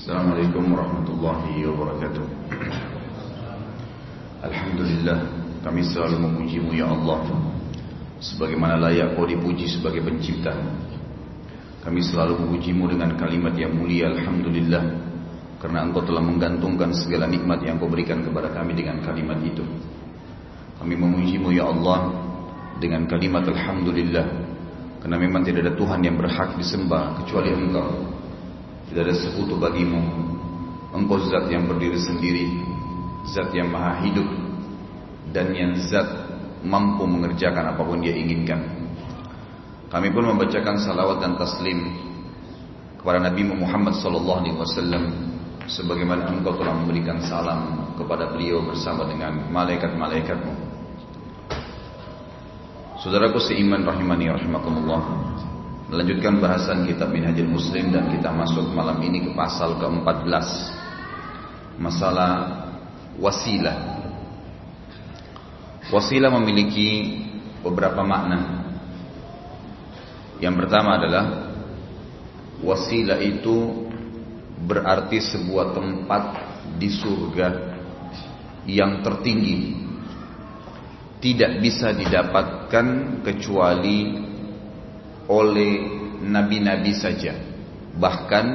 Assalamualaikum warahmatullahi wabarakatuh. Alhamdulillah Kami selalu memujimu ya Allah. Sebagaimana layak kau dipuji sebagai pencipta. Kami selalu memujimu dengan kalimat yang mulia Alhamdulillah Karena engkau telah menggantungkan segala nikmat yang kau berikan kepada kami dengan kalimat itu. Kami memujimu ya Allah Dengan kalimat Alhamdulillah Karena memang tidak ada Tuhan yang berhak disembah Kecuali engkau tidak ada sekutu bagimu. Engkau zat yang berdiri sendiri Zat yang maha hidup Dan yang zat mampu mengerjakan apa pun dia inginkan. Kami pun membacakan salawat dan taslim Kepada Nabi Muhammad SAW Sebagaimana engkau telah memberikan salam kepada beliau bersama dengan malaikat-malaikatmu. Saudaraku seiman rahimani rahimakumullah Melanjutkan bahasan kitab Minhajul Muslim dan kita masuk malam ini ke pasal ke-14. Masalah wasilah. Wasilah memiliki beberapa makna. Yang pertama adalah Wasilah itu berarti sebuah tempat di surga yang tertinggi. Tidak bisa didapatkan kecuali oleh nabi-nabi saja. Bahkan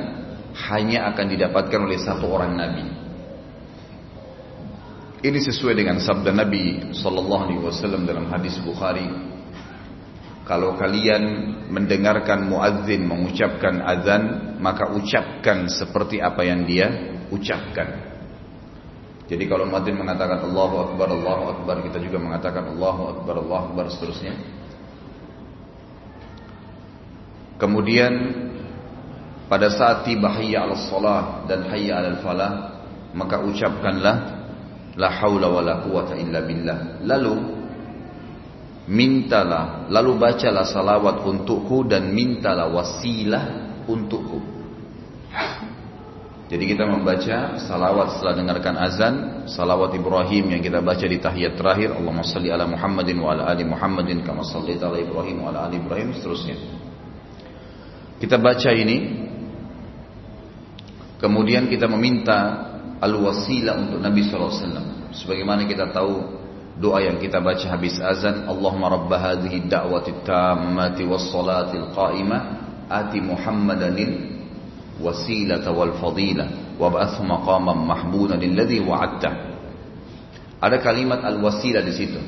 hanya akan didapatkan oleh satu orang nabi. Ini sesuai dengan sabda Nabi sallallahu alaihi wasallam dalam hadis Bukhari. Kalau kalian mendengarkan muadzin mengucapkan azan, maka ucapkan seperti apa yang dia ucapkan. Jadi kalau muadzin mengatakan Allahu akbar Allahu akbar, kita juga mengatakan Allahu akbar Allahu akbar seterusnya. Kemudian pada saat tiba hayya ala salah dan hayya ala falah maka ucapkanlah la haula wala quwata illa billah. Lalu mintalah, lalu bacalah salawat untukku dan mintalah wasilah untukku. Jadi kita membaca salawat setelah dengarkan azan, salawat Ibrahim yang kita baca di tahiyat terakhir, Allahumma salli ala Muhammadin wa ala ali Muhammadin kama sallaita ala Ibrahim wa ala ali Ibrahim seterusnya. Kita baca ini. Kemudian kita meminta Al-wasilah untuk Nabi SAW Sebagaimana kita tahu Doa yang kita baca habis azan Allahumma rabba hadhihi da'wati tammati Wassalatil qa'imah Ati Muhammadanil Wasilata wal fadilah Wab'athu maqaman mahbudan Lilladhi wa'adta. Ada kalimat al-wasilah di situ.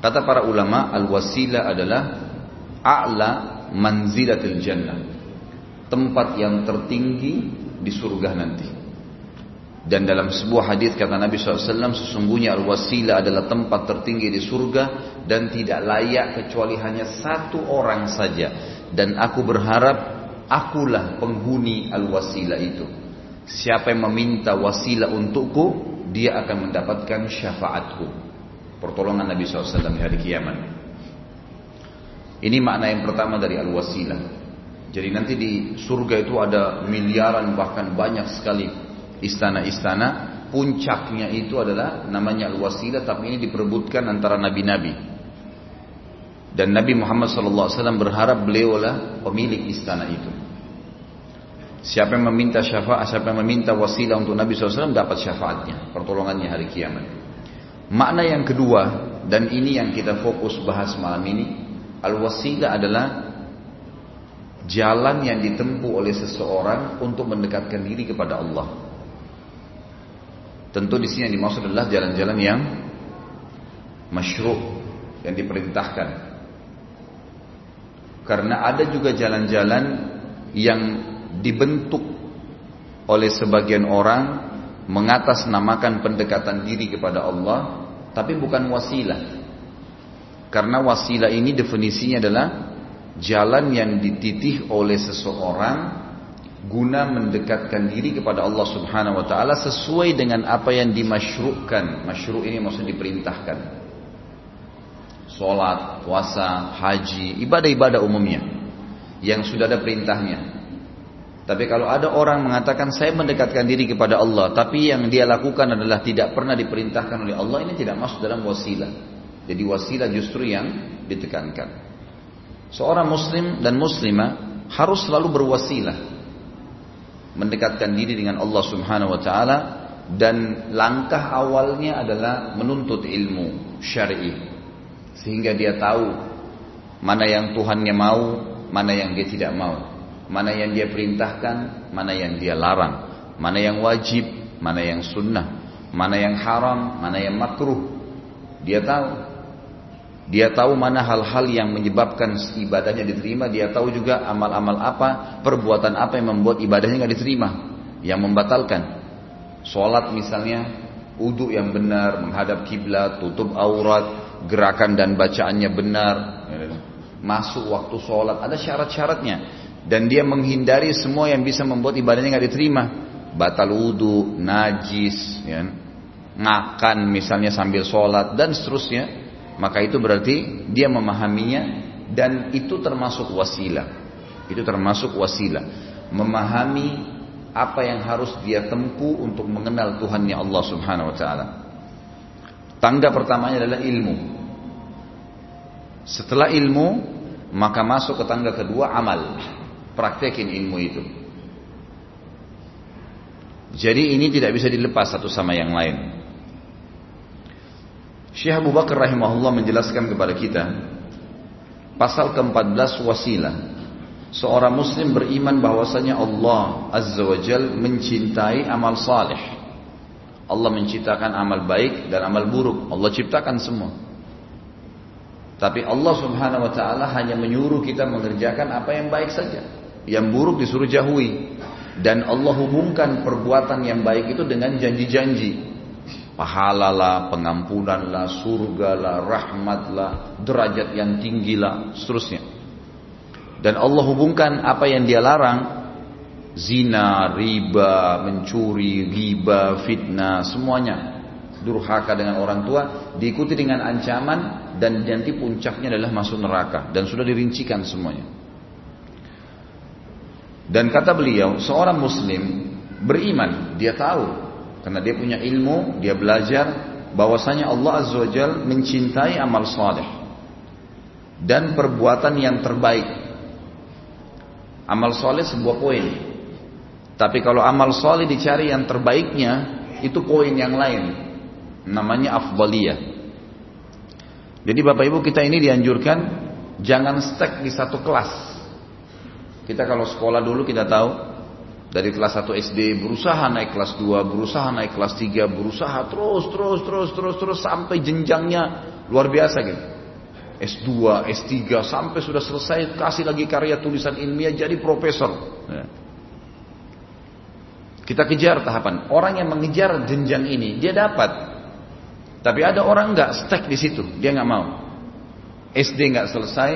Kata para ulama Al-wasilah adalah a'la manzilatil jannah. Tempat yang tertinggi di surga nanti. Dan dalam sebuah hadis kata Nabi SAW sesungguhnya al-wasilah adalah tempat tertinggi di surga dan tidak layak kecuali hanya satu orang saja. Dan aku berharap akulah penghuni al-wasilah itu. Siapa yang meminta wasilah untukku dia akan mendapatkan syafaatku. Pertolongan Nabi SAW di hari kiamat ini makna yang pertama dari al-wasilah. Jadi nanti di surga itu ada miliaran bahkan banyak sekali istana-istana. Puncaknya itu adalah namanya al-wasilah tapi ini diperebutkan antara nabi-nabi. Dan Nabi Muhammad SAW berharap beliaulah pemilik istana itu. Siapa yang meminta syafaat, siapa yang meminta wasilah untuk Nabi SAW dapat syafaatnya, pertolongannya hari kiamat. Makna yang kedua dan ini yang kita fokus bahas malam ini Al-wasilah adalah jalan yang ditempuh oleh seseorang untuk mendekatkan diri kepada Allah. Tentu di sini yang dimaksud adalah jalan-jalan yang masyru' yang diperintahkan. Karena ada juga jalan-jalan yang dibentuk oleh sebagian orang mengatasnamakan pendekatan diri kepada Allah, tapi bukan wasilah. Karena wasilah ini definisinya adalah jalan yang dititih oleh seseorang guna mendekatkan diri kepada Allah Subhanahu wa taala sesuai dengan apa yang dimasyru'kan. Masyru' ini maksudnya diperintahkan. Salat, puasa, haji, ibadah-ibadah umumnya yang sudah ada perintahnya. Tapi kalau ada orang mengatakan saya mendekatkan diri kepada Allah, tapi yang dia lakukan adalah tidak pernah diperintahkan oleh Allah, ini tidak masuk dalam wasilah. Jadi wasilah justru yang ditekankan. Seorang muslim dan muslimah harus selalu berwasilah. mendekatkan diri dengan Allah Subhanahu wa taala dan langkah awalnya adalah menuntut ilmu syar'i sehingga dia tahu mana yang Tuhannya mau, mana yang dia tidak mau, mana yang dia perintahkan, mana yang dia larang, mana yang wajib, mana yang sunnah, mana yang haram, mana yang makruh. Dia tahu. Dia tahu mana hal-hal yang menyebabkan ibadahnya diterima. Dia tahu juga amal-amal apa, perbuatan apa yang membuat ibadahnya nggak diterima, yang membatalkan. Sholat misalnya, uduk yang benar, menghadap kiblat, tutup aurat, gerakan dan bacaannya benar, masuk waktu sholat, ada syarat-syaratnya. Dan dia menghindari semua yang bisa membuat ibadahnya nggak diterima. Batal wudhu, najis, ya. ngakan misalnya sambil sholat dan seterusnya maka itu berarti dia memahaminya dan itu termasuk wasilah. Itu termasuk wasilah. Memahami apa yang harus dia tempuh untuk mengenal Tuhannya Allah Subhanahu wa taala. Tangga pertamanya adalah ilmu. Setelah ilmu, maka masuk ke tangga kedua amal. Praktekin ilmu itu. Jadi ini tidak bisa dilepas satu sama yang lain. Syekh Abu Bakar rahimahullah menjelaskan kepada kita pasal ke-14 wasilah. Seorang muslim beriman bahwasanya Allah Azza wa Jal mencintai amal saleh. Allah menciptakan amal baik dan amal buruk. Allah ciptakan semua. Tapi Allah Subhanahu wa taala hanya menyuruh kita mengerjakan apa yang baik saja. Yang buruk disuruh jauhi. Dan Allah hubungkan perbuatan yang baik itu dengan janji-janji pahala lah, pengampunan lah, surga lah, rahmat lah, derajat yang tinggi lah, seterusnya. Dan Allah hubungkan apa yang dia larang, zina, riba, mencuri, riba, fitnah, semuanya. Durhaka dengan orang tua, diikuti dengan ancaman, dan nanti puncaknya adalah masuk neraka. Dan sudah dirincikan semuanya. Dan kata beliau, seorang muslim beriman, dia tahu karena dia punya ilmu, dia belajar bahwasanya Allah Azza wa Jal mencintai amal saleh dan perbuatan yang terbaik. Amal soleh sebuah poin. Tapi kalau amal soleh dicari yang terbaiknya, itu poin yang lain. Namanya afdaliyah. Jadi Bapak Ibu kita ini dianjurkan jangan stuck di satu kelas. Kita kalau sekolah dulu kita tahu dari kelas 1 SD berusaha naik kelas 2, berusaha naik kelas 3, berusaha terus terus terus terus terus sampai jenjangnya luar biasa gitu. S2, S3 sampai sudah selesai kasih lagi karya tulisan ilmiah jadi profesor. Ya. Kita kejar tahapan. Orang yang mengejar jenjang ini dia dapat. Tapi ada orang nggak stuck di situ, dia nggak mau. SD nggak selesai,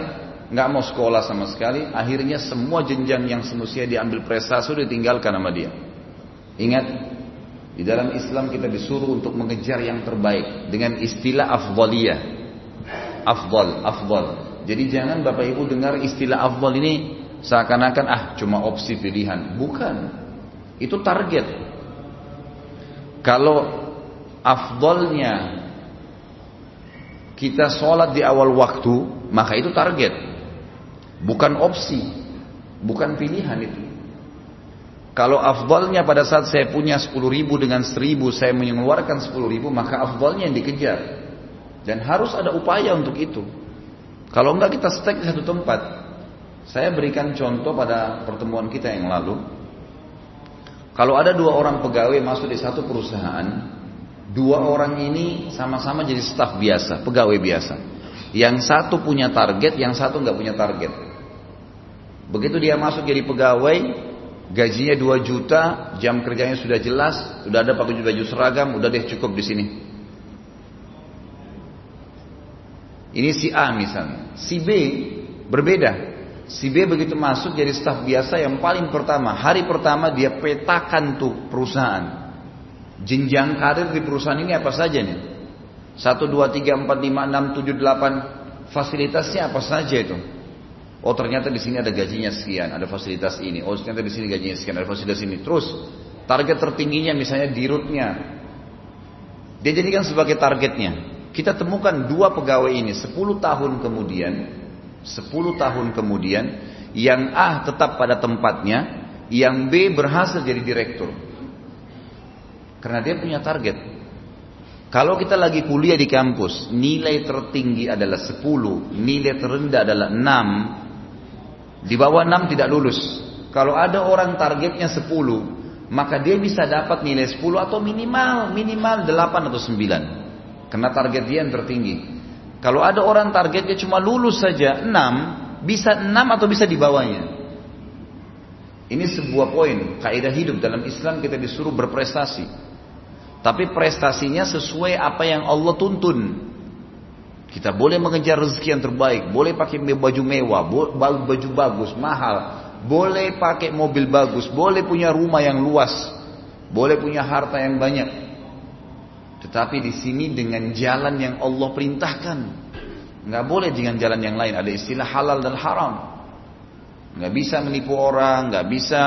nggak mau sekolah sama sekali, akhirnya semua jenjang yang semestinya diambil prestasi sudah ditinggalkan sama dia. Ingat, di dalam Islam kita disuruh untuk mengejar yang terbaik dengan istilah afdaliyah. Afdal, afdal. Jadi jangan Bapak Ibu dengar istilah afdal ini seakan-akan ah cuma opsi pilihan. Bukan. Itu target. Kalau afdalnya kita sholat di awal waktu, maka itu target. Bukan opsi, bukan pilihan itu. Kalau afdalnya pada saat saya punya 10 ribu dengan 1000 saya mengeluarkan 10 ribu maka afdalnya yang dikejar. Dan harus ada upaya untuk itu. Kalau enggak kita stuck di satu tempat. Saya berikan contoh pada pertemuan kita yang lalu. Kalau ada dua orang pegawai masuk di satu perusahaan, dua orang ini sama-sama jadi staf biasa, pegawai biasa. Yang satu punya target, yang satu nggak punya target. Begitu dia masuk jadi pegawai, gajinya 2 juta, jam kerjanya sudah jelas, sudah ada pakai baju seragam, udah deh cukup di sini. Ini si A misalnya. Si B berbeda. Si B begitu masuk jadi staf biasa yang paling pertama, hari pertama dia petakan tuh perusahaan. Jenjang karir di perusahaan ini apa saja nih? 1, 2, 3, 4, 5, 6, 7, 8 Fasilitasnya apa saja itu? Oh ternyata di sini ada gajinya sekian, ada fasilitas ini. Oh ternyata di sini gajinya sekian, ada fasilitas ini. Terus target tertingginya misalnya di rootnya. Dia jadikan sebagai targetnya. Kita temukan dua pegawai ini 10 tahun kemudian, 10 tahun kemudian, yang A tetap pada tempatnya, yang B berhasil jadi direktur. Karena dia punya target. Kalau kita lagi kuliah di kampus, nilai tertinggi adalah 10, nilai terendah adalah 6, di bawah 6 tidak lulus. Kalau ada orang targetnya 10, maka dia bisa dapat nilai 10 atau minimal minimal 8 atau 9. Karena target dia yang tertinggi. Kalau ada orang targetnya cuma lulus saja 6, bisa 6 atau bisa di bawahnya. Ini sebuah poin, kaidah hidup dalam Islam kita disuruh berprestasi. Tapi prestasinya sesuai apa yang Allah tuntun. Kita boleh mengejar rezeki yang terbaik, boleh pakai baju mewah, baju bagus, mahal, boleh pakai mobil bagus, boleh punya rumah yang luas, boleh punya harta yang banyak. Tetapi di sini dengan jalan yang Allah perintahkan. Nggak boleh dengan jalan yang lain. Ada istilah halal dan haram. Nggak bisa menipu orang, nggak bisa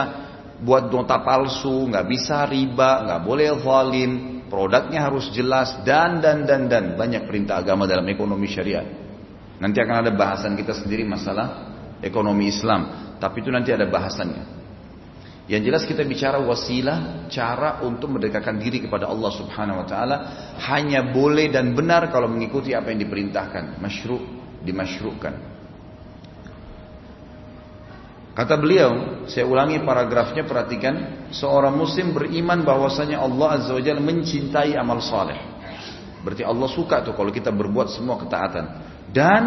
buat nota palsu, nggak bisa riba, nggak boleh zalim, produknya harus jelas dan dan dan dan banyak perintah agama dalam ekonomi syariat. Nanti akan ada bahasan kita sendiri masalah ekonomi Islam, tapi itu nanti ada bahasannya. Yang jelas kita bicara wasilah cara untuk mendekatkan diri kepada Allah Subhanahu wa taala hanya boleh dan benar kalau mengikuti apa yang diperintahkan, masyru' dimasyru'kan. Kata beliau, saya ulangi paragrafnya perhatikan, seorang muslim beriman bahwasanya Allah Azza wa Jalla mencintai amal saleh. Berarti Allah suka tuh kalau kita berbuat semua ketaatan. Dan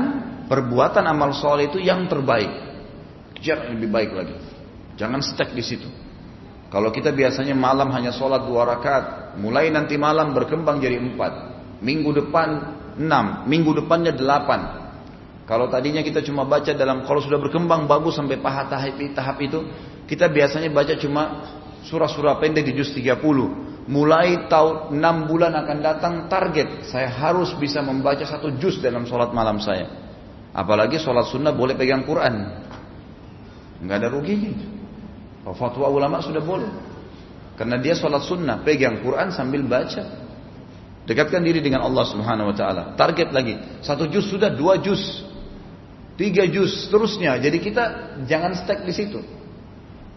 perbuatan amal saleh itu yang terbaik. Kejar lebih baik lagi. Jangan stuck di situ. Kalau kita biasanya malam hanya sholat dua rakaat, mulai nanti malam berkembang jadi empat. Minggu depan enam, minggu depannya delapan, kalau tadinya kita cuma baca dalam kalau sudah berkembang bagus sampai paha tahap, tahap itu, kita biasanya baca cuma surah-surah pendek di juz 30. Mulai tahun 6 bulan akan datang target, saya harus bisa membaca satu juz dalam sholat malam saya. Apalagi sholat sunnah boleh pegang Quran. Nggak ada ruginya. Fatwa ulama sudah boleh. Karena dia sholat sunnah, pegang Quran sambil baca. Dekatkan diri dengan Allah Subhanahu Wa Taala. Target lagi, satu juz sudah, dua juz, tiga juz, seterusnya. Jadi kita jangan stuck di situ.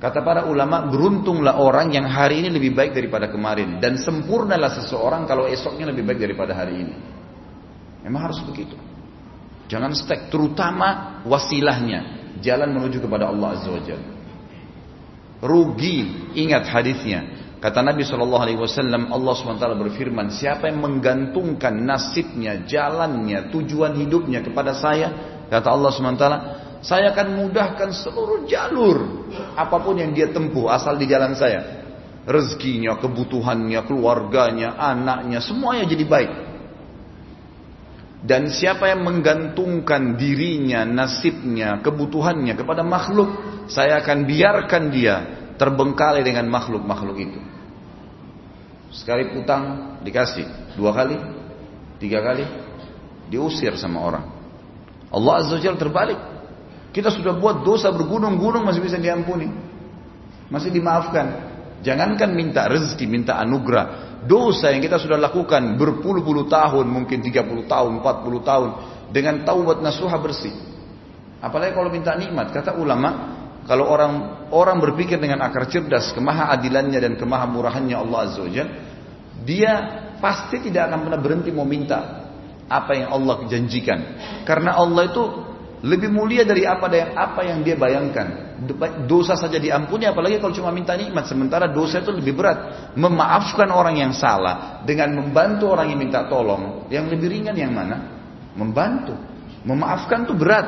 Kata para ulama, beruntunglah orang yang hari ini lebih baik daripada kemarin. Dan sempurnalah seseorang kalau esoknya lebih baik daripada hari ini. Memang harus begitu. Jangan stuck, terutama wasilahnya. Jalan menuju kepada Allah Azza wa Jalla. Rugi, ingat hadisnya. Kata Nabi Shallallahu Alaihi Wasallam, Allah swt berfirman, siapa yang menggantungkan nasibnya, jalannya, tujuan hidupnya kepada saya, Kata Allah SWT, saya akan mudahkan seluruh jalur. Apa pun yang dia tempuh, asal di jalan saya. Rezekinya, kebutuhannya, keluarganya, anaknya, semuanya jadi baik. Dan siapa yang menggantungkan dirinya, nasibnya, kebutuhannya kepada makhluk, saya akan biarkan dia terbengkalai dengan makhluk-makhluk itu. Sekali putang dikasih, dua kali, tiga kali, diusir sama orang. Allah Azza wa terbalik. Kita sudah buat dosa bergunung-gunung masih bisa diampuni. Masih dimaafkan. Jangankan minta rezeki, minta anugerah. Dosa yang kita sudah lakukan berpuluh-puluh tahun, mungkin 30 tahun, 40 tahun. Dengan taubat nasuha bersih. Apalagi kalau minta nikmat. Kata ulama, kalau orang orang berpikir dengan akar cerdas, kemaha adilannya dan kemaha murahannya Allah Azza wa dia pasti tidak akan pernah berhenti mau minta apa yang Allah janjikan. Karena Allah itu lebih mulia dari apa yang apa yang dia bayangkan. Dosa saja diampuni apalagi kalau cuma minta nikmat. Sementara dosa itu lebih berat. Memaafkan orang yang salah dengan membantu orang yang minta tolong. Yang lebih ringan yang mana? Membantu. Memaafkan itu berat.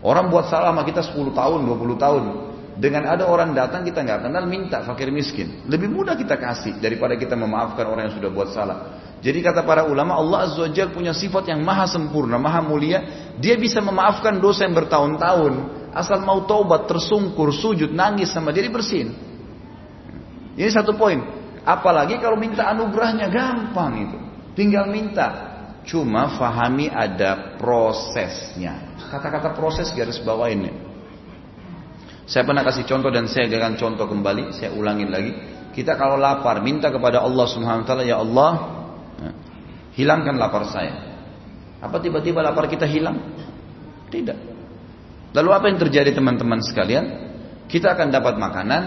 Orang buat salah sama kita 10 tahun, 20 tahun. Dengan ada orang datang kita nggak kenal minta fakir miskin. Lebih mudah kita kasih daripada kita memaafkan orang yang sudah buat salah. Jadi kata para ulama Allah Azza wa punya sifat yang maha sempurna, maha mulia. Dia bisa memaafkan dosa yang bertahun-tahun. Asal mau taubat, tersungkur, sujud, nangis sama dia bersin. Ini satu poin. Apalagi kalau minta anugerahnya gampang itu. Tinggal minta. Cuma fahami ada prosesnya. Kata-kata proses garis bawah ini. Saya pernah kasih contoh dan saya akan contoh kembali. Saya ulangin lagi. Kita kalau lapar minta kepada Allah Subhanahu wa taala, ya Allah, Hilangkan lapar saya. Apa tiba-tiba lapar kita hilang? Tidak. Lalu apa yang terjadi teman-teman sekalian? Kita akan dapat makanan,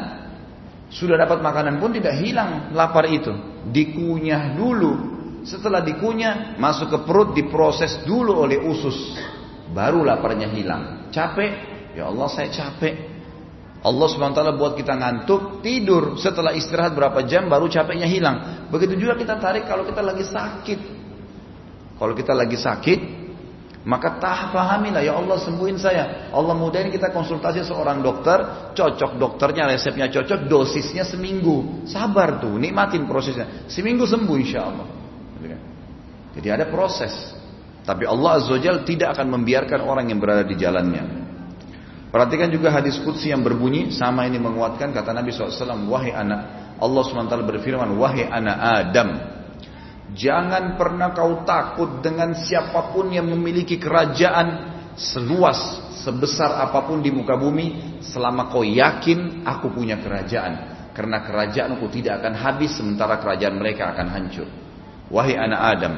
sudah dapat makanan pun tidak hilang lapar itu. Dikunyah dulu. Setelah dikunyah, masuk ke perut, diproses dulu oleh usus. Baru laparnya hilang. Capek? Ya Allah saya capek. Allah SWT buat kita ngantuk, tidur. Setelah istirahat berapa jam baru capeknya hilang. Begitu juga kita tarik kalau kita lagi sakit. Kalau kita lagi sakit, maka tah pahamilah ya Allah sembuhin saya. Allah mudahin kita konsultasi seorang dokter, cocok dokternya resepnya cocok, dosisnya seminggu. Sabar tuh, nikmatin prosesnya. Seminggu sembuh insya Allah. Jadi ada proses. Tapi Allah Azza tidak akan membiarkan orang yang berada di jalannya. Perhatikan juga hadis Qudsi yang berbunyi sama ini menguatkan kata Nabi SAW wahai anak Allah SWT berfirman wahai anak Adam jangan pernah kau takut dengan siapa pun yang memiliki kerajaan seluas sebesar apa pun di muka bumi selama kau yakin aku punya kerajaan. Karena kerajaanku tidak akan habis sementara kerajaan mereka akan hancur. Wahai anak Adam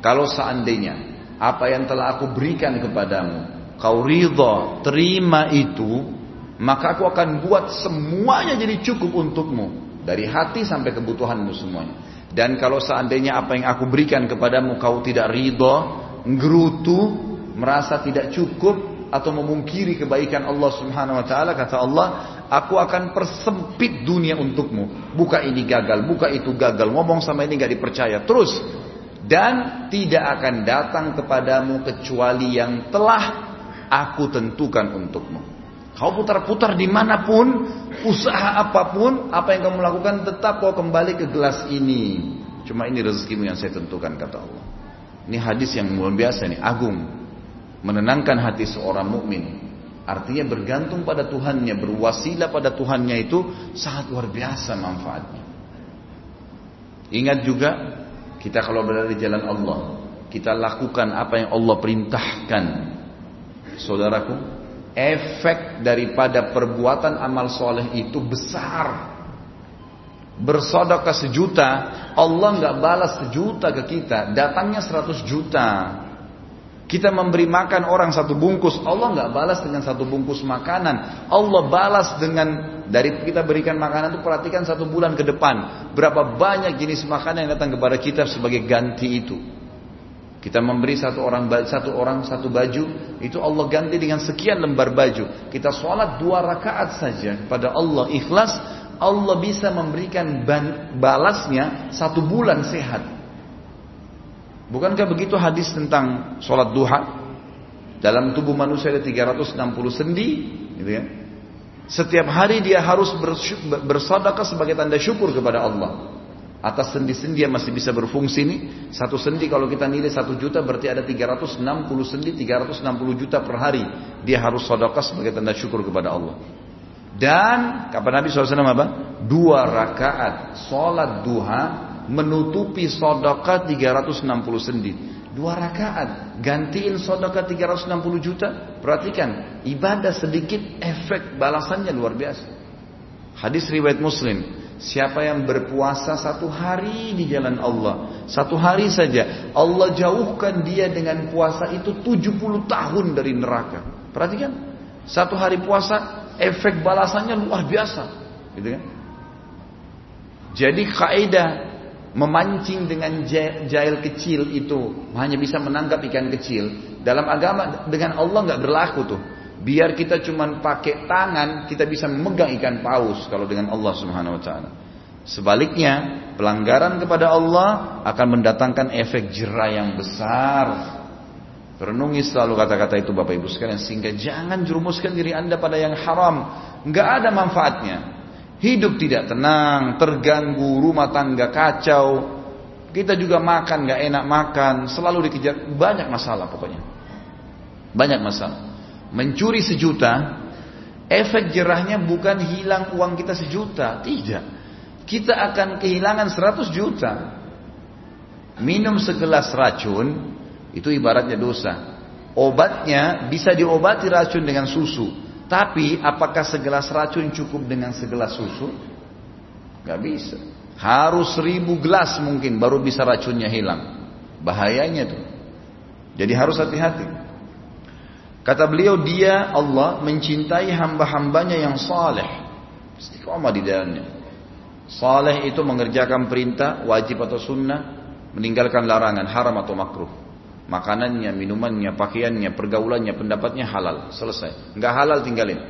kalau seandainya apa yang telah aku berikan kepadamu kau ridha, terima itu, maka aku akan buat semuanya jadi cukup untukmu. Dari hati sampai kebutuhanmu semuanya. Dan kalau seandainya apa yang aku berikan kepadamu kau tidak ridha, ngerutu, merasa tidak cukup atau memungkiri kebaikan Allah Subhanahu wa taala kata Allah, aku akan persempit dunia untukmu. Buka ini gagal, buka itu gagal, ngomong sama ini gak dipercaya. Terus dan tidak akan datang kepadamu kecuali yang telah aku tentukan untukmu. Kau putar-putar di mana pun, usaha apa pun, apa yang kamu lakukan tetap kau kembali ke gelas ini. Cuma ini rezekimu yang saya tentukan kata Allah. Ini hadis yang luar biasa nih, agung. Menenangkan hati seorang mukmin. Artinya bergantung pada Tuhannya, berwasilah pada Tuhannya itu sangat luar biasa manfaatnya. Ingat juga, kita kalau berada di jalan Allah, kita lakukan apa yang Allah perintahkan saudaraku, efek daripada perbuatan amal soleh itu besar. Bersodokah sejuta, Allah nggak balas sejuta ke kita, datangnya seratus juta. Kita memberi makan orang satu bungkus, Allah nggak balas dengan satu bungkus makanan. Allah balas dengan dari kita berikan makanan itu perhatikan satu bulan ke depan berapa banyak jenis makanan yang datang kepada kita sebagai ganti itu. Kita memberi satu orang satu orang satu baju, itu Allah ganti dengan sekian lembar baju. Kita sholat dua rakaat saja kepada Allah ikhlas, Allah bisa memberikan balasnya satu bulan sehat. Bukankah begitu hadis tentang sholat duha? Dalam tubuh manusia ada 360 sendi, gitu ya. Setiap hari dia harus bersodakah sebagai tanda syukur kepada Allah. Atas sendi-sendi yang masih bisa berfungsi ini, satu sendi kalau kita nilai satu juta berarti ada 360 sendi, 360 juta per hari. Dia harus sedekah sebagai tanda syukur kepada Allah. Dan kata Nabi SAW apa? Dua rakaat sholat duha menutupi sedekah 360 sendi. Dua rakaat gantiin sedekah 360 juta. Perhatikan ibadah sedikit efek balasannya luar biasa. Hadis riwayat Muslim. Siapa yang berpuasa satu hari di jalan Allah Satu hari saja Allah jauhkan dia dengan puasa itu 70 tahun dari neraka Perhatikan Satu hari puasa Efek balasannya luar biasa gitu kan? Jadi kaidah Memancing dengan jail kecil itu Hanya bisa menangkap ikan kecil Dalam agama dengan Allah nggak berlaku tuh Biar kita cuma pakai tangan, kita bisa memegang ikan paus kalau dengan Allah Subhanahu wa taala. Sebaliknya, pelanggaran kepada Allah akan mendatangkan efek jerah yang besar. Renungi selalu kata-kata itu Bapak Ibu sekalian sehingga jangan jerumuskan diri Anda pada yang haram. Nggak ada manfaatnya. Hidup tidak tenang, terganggu, rumah tangga kacau. Kita juga makan nggak enak makan, selalu dikejar banyak masalah pokoknya. Banyak masalah. Mencuri sejuta, efek jerahnya bukan hilang uang kita sejuta, tidak. Kita akan kehilangan 100 juta. Minum segelas racun, itu ibaratnya dosa. Obatnya bisa diobati racun dengan susu. Tapi apakah segelas racun cukup dengan segelas susu? Gak bisa. Harus seribu gelas mungkin baru bisa racunnya hilang. Bahayanya tuh. Jadi harus hati-hati. Kata beliau dia Allah mencintai hamba-hambanya yang saleh. Istiqomah di dalamnya. Saleh itu mengerjakan perintah wajib atau sunnah, meninggalkan larangan haram atau makruh. Makanannya, minumannya, pakaiannya, pergaulannya, pendapatnya halal. Selesai. Enggak halal tinggalin.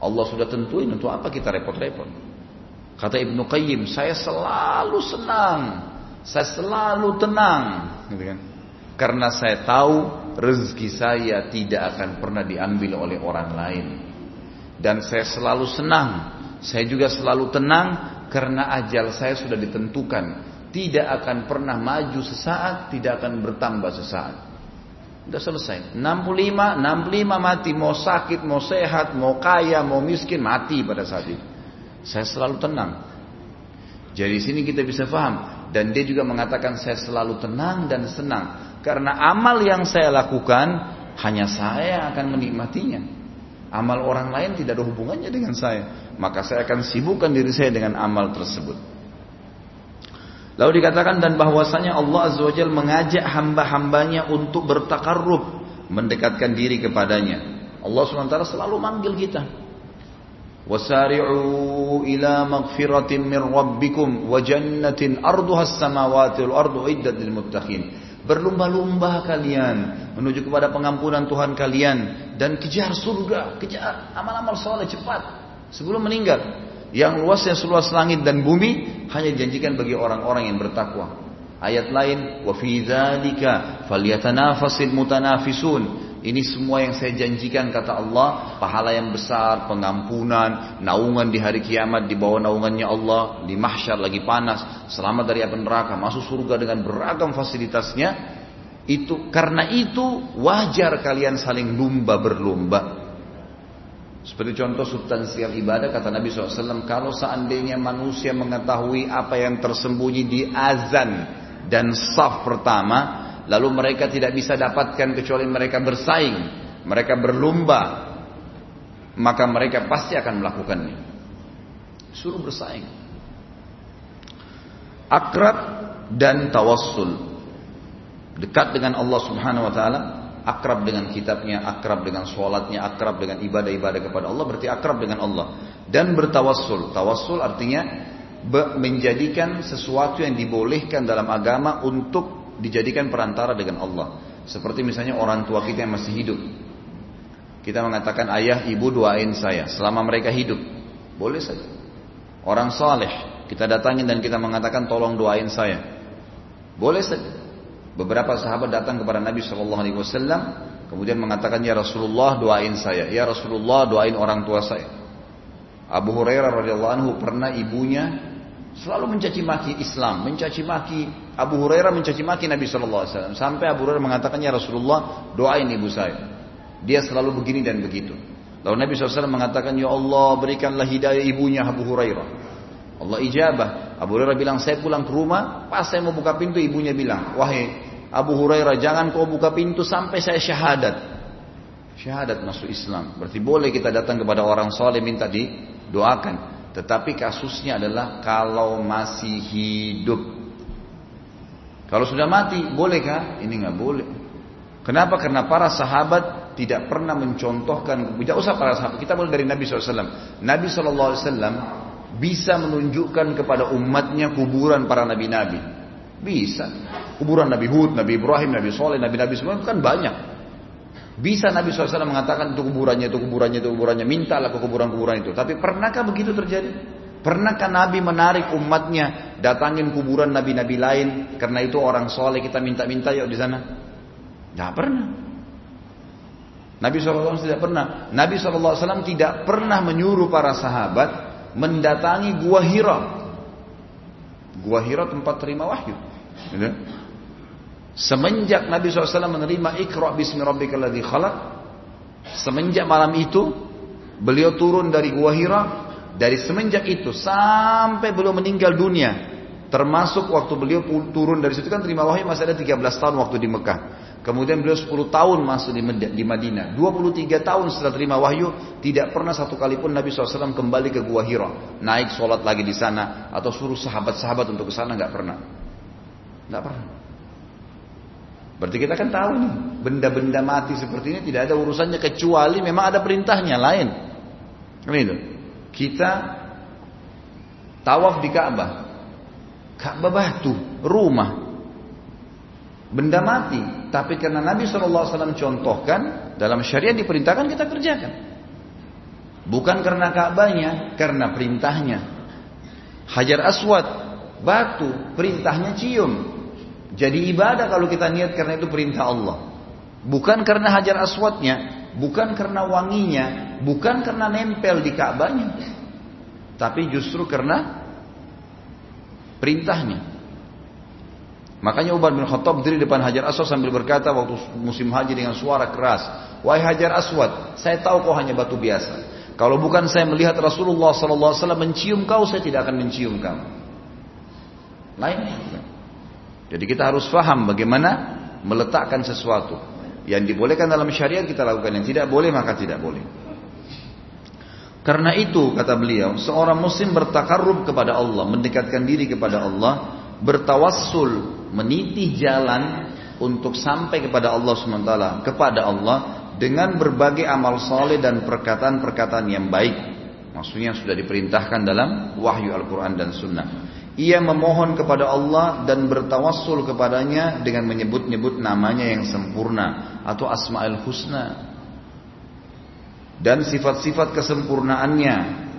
Allah sudah tentuin untuk apa kita repot-repot. Kata Ibnu Qayyim, saya selalu senang, saya selalu tenang, gitu kan? Karena saya tahu rezeki saya tidak akan pernah diambil oleh orang lain. Dan saya selalu senang, saya juga selalu tenang karena ajal saya sudah ditentukan. Tidak akan pernah maju sesaat, tidak akan bertambah sesaat. Sudah selesai. 65, 65 mati. Mau sakit, mau sehat, mau kaya, mau miskin, mati pada saat itu. Saya selalu tenang. Jadi sini kita bisa paham. Dan dia juga mengatakan saya selalu tenang dan senang. Karena amal yang saya lakukan hanya saya akan menikmatinya. Amal orang lain tidak ada hubungannya dengan saya. Maka saya akan sibukkan diri saya dengan amal tersebut. Lalu dikatakan dan bahwasanya Allah Azza wa Jalla mengajak hamba-hambanya untuk bertakarrub, mendekatkan diri kepadanya. Allah SWT selalu manggil kita. Min rabbikum wa jannatin arduha as-samawati wal ardu iddat lil muttaqin. Berlumba-lumba kalian menuju kepada pengampunan Tuhan kalian dan kejar surga, kejar amal-amal soleh cepat sebelum meninggal. Yang luasnya seluas langit dan bumi hanya dijanjikan bagi orang-orang yang bertakwa. Ayat lain, wa fi dzalika falyatanafasil mutanafisun. Ini semua yang saya janjikan kata Allah, pahala yang besar, pengampunan, naungan di hari kiamat di bawah naungannya Allah, di mahsyar lagi panas, selamat dari api neraka, masuk surga dengan beragam fasilitasnya. Itu karena itu wajar kalian saling lumba berlomba. Seperti contoh substansial ibadah kata Nabi SAW, kalau seandainya manusia mengetahui apa yang tersembunyi di azan dan saf pertama, lalu mereka tidak bisa dapatkan kecuali mereka bersaing, mereka berlomba, maka mereka pasti akan melakukannya. Suruh bersaing. Akrab dan tawassul. Dekat dengan Allah Subhanahu wa taala, akrab dengan kitabnya, akrab dengan sholatnya, akrab dengan ibadah-ibadah kepada Allah, berarti akrab dengan Allah. Dan bertawassul. Tawassul artinya menjadikan sesuatu yang dibolehkan dalam agama untuk dijadikan perantara dengan Allah. Seperti misalnya orang tua kita yang masih hidup. Kita mengatakan ayah ibu doain saya selama mereka hidup. Boleh saja. Orang saleh kita datangin dan kita mengatakan tolong doain saya. Boleh saja. Beberapa sahabat datang kepada Nabi Shallallahu Alaihi Wasallam kemudian mengatakan ya Rasulullah doain saya. Ya Rasulullah doain orang tua saya. Abu Hurairah radhiyallahu anhu pernah ibunya selalu mencaci maki Islam, mencaci maki Abu Hurairah mencaci maki Nabi Shallallahu Alaihi Wasallam sampai Abu Hurairah mengatakan ya Rasulullah doain ibu saya. Dia selalu begini dan begitu. Lalu Nabi SAW mengatakan ya Allah berikanlah hidayah ibunya Abu Hurairah. Allah ijabah. Abu Hurairah bilang saya pulang ke rumah pas saya mau buka pintu ibunya bilang wahai Abu Hurairah jangan kau buka pintu sampai saya syahadat. Syahadat masuk Islam. Berarti boleh kita datang kepada orang soleh minta didoakan. Tetapi kasusnya adalah kalau masih hidup. Kalau sudah mati, bolehkah? Ini nggak boleh. Kenapa? Karena para sahabat tidak pernah mencontohkan. Tidak usah para sahabat. Kita mulai dari Nabi SAW. Nabi SAW bisa menunjukkan kepada umatnya kuburan para nabi-nabi. Bisa. Kuburan Nabi Hud, Nabi Ibrahim, Nabi Soleh, Nabi-Nabi semua kan banyak. Bisa Nabi SAW mengatakan itu kuburannya, itu kuburannya, itu kuburannya. Mintalah ke kuburan-kuburan itu. Tapi pernahkah begitu terjadi? Pernahkah Nabi menarik umatnya datangin kuburan Nabi-Nabi lain karena itu orang soleh kita minta-minta yuk di sana? Tidak pernah. Nabi SAW tidak pernah. Nabi SAW tidak pernah menyuruh para sahabat mendatangi gua Hira. Gua Hira tempat terima wahyu. Semenjak Nabi SAW menerima Iqra bismi rabbikal ladzi khalaq, semenjak malam itu beliau turun dari Gua Hira, dari semenjak itu sampai belum meninggal dunia, termasuk waktu beliau turun dari situ kan terima wahyu masih ada 13 tahun waktu di Mekah. Kemudian beliau 10 tahun masuk di Madinah. 23 tahun setelah terima wahyu, tidak pernah satu kali pun Nabi SAW kembali ke Gua Hira. Naik sholat lagi di sana, atau suruh sahabat-sahabat untuk ke sana, nggak pernah. Nggak pernah. Berarti kita kan tahu nih, benda-benda mati seperti ini tidak ada urusannya kecuali memang ada perintahnya lain. Kan itu. Kita tawaf di Ka'bah. Ka'bah batu, rumah. Benda mati, tapi karena Nabi SAW contohkan dalam syariat diperintahkan kita kerjakan. Bukan karena Ka'bahnya, karena perintahnya. Hajar Aswad, batu, perintahnya cium. Jadi ibadah kalau kita niat karena itu perintah Allah. Bukan karena hajar aswadnya, bukan karena wanginya, bukan karena nempel di Ka'bahnya. Tapi justru karena perintahnya. Makanya Umar bin Khattab berdiri depan Hajar Aswad sambil berkata waktu musim haji dengan suara keras, "Wahai Hajar Aswad, saya tahu kau hanya batu biasa. Kalau bukan saya melihat Rasulullah wasallam mencium kau, saya tidak akan mencium kamu." Lain. Jadi kita harus faham bagaimana meletakkan sesuatu. Yang dibolehkan dalam syariat kita lakukan, yang tidak boleh maka tidak boleh. Karena itu kata beliau, seorang muslim bertakarrub kepada Allah, mendekatkan diri kepada Allah, bertawassul, meniti jalan untuk sampai kepada Allah SWT, kepada Allah dengan berbagai amal soleh dan perkataan-perkataan yang baik. Maksudnya sudah diperintahkan dalam wahyu Al-Quran dan Sunnah. Ia memohon kepada Allah dan bertawassul kepadanya dengan menyebut-nyebut namanya yang sempurna atau asma'ul husna. Dan sifat-sifat kesempurnaannya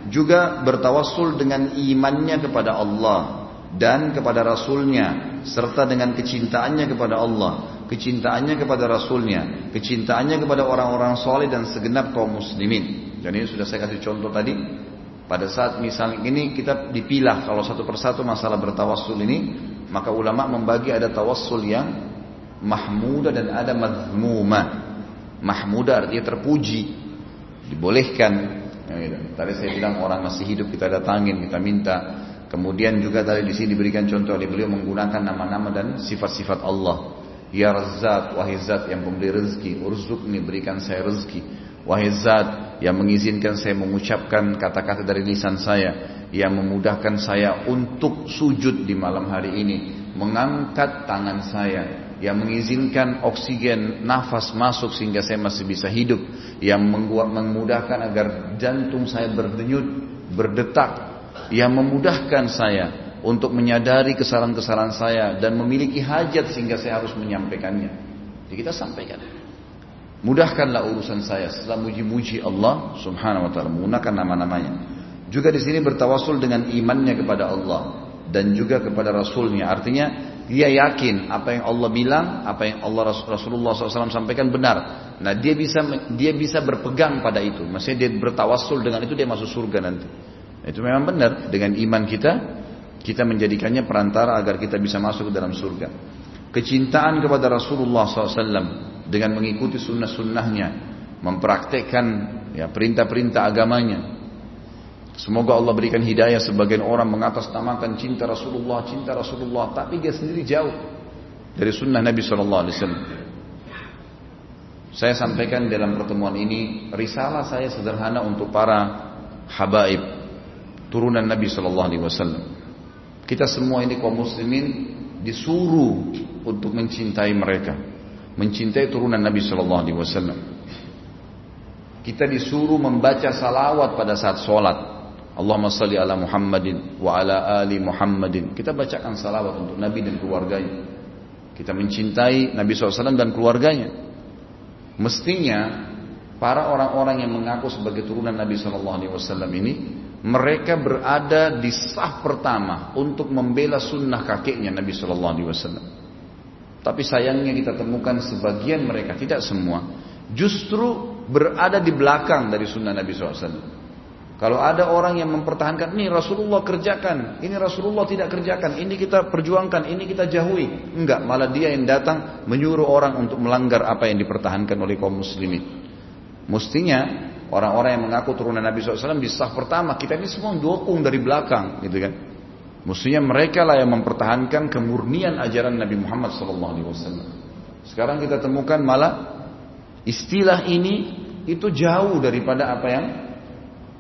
juga bertawassul dengan imannya kepada Allah dan kepada Rasulnya serta dengan kecintaannya kepada Allah, kecintaannya kepada Rasulnya, kecintaannya kepada orang-orang soleh dan segenap kaum muslimin. Dan ini sudah saya kasih contoh tadi pada saat misalnya ini kita dipilah kalau satu persatu masalah bertawassul ini, maka ulama membagi ada tawassul yang mahmuda dan ada madhmuma. Mahmuda artinya terpuji, dibolehkan. Ya, gitu. Tadi saya bilang orang masih hidup kita datangin, kita minta. Kemudian juga tadi di sini diberikan contoh oleh beliau menggunakan nama-nama dan sifat-sifat Allah. Ya Razzaq, wahai zat yang pemberi rezeki, urzukni berikan saya rezeki. Wahai zat yang mengizinkan saya mengucapkan kata-kata dari lisan saya. Yang memudahkan saya untuk sujud di malam hari ini. Mengangkat tangan saya. Yang mengizinkan oksigen nafas masuk sehingga saya masih bisa hidup. Yang memudahkan agar jantung saya berdenyut, berdetak. Yang memudahkan saya untuk menyadari kesalahan-kesalahan saya dan memiliki hajat sehingga saya harus menyampaikannya. Jadi kita sampaikan. Mudahkanlah urusan saya setelah muji-muji Allah Subhanahu wa taala menggunakan nama-namanya. Juga di sini bertawasul dengan imannya kepada Allah dan juga kepada Rasulnya. Artinya dia yakin apa yang Allah bilang, apa yang Allah Rasulullah SAW sampaikan benar. Nah dia bisa dia bisa berpegang pada itu. Maksudnya dia bertawasul dengan itu dia masuk surga nanti. Itu memang benar dengan iman kita kita menjadikannya perantara agar kita bisa masuk ke dalam surga. Kecintaan kepada Rasulullah SAW dengan mengikuti sunnah-sunnahnya, mempraktekkan ya perintah-perintah agamanya. Semoga Allah berikan hidayah sebagian orang mengatasnamakan cinta Rasulullah, cinta Rasulullah, tapi dia sendiri jauh dari sunnah Nabi Shallallahu Alaihi Wasallam. Saya sampaikan dalam pertemuan ini risalah saya sederhana untuk para habaib turunan Nabi Shallallahu Alaihi Wasallam. Kita semua ini kaum muslimin disuruh untuk mencintai mereka mencintai turunan Nabi Shallallahu Alaihi Wasallam. Kita disuruh membaca salawat pada saat sholat. Allahumma salli ala Muhammadin wa ala ali Muhammadin. Kita bacakan salawat untuk Nabi dan keluarganya. Kita mencintai Nabi SAW dan keluarganya. Mestinya para orang-orang yang mengaku sebagai turunan Nabi SAW ini mereka berada di sah pertama untuk membela sunnah kakeknya Nabi SAW. Tapi sayangnya kita temukan sebagian mereka, tidak semua, justru berada di belakang dari sunnah Nabi SAW. Kalau ada orang yang mempertahankan, ini Rasulullah kerjakan, ini Rasulullah tidak kerjakan, ini kita perjuangkan, ini kita jauhi. Enggak, malah dia yang datang menyuruh orang untuk melanggar apa yang dipertahankan oleh kaum muslimin. Mestinya orang-orang yang mengaku turunan Nabi SAW di sah pertama, kita ini semua dukung dari belakang, gitu kan. Mestinya mereka lah yang mempertahankan kemurnian ajaran Nabi Muhammad SAW. Sekarang kita temukan malah istilah ini itu jauh daripada apa yang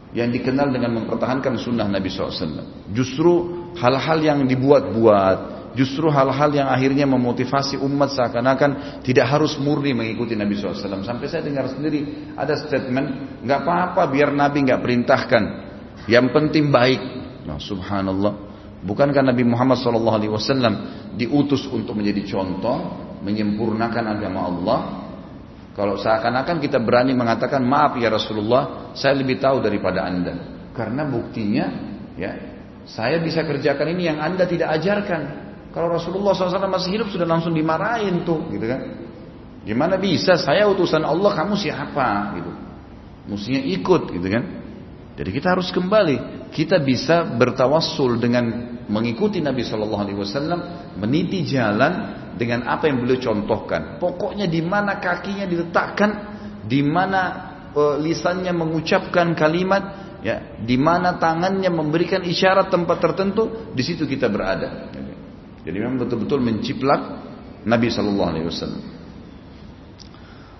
yang dikenal dengan mempertahankan sunnah Nabi SAW. Justru hal-hal yang dibuat-buat, justru hal-hal yang akhirnya memotivasi umat seakan-akan tidak harus murni mengikuti Nabi SAW. Sampai saya dengar sendiri ada statement, nggak apa-apa biar Nabi nggak perintahkan, yang penting baik. Nah, subhanallah. Bukankah Nabi Muhammad SAW diutus untuk menjadi contoh, menyempurnakan agama Allah? Kalau seakan-akan kita berani mengatakan maaf ya Rasulullah, saya lebih tahu daripada anda. Karena buktinya, ya, saya bisa kerjakan ini yang anda tidak ajarkan. Kalau Rasulullah SAW masih hidup sudah langsung dimarahin tuh, gitu kan? Gimana bisa? Saya utusan Allah, kamu siapa? Gitu. Mestinya ikut, gitu kan? Jadi kita harus kembali. Kita bisa bertawassul dengan mengikuti Nabi Shallallahu Alaihi Wasallam, meniti jalan dengan apa yang beliau contohkan. Pokoknya di mana kakinya diletakkan, di mana e, lisannya mengucapkan kalimat, ya, di mana tangannya memberikan isyarat tempat tertentu, di situ kita berada. Jadi memang betul-betul menciplak Nabi Shallallahu Alaihi Wasallam.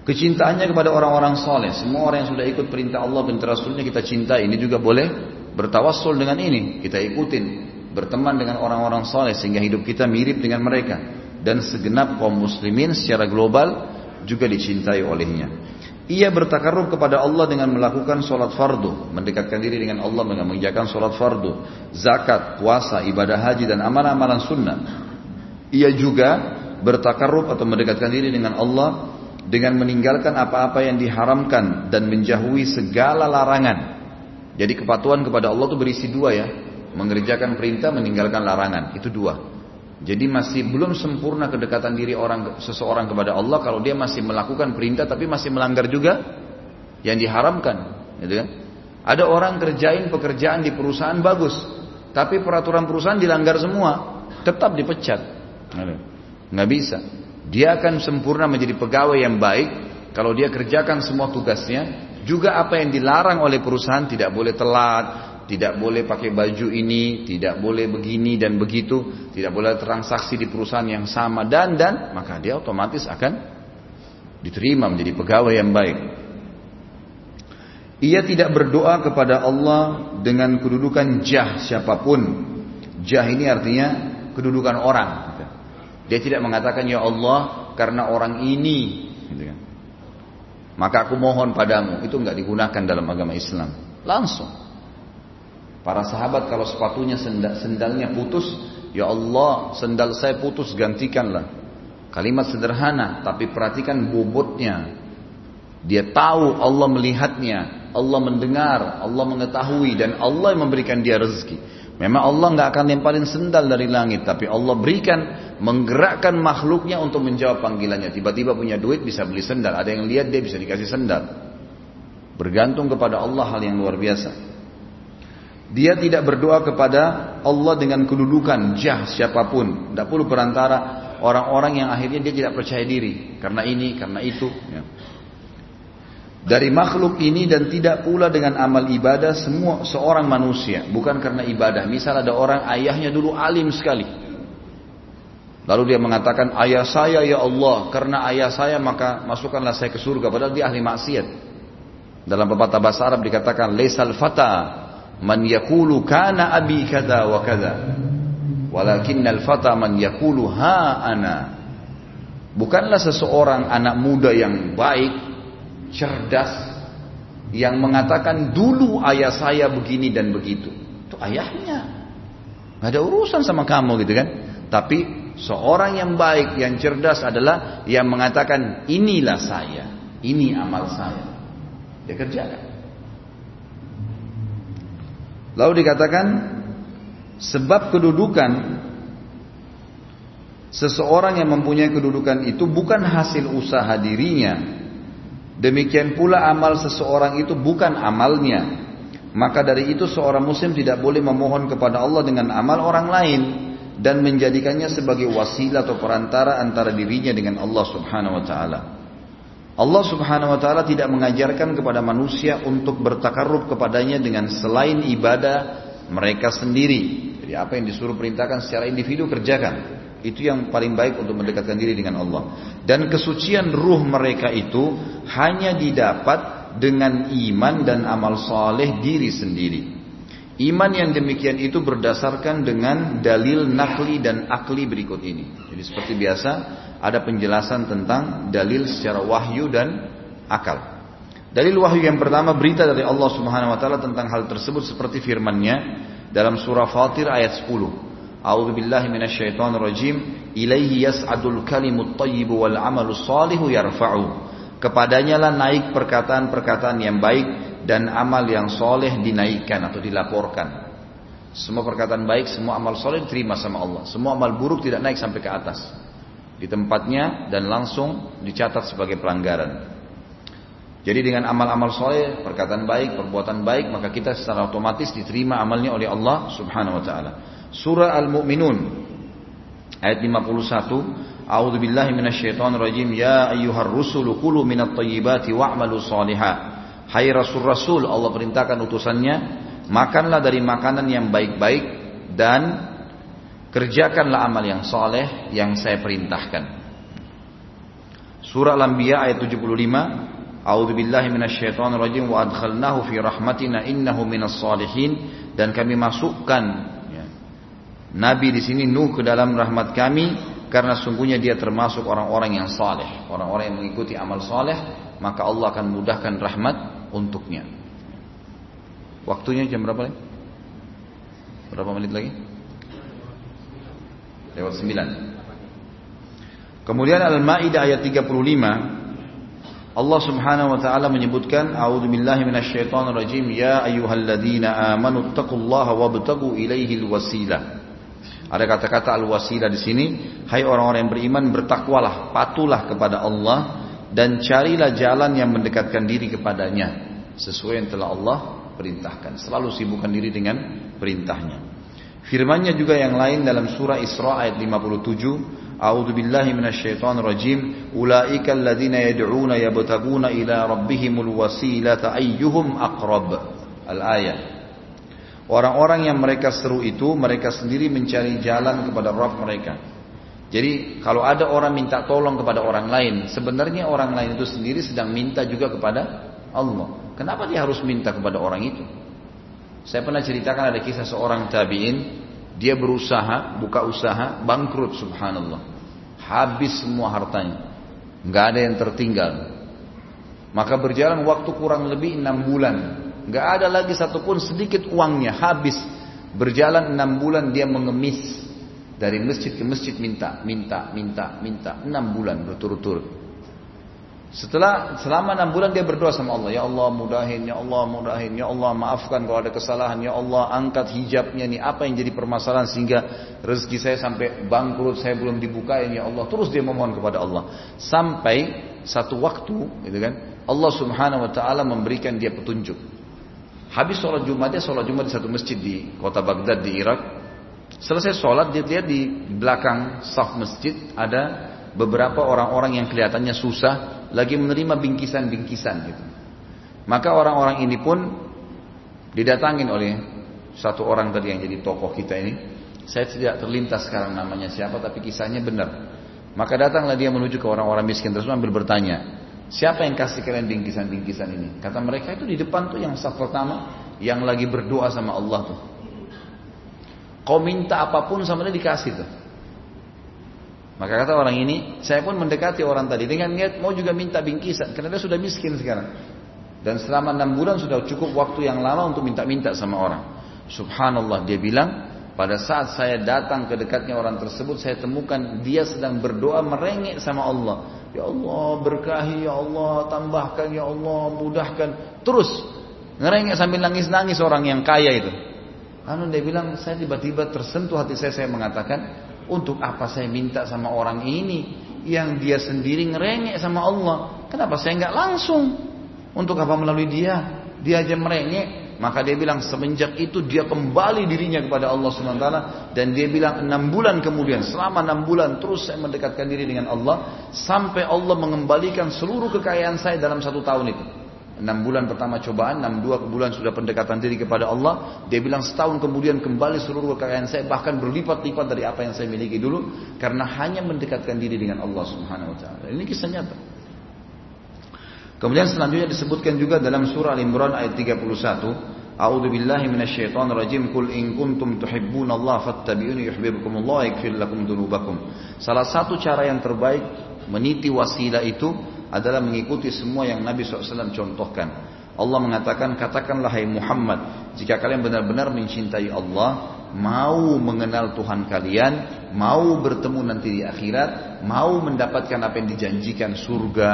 Kecintaannya kepada orang-orang soleh, semua orang yang sudah ikut perintah Allah dan Rasulnya kita cintai. Ini juga boleh bertawassul dengan ini, kita ikutin, berteman dengan orang-orang soleh sehingga hidup kita mirip dengan mereka dan segenap kaum muslimin secara global juga dicintai olehnya. Ia bertakarrub kepada Allah dengan melakukan sholat fardu, mendekatkan diri dengan Allah dengan mengerjakan sholat fardu, zakat, puasa, ibadah haji dan amalan-amalan sunnah. Ia juga bertakarrub atau mendekatkan diri dengan Allah dengan meninggalkan apa-apa yang diharamkan dan menjauhi segala larangan. Jadi kepatuhan kepada Allah itu berisi dua ya, mengerjakan perintah, meninggalkan larangan. Itu dua. Jadi masih belum sempurna kedekatan diri orang seseorang kepada Allah kalau dia masih melakukan perintah tapi masih melanggar juga yang diharamkan, gitu kan? Ada orang kerjain pekerjaan di perusahaan bagus, tapi peraturan perusahaan dilanggar semua, tetap dipecat. Nggak bisa. Dia akan sempurna menjadi pegawai yang baik kalau dia kerjakan semua tugasnya, juga apa yang dilarang oleh perusahaan tidak boleh telat, tidak boleh pakai baju ini, tidak boleh begini dan begitu, tidak boleh transaksi di perusahaan yang sama dan dan maka dia otomatis akan diterima menjadi pegawai yang baik. Ia tidak berdoa kepada Allah dengan kedudukan jah siapa pun. Jah ini artinya kedudukan orang. Dia tidak mengatakan ya Allah karena orang ini. Gitu kan. Maka aku mohon padamu. Itu nggak digunakan dalam agama Islam. Langsung. Para sahabat kalau sepatunya sendal, sendalnya putus, ya Allah sendal saya putus gantikanlah. Kalimat sederhana, tapi perhatikan bobotnya. Dia tahu Allah melihatnya, Allah mendengar, Allah mengetahui dan Allah memberikan dia rezeki. Memang Allah nggak akan lemparin sendal dari langit, tapi Allah berikan menggerakkan makhluknya untuk menjawab panggilannya. Tiba-tiba punya duit bisa beli sendal, ada yang lihat dia bisa dikasih sendal. Bergantung kepada Allah hal yang luar biasa. Dia tidak berdoa kepada Allah dengan kedudukan jah siapa pun. Tidak perlu perantara orang-orang yang akhirnya dia tidak percaya diri karena ini, karena itu. Ya. Dari makhluk ini dan tidak pula dengan amal ibadah semua seorang manusia, bukan karena ibadah. Misal ada orang ayahnya dulu alim sekali. Lalu dia mengatakan, ayah saya ya Allah, karena ayah saya maka masukkanlah saya ke surga. Padahal dia ahli maksiat. Dalam pepatah bahasa Arab dikatakan, Laisal fata man yakulu kana abi kada wa kada walakinnal fata man yakulu ha ana bukanlah seseorang anak muda yang baik cerdas yang mengatakan dulu ayah saya begini dan begitu. Itu ayahnya. Nggak ada urusan sama kamu gitu kan? Tapi seorang yang baik yang cerdas adalah yang mengatakan inilah saya ini amal saya. Dia kerjakan. Lalu dikatakan sebab kedudukan seseorang yang mempunyai kedudukan itu bukan hasil usaha dirinya. Demikian pula amal seseorang itu bukan amalnya. Maka dari itu seorang muslim tidak boleh memohon kepada Allah dengan amal orang lain dan menjadikannya sebagai wasilah atau perantara antara dirinya dengan Allah Subhanahu wa taala. Allah subhanahu wa ta'ala tidak mengajarkan kepada manusia untuk bertakarrub kepadanya dengan selain ibadah mereka sendiri. Jadi apa yang disuruh perintahkan secara individu kerjakan. Itu yang paling baik untuk mendekatkan diri dengan Allah. Dan kesucian ruh mereka itu hanya didapat dengan iman dan amal soleh diri sendiri. Iman yang demikian itu berdasarkan dengan dalil nakli dan akli berikut ini. Jadi seperti biasa ada penjelasan tentang dalil secara wahyu dan akal. Dalil wahyu yang pertama berita dari Allah Subhanahu wa taala tentang hal tersebut seperti firman-Nya dalam surah Fatir ayat 10. A'udzu billahi minasyaitonir rajim. Ilaihi yas'adul kalimut thayyibu wal 'amalus shalihu yarfa'u. Kepadanya lah naik perkataan-perkataan yang baik dan amal yang soleh dinaikkan atau dilaporkan. Semua perkataan baik, semua amal soleh diterima sama Allah. Semua amal buruk tidak naik sampai ke atas. Di tempatnya dan langsung dicatat sebagai pelanggaran. Jadi dengan amal-amal soleh, perkataan baik, perbuatan baik, maka kita secara otomatis diterima amalnya oleh Allah subhanahu wa ta'ala. Surah Al-Mu'minun ayat 51 A'udzu billahi minasyaitonir rajim ya ayyuhar rusulu kulu minat thayyibati wa'malu shalihan Hai Rasul-Rasul Allah perintahkan utusannya Makanlah dari makanan yang baik-baik Dan Kerjakanlah amal yang soleh Yang saya perintahkan. Surah Al-Anbiya ayat 75 A'udzu billahi minasyaitonir rajim wa adkhalnahu fi rahmatina innahu minas salihin. Dan kami masukkan Nabi di sini Nuh ke dalam rahmat kami karena sungguhnya dia termasuk orang-orang yang saleh, orang-orang yang mengikuti amal saleh, maka Allah akan mudahkan rahmat untuknya. Waktunya jam berapa lagi? Berapa menit lagi? Lewat 9. Kemudian Al-Maidah ayat 35 Allah Subhanahu wa taala menyebutkan A'udzu billahi minasyaitonir rajim ya ayyuhalladzina amanu taqullaha wabtagu ilaihil wasilah. Ada kata-kata al-wasilah di sini, hai orang-orang yang beriman bertakwalah, patulah kepada Allah dan carilah jalan yang mendekatkan diri kepadanya sesuai yang telah Allah perintahkan. Selalu sibukkan diri dengan perintahnya. Firmannya juga yang lain dalam surah Isra ayat 57, A'udzu billahi minasyaitonir rajim, ulaika alladziina yad'una yabtaguna ila rabbihimul wasilata ayyuhum aqrab. Al-ayat. Orang-orang yang mereka seru itu mereka sendiri mencari jalan kepada Rabb mereka. Jadi kalau ada orang minta tolong kepada orang lain, sebenarnya orang lain itu sendiri sedang minta juga kepada Allah. Kenapa dia harus minta kepada orang itu? Saya pernah ceritakan ada kisah seorang tabi'in, dia berusaha, buka usaha, bangkrut subhanallah. Habis semua hartanya. Nggak ada yang tertinggal. Maka berjalan waktu kurang lebih enam bulan. Nggak ada lagi satupun sedikit uangnya, habis. Berjalan enam bulan dia mengemis dari masjid ke masjid minta, minta, minta, minta. Enam bulan berturut-turut. Setelah selama enam bulan dia berdoa sama Allah, ya Allah mudahin, ya Allah mudahin, ya Allah maafkan kalau ada kesalahan, ya Allah angkat hijabnya nih apa yang jadi permasalahan sehingga rezeki saya sampai bangkrut, saya belum dibukain ya Allah. Terus dia memohon kepada Allah sampai satu waktu, gitu kan? Allah Subhanahu Wa Taala memberikan dia petunjuk. Habis sholat Jumat dia sholat Jumat di satu masjid di kota Baghdad di Irak. Selesai sholat dia lihat di belakang saf masjid ada beberapa orang-orang yang kelihatannya susah lagi menerima bingkisan-bingkisan gitu. Maka orang-orang ini pun didatangin oleh satu orang tadi yang jadi tokoh kita ini. Saya tidak terlintas sekarang namanya siapa tapi kisahnya benar. Maka datanglah dia menuju ke orang-orang miskin terus ambil bertanya, siapa yang kasih kalian bingkisan-bingkisan ini? Kata mereka itu di depan tuh yang saf pertama yang lagi berdoa sama Allah tuh. Kau minta apa pun sama dia dikasih tuh. Maka kata orang ini, saya pun mendekati orang tadi dengan niat mau juga minta bingkisan karena dia sudah miskin sekarang. Dan selama enam bulan sudah cukup waktu yang lama untuk minta-minta sama orang. Subhanallah dia bilang, pada saat saya datang ke dekatnya orang tersebut, saya temukan dia sedang berdoa merengek sama Allah. Ya Allah berkahi, ya Allah tambahkan, ya Allah mudahkan. Terus ngerengek sambil nangis-nangis orang yang kaya itu. Anu dia bilang, saya tiba-tiba tersentuh hati saya, saya mengatakan, untuk apa saya minta sama orang ini yang dia sendiri ngerengek sama Allah? Kenapa saya nggak langsung? Untuk apa melalui dia? Dia aja merengek. Maka dia bilang semenjak itu dia kembali dirinya kepada Allah SWT dan dia bilang enam bulan kemudian selama enam bulan terus saya mendekatkan diri dengan Allah sampai Allah mengembalikan seluruh kekayaan saya dalam satu tahun itu. Enam bulan pertama cobaan, enam dua bulan sudah pendekatan diri kepada Allah. Dia bilang setahun kemudian kembali seluruh kekayaan saya bahkan berlipat-lipat dari apa yang saya miliki dulu karena hanya mendekatkan diri dengan Allah Subhanahu wa taala. Ini kisah nyata. Kemudian selanjutnya disebutkan juga dalam surah Al-Imran ayat 31, A'udzu billahi minasyaitonir rajim. Qul in kuntum tuhibbunallaha fattabi'uni yuhibbukumullah yaghfir lakum dzunubakum. Salah satu cara yang terbaik meniti wasilah itu adalah mengikuti semua yang Nabi SAW contohkan. Allah mengatakan, katakanlah hai Muhammad, jika kalian benar-benar mencintai Allah, mau mengenal Tuhan kalian, mau bertemu nanti di akhirat, mau mendapatkan apa yang dijanjikan surga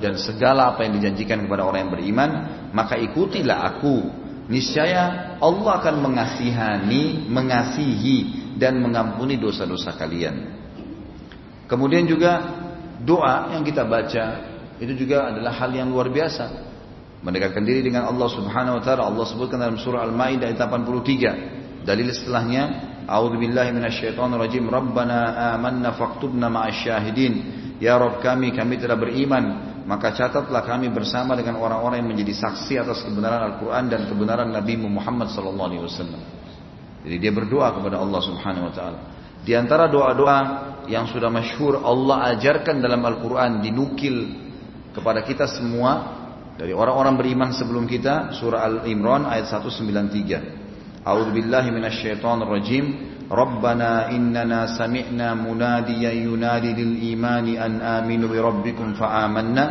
dan segala apa yang dijanjikan kepada orang yang beriman, maka ikutilah aku niscaya Allah akan mengasihani, mengasihi dan mengampuni dosa-dosa kalian. Kemudian juga doa yang kita baca itu juga adalah hal yang luar biasa. Mendekatkan diri dengan Allah Subhanahu wa taala. Allah sebutkan dalam surah Al-Maidah ayat 83. Dalil setelahnya, A'udzubillahi minasyaitonirrajim. Rabbana amanna faktubna ma'asyahidin. Ya Rabb kami, kami telah beriman maka catatlah kami bersama dengan orang-orang yang menjadi saksi atas kebenaran Al-Quran dan kebenaran Nabi Muhammad SAW. Jadi dia berdoa kepada Allah Subhanahu Wa Taala. Di antara doa-doa yang sudah masyhur Allah ajarkan dalam Al-Quran dinukil kepada kita semua dari orang-orang beriman sebelum kita surah Al-Imran ayat 193. A'udzu billahi minasyaitonir rajim. ربنا إننا سمعنا مناديا ينادي للإيمان أن آمنوا بربكم فآمنا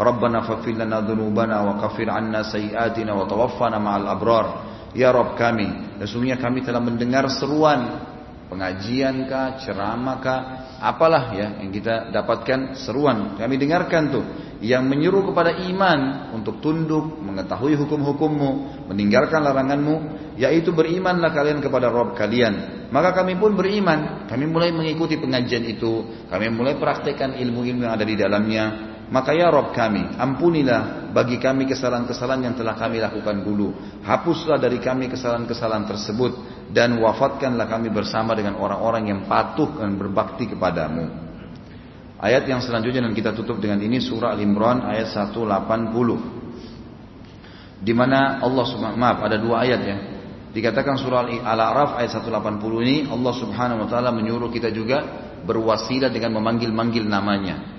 ربنا فاغفر لنا ذنوبنا وكفر عنا سيئاتنا وتوفنا مع الأبرار Ya Rob kami, sesungguhnya kami telah mendengar seruan pengajian kah, ceramah kah, apalah ya yang kita dapatkan seruan. Kami dengarkan tuh yang menyuruh kepada iman untuk tunduk, mengetahui hukum-hukummu, meninggalkan laranganmu, yaitu berimanlah kalian kepada Rob kalian maka kami pun beriman. Kami mulai mengikuti pengajian itu. Kami mulai praktekkan ilmu-ilmu yang ada di dalamnya. Maka ya Rob kami, ampunilah bagi kami kesalahan-kesalahan yang telah kami lakukan dulu. Hapuslah dari kami kesalahan-kesalahan tersebut. Dan wafatkanlah kami bersama dengan orang-orang yang patuh dan berbakti kepadamu. Ayat yang selanjutnya dan kita tutup dengan ini surah Al-Imran ayat 180. Di mana Allah subhanahu maaf ada dua ayat ya. Dikatakan surah Al-A'raf ayat 180 ini Allah Subhanahu wa taala menyuruh kita juga berwasilah dengan memanggil-manggil namanya.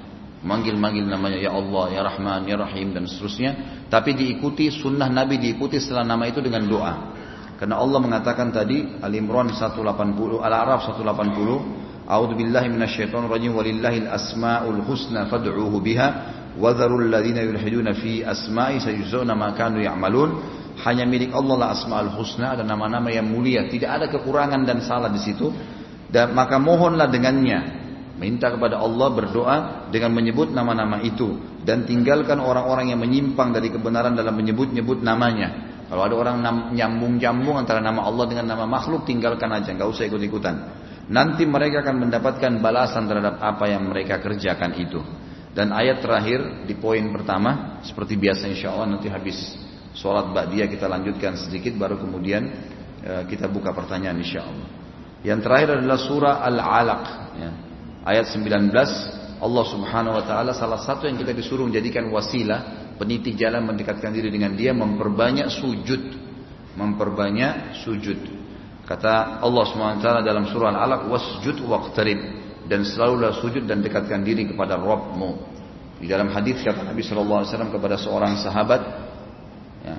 Manggil-manggil namanya ya Allah, ya Rahman, ya Rahim dan seterusnya. Tapi diikuti sunnah Nabi diikuti setelah nama itu dengan doa. Karena Allah mengatakan tadi Al-Imran 180, Al-A'raf 180, A'udzu billahi minasyaitonir rajim walillahil asmaul husna fad'uuhu biha wa dzarul ladzina yulhiduna fi asma'i sayujzauna ma kanu ya'malun hanya milik Allah lah asmaul husna dan nama-nama yang mulia tidak ada kekurangan dan salah di situ dan maka mohonlah dengannya minta kepada Allah berdoa dengan menyebut nama-nama itu dan tinggalkan orang-orang yang menyimpang dari kebenaran dalam menyebut-nyebut namanya kalau ada orang nyambung-nyambung antara nama Allah dengan nama makhluk tinggalkan aja nggak usah ikut-ikutan nanti mereka akan mendapatkan balasan terhadap apa yang mereka kerjakan itu dan ayat terakhir di poin pertama seperti biasa insya Allah nanti habis Sholat ba'diyah kita lanjutkan sedikit baru kemudian e, kita buka pertanyaan insya Allah. Yang terakhir adalah surah Al-Alaq. Ya. Ayat 19 Allah subhanahu wa ta'ala salah satu yang kita disuruh menjadikan wasilah peniti jalan mendekatkan diri dengan dia memperbanyak sujud memperbanyak sujud kata Allah subhanahu wa ta'ala dalam surah Al-Alaq wasjud waqtarib dan selalulah sujud dan dekatkan diri kepada Rabbmu di dalam hadis kata Nabi SAW kepada seorang sahabat Ya.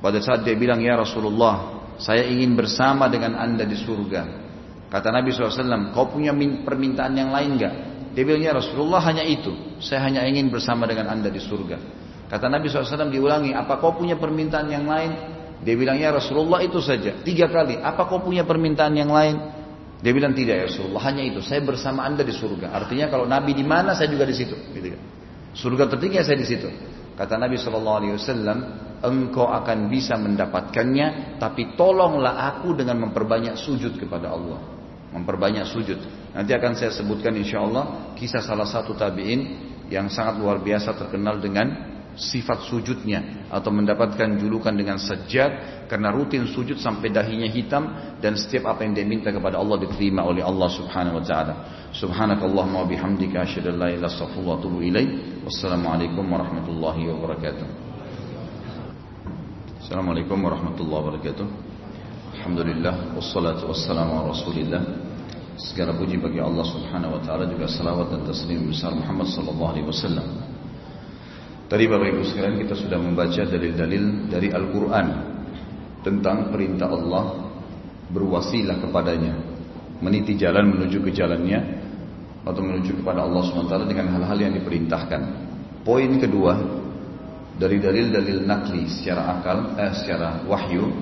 Pada saat dia bilang, Ya Rasulullah, saya ingin bersama dengan anda di surga. Kata Nabi SAW, kau punya permintaan yang lain gak? Dia bilang, Ya Rasulullah hanya itu. Saya hanya ingin bersama dengan anda di surga. Kata Nabi SAW diulangi, apa kau punya permintaan yang lain? Dia bilang, Ya Rasulullah itu saja. Tiga kali, apa kau punya permintaan yang lain? Dia bilang tidak ya Rasulullah, hanya itu. Saya bersama anda di surga. Artinya kalau Nabi di mana, saya juga di situ. Gitu kan. Surga tertinggi saya di situ. Kata Nabi Shallallahu Alaihi Wasallam, engkau akan bisa mendapatkannya, tapi tolonglah aku dengan memperbanyak sujud kepada Allah. Memperbanyak sujud. Nanti akan saya sebutkan insya Allah kisah salah satu tabiin yang sangat luar biasa terkenal dengan sifat sujudnya atau mendapatkan julukan dengan sajjad karena rutin sujud sampai dahinya hitam dan setiap apa yang dia minta kepada Allah diterima oleh Allah Subhanahu wa taala. Subhanakallahumma wa bihamdika asyhadu an la ilaha illa anta. Wassalamualaikum warahmatullahi wabarakatuh. Assalamualaikum warahmatullahi wabarakatuh Alhamdulillah Wassalatu wassalamu ala rasulillah Segala puji bagi Allah subhanahu wa ta'ala Juga salawat dan taslim besar Muhammad sallallahu alaihi wasallam Tadi Bapak Ibu sekalian kita sudah membaca dalil-dalil dari Al-Quran tentang perintah Allah berwasilah kepadanya, meniti jalan menuju ke jalannya atau menuju kepada Allah SWT dengan hal-hal yang diperintahkan. Poin kedua dari dalil-dalil nakli secara akal, eh, secara wahyu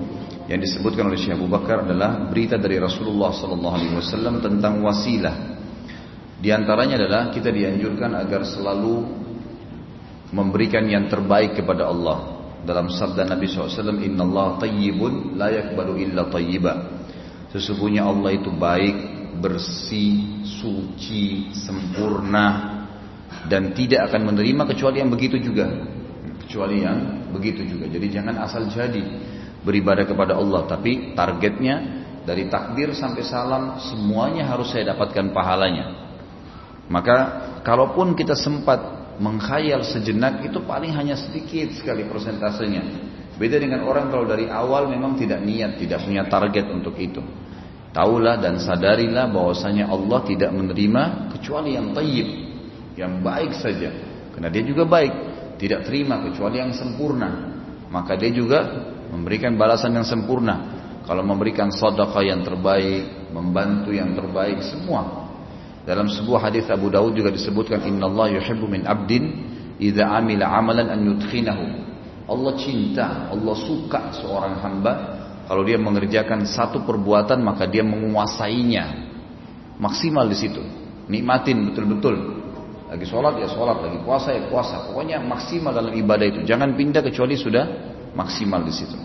yang disebutkan oleh Syekh Abu Bakar adalah berita dari Rasulullah SAW tentang wasilah. Di antaranya adalah kita dianjurkan agar selalu memberikan yang terbaik kepada Allah. Dalam sabda Nabi SAW, Inna Allah tayyibun la yakbalu illa tayyiba. Sesungguhnya Allah itu baik, bersih, suci, sempurna dan tidak akan menerima kecuali yang begitu juga. Kecuali yang begitu juga. Jadi jangan asal jadi beribadah kepada Allah, tapi targetnya dari takbir sampai salam semuanya harus saya dapatkan pahalanya. Maka kalaupun kita sempat mengkhayal sejenak itu paling hanya sedikit sekali persentasenya. Beda dengan orang kalau dari awal memang tidak niat, tidak punya target untuk itu. Taulah dan sadarilah bahwasanya Allah tidak menerima kecuali yang tayyib, yang baik saja. Karena dia juga baik, tidak terima kecuali yang sempurna. Maka dia juga memberikan balasan yang sempurna. Kalau memberikan sedekah yang terbaik, membantu yang terbaik, semua. Dalam sebuah hadis Abu Daud juga disebutkan Inna Allah yuhibbu min abdin idza amila amalan an yudkhinahu Allah cinta, Allah suka seorang hamba kalau dia mengerjakan satu perbuatan maka dia menguasainya. Maksimal di situ. Nikmatin betul-betul. Lagi sholat ya sholat, lagi puasa ya puasa. Pokoknya maksimal dalam ibadah itu. Jangan pindah kecuali sudah maksimal di situ.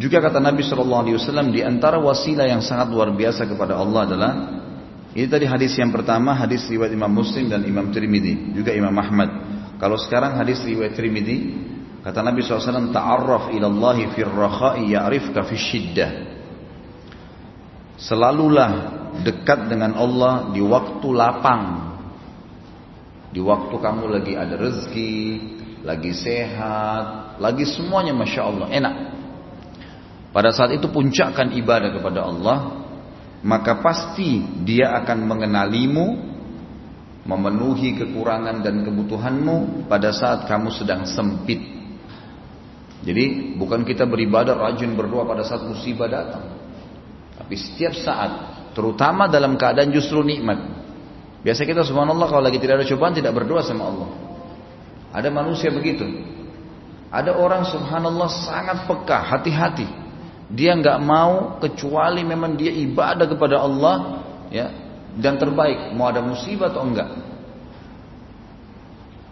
Juga kata Nabi Shallallahu Alaihi Wasallam di antara wasilah yang sangat luar biasa kepada Allah adalah ini tadi hadis yang pertama hadis riwayat Imam Muslim dan Imam Tirmidzi juga Imam Ahmad kalau sekarang hadis riwayat Trimidi, kata Nabi SAW, Ta'arraf ilallahi fir rakha'i ya'rifka fi syiddah. Selalulah dekat dengan Allah di waktu lapang. Di waktu kamu lagi ada rezeki, lagi sehat, lagi semuanya Masya Allah, enak. Pada saat itu puncakkan ibadah kepada Allah, maka pasti dia akan mengenalimu memenuhi kekurangan dan kebutuhanmu pada saat kamu sedang sempit. Jadi bukan kita beribadah rajin berdoa pada saat musibah datang. Tapi setiap saat, terutama dalam keadaan justru nikmat. Biasa kita subhanallah kalau lagi tidak ada cobaan tidak berdoa sama Allah. Ada manusia begitu. Ada orang subhanallah sangat peka, hati-hati. Dia nggak mau kecuali memang dia ibadah kepada Allah, ya dan terbaik. Mau ada musibah atau enggak.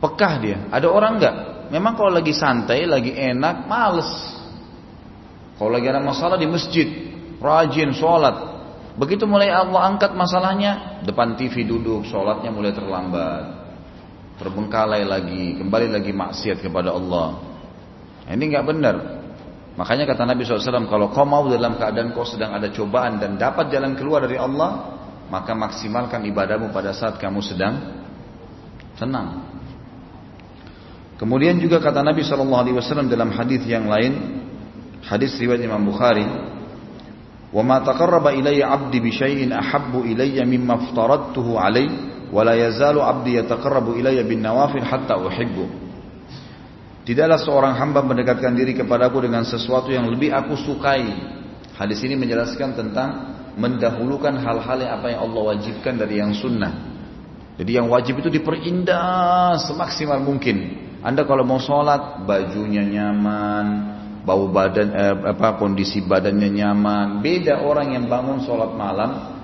Pekah dia. Ada orang enggak memang kalau lagi santai lagi enak males. Kalau lagi ada masalah di masjid rajin sholat. Begitu mulai Allah angkat masalahnya depan TV duduk sholatnya mulai terlambat terbengkalai lagi kembali lagi maksiat kepada Allah ini enggak benar makanya kata Nabi SAW kalau kau mau dalam keadaan kau sedang ada cobaan dan dapat jalan keluar dari Allah maka maksimalkan ibadahmu pada saat kamu sedang tenang. Kemudian juga kata Nabi Wasallam dalam hadis yang lain, hadis riwayat Imam Bukhari, "Wa ma taqarraba ilayya 'abdi bi syai'in ahabbu ilayya mimma aftaradtuhu alayhi, wa la yazalu 'abdi yataqarrabu ilayya bin nawafil hatta uhibbu." Tidaklah seorang hamba mendekatkan diri kepadaku dengan sesuatu yang lebih aku sukai. Hadis ini menjelaskan tentang mendahulukan hal-hal yang apa yang Allah wajibkan dari yang sunnah. Jadi yang wajib itu diperindah semaksimal mungkin. Anda kalau mau sholat bajunya nyaman, bau badan eh, apa kondisi badannya nyaman. Beda orang yang bangun sholat malam,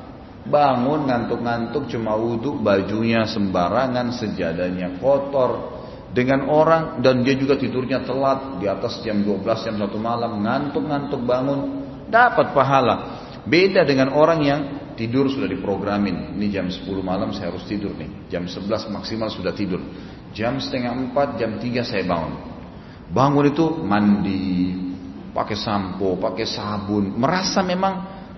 bangun ngantuk-ngantuk cuma wudhu, bajunya sembarangan, sejadahnya kotor. Dengan orang dan dia juga tidurnya telat di atas jam 12 jam 1 malam ngantuk-ngantuk bangun dapat pahala. Beda dengan orang yang tidur sudah diprogramin. Ini jam 10 malam saya harus tidur nih. Jam 11 maksimal sudah tidur. Jam setengah 4, jam 3 saya bangun. Bangun itu mandi, pakai sampo, pakai sabun. Merasa memang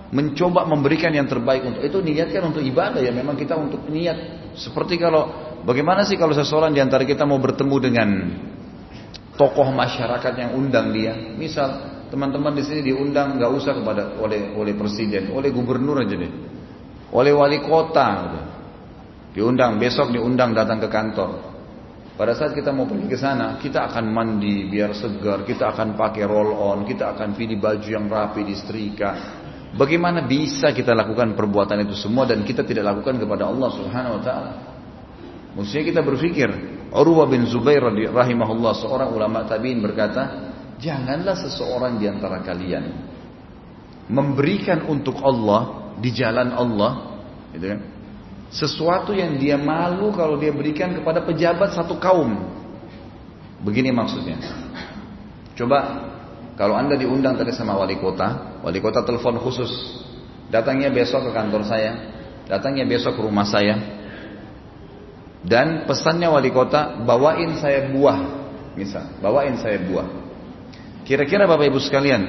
mencoba memberikan yang terbaik untuk itu niatkan untuk ibadah ya memang kita untuk niat seperti kalau bagaimana sih kalau seseorang di antara kita mau bertemu dengan tokoh masyarakat yang undang dia misal teman-teman di sini diundang nggak usah kepada oleh oleh presiden, oleh gubernur aja deh, oleh wali kota, diundang besok diundang datang ke kantor. Pada saat kita mau pergi ke sana, kita akan mandi biar segar, kita akan pakai roll on, kita akan pilih baju yang rapi, disetrika. Bagaimana bisa kita lakukan perbuatan itu semua dan kita tidak lakukan kepada Allah Subhanahu wa taala? Maksudnya kita berpikir, Urwah bin Zubair rahimahullah seorang ulama tabi'in berkata, janganlah seseorang di antara kalian memberikan untuk Allah di jalan Allah, gitu kan? Sesuatu yang dia malu kalau dia berikan kepada pejabat satu kaum. Begini maksudnya. Coba kalau anda diundang tadi sama wali kota, wali kota telepon khusus, datangnya besok ke kantor saya, datangnya besok ke rumah saya, dan pesannya wali kota bawain saya buah, misal, bawain saya buah. Kira-kira bapak ibu sekalian,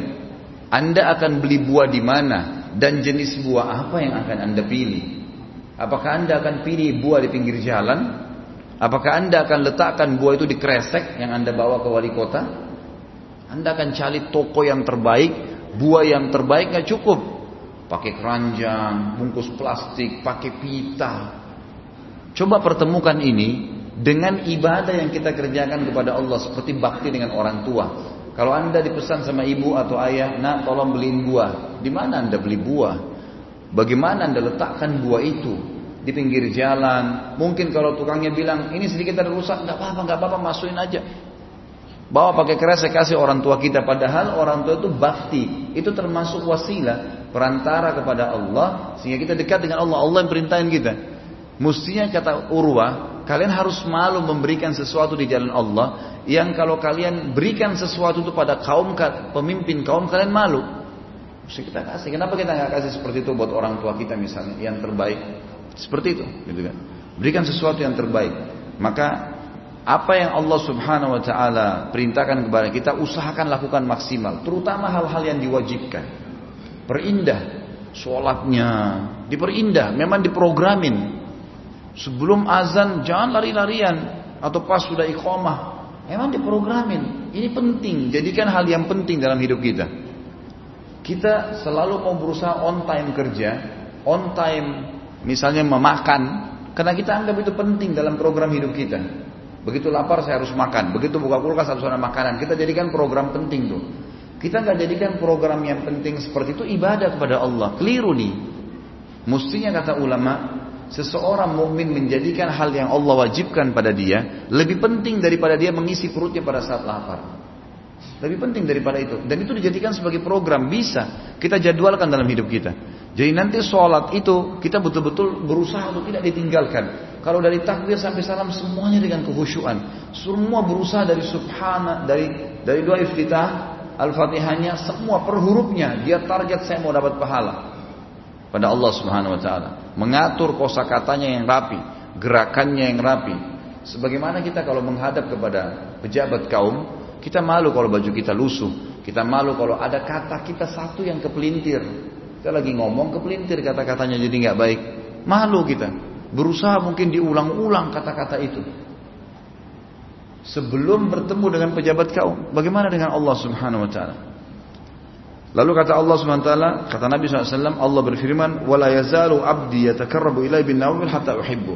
anda akan beli buah di mana dan jenis buah apa yang akan anda pilih? Apakah anda akan pilih buah di pinggir jalan? Apakah anda akan letakkan buah itu di kresek yang anda bawa ke wali kota? Anda akan cari toko yang terbaik, buah yang terbaik nggak cukup. Pakai keranjang, bungkus plastik, pakai pita. Coba pertemukan ini dengan ibadah yang kita kerjakan kepada Allah seperti bakti dengan orang tua. Kalau anda dipesan sama ibu atau ayah, nak tolong beliin buah. Di mana anda beli buah? Bagaimana anda letakkan buah itu di pinggir jalan? Mungkin kalau tukangnya bilang ini sedikit ada rusak, nggak apa-apa, nggak apa-apa, masukin aja. Bawa pakai keras saya kasih orang tua kita. Padahal orang tua itu bakti. Itu termasuk wasilah perantara kepada Allah sehingga kita dekat dengan Allah. Allah yang perintahin kita. Mestinya kata Urwa, kalian harus malu memberikan sesuatu di jalan Allah yang kalau kalian berikan sesuatu itu pada kaum pemimpin kaum kalian malu. Mesti kita kasih. Kenapa kita nggak kasih seperti itu buat orang tua kita misalnya yang terbaik? Seperti itu, gitu kan? Berikan sesuatu yang terbaik. Maka apa yang Allah Subhanahu wa taala perintahkan kepada kita usahakan lakukan maksimal, terutama hal-hal yang diwajibkan. Perindah sholatnya, diperindah, memang diprogramin. Sebelum azan jangan lari-larian atau pas sudah iqamah, memang diprogramin. Ini penting, jadikan hal yang penting dalam hidup kita. Kita selalu mau berusaha on time kerja, on time misalnya memakan, karena kita anggap itu penting dalam program hidup kita. Begitu lapar saya harus makan, begitu buka kulkas harus ada makanan. Kita jadikan program penting tuh. Kita nggak jadikan program yang penting seperti itu ibadah kepada Allah. Keliru nih. Mestinya kata ulama, seseorang mukmin menjadikan hal yang Allah wajibkan pada dia lebih penting daripada dia mengisi perutnya pada saat lapar. Lebih penting daripada itu. Dan itu dijadikan sebagai program. Bisa. Kita jadwalkan dalam hidup kita. Jadi nanti sholat itu kita betul-betul berusaha untuk tidak ditinggalkan. Kalau dari takbir sampai salam semuanya dengan kehusyuan. Semua berusaha dari subhana, dari dari doa iftitah, al-fatihahnya, semua per hurufnya. Dia target saya mau dapat pahala. Pada Allah subhanahu wa ta'ala. Mengatur kosa katanya yang rapi. Gerakannya yang rapi. Sebagaimana kita kalau menghadap kepada pejabat kaum, kita malu kalau baju kita lusuh. Kita malu kalau ada kata kita satu yang kepelintir. Kita lagi ngomong kepelintir kata-katanya jadi nggak baik. Malu kita. Berusaha mungkin diulang-ulang kata-kata itu. Sebelum bertemu dengan pejabat kaum. Bagaimana dengan Allah subhanahu wa ta'ala? Lalu kata Allah subhanahu wa ta'ala, kata Nabi SAW, Allah berfirman, وَلَا يَزَالُ عَبْدِي يَتَكَرَّبُ إِلَيْ بِالنَّوْمِ حَتَّى أُحِبُّ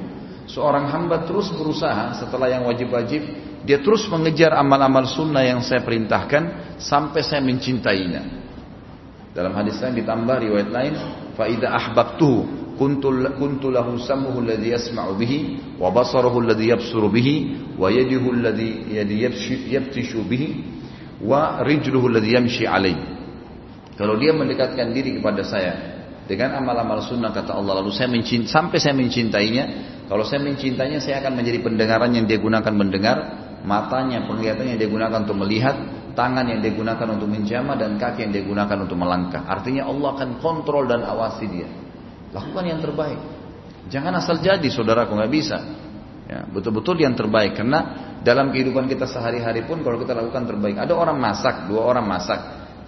Seorang hamba terus berusaha setelah yang wajib-wajib dia terus mengejar amal-amal sunnah yang saya perintahkan sampai saya mencintainya. Dalam hadis lain ditambah riwayat lain, fa idza ahbabtuhu kuntu kuntu lahu sam'uhu alladhi yasma'u bihi wa basaruhu alladhi yabsuru bihi wa bihi wa rijluhu. Kalau dia mendekatkan diri kepada saya dengan amal-amal sunnah kata Allah lalu saya mencintai, sampai saya mencintainya kalau saya mencintainya saya akan menjadi pendengaran yang dia gunakan mendengar matanya, penglihatan yang dia gunakan untuk melihat, tangan yang dia gunakan untuk menjama dan kaki yang dia gunakan untuk melangkah. Artinya Allah akan kontrol dan awasi dia. Lakukan yang terbaik. Jangan asal jadi saudaraku nggak bisa. Ya, betul-betul yang terbaik karena dalam kehidupan kita sehari-hari pun kalau kita lakukan terbaik. Ada orang masak, dua orang masak,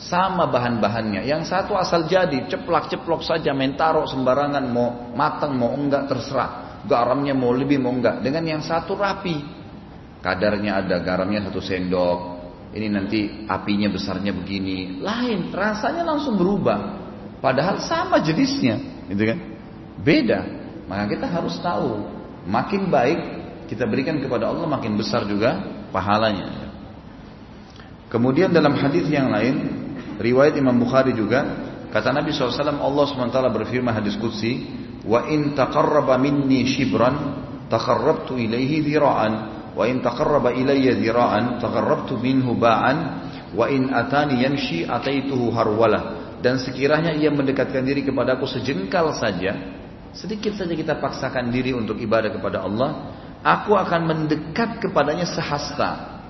sama bahan-bahannya. Yang satu asal jadi, ceplak-ceplok saja, main taruh sembarangan, mau matang mau enggak terserah. Garamnya mau lebih mau enggak. Dengan yang satu rapi, kadarnya ada garamnya satu sendok ini nanti apinya besarnya begini lain rasanya langsung berubah padahal sama jenisnya gitu kan beda maka kita harus tahu makin baik kita berikan kepada Allah makin besar juga pahalanya. Kemudian dalam hadis yang lain, riwayat Imam Bukhari juga, kata Nabi SAW, Allah SWT berfirman hadis Qudsi, Wa in taqarraba minni shibran, taqarrabtu ilaihi dhira'an, wa in taqarraba ilayya dhira'an, taqarrabtu minhu ba'an, wa in atani yamshi ataituhu harwala. Dan sekiranya ia mendekatkan diri kepadaku sejengkal saja, sedikit saja kita paksakan diri untuk ibadah kepada Allah, aku akan mendekat kepadanya sehasta.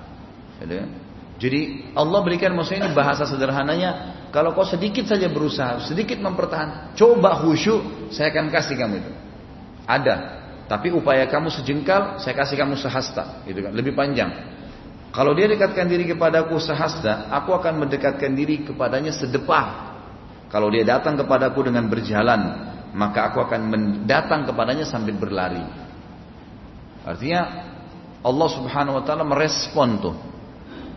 Jadi Allah berikan maksudnya ini bahasa sederhananya, kalau kau sedikit saja berusaha, sedikit mempertahankan, coba khusyuk, saya akan kasih kamu itu. Ada, tapi upaya kamu sejengkal, saya kasih kamu sehasta, gitu kan, lebih panjang. Kalau dia dekatkan diri kepadaku sehasta, aku akan mendekatkan diri kepadanya sedepah. Kalau dia datang kepadaku dengan berjalan, maka aku akan datang kepadanya sambil berlari. Artinya Allah Subhanahu wa taala merespon tuh.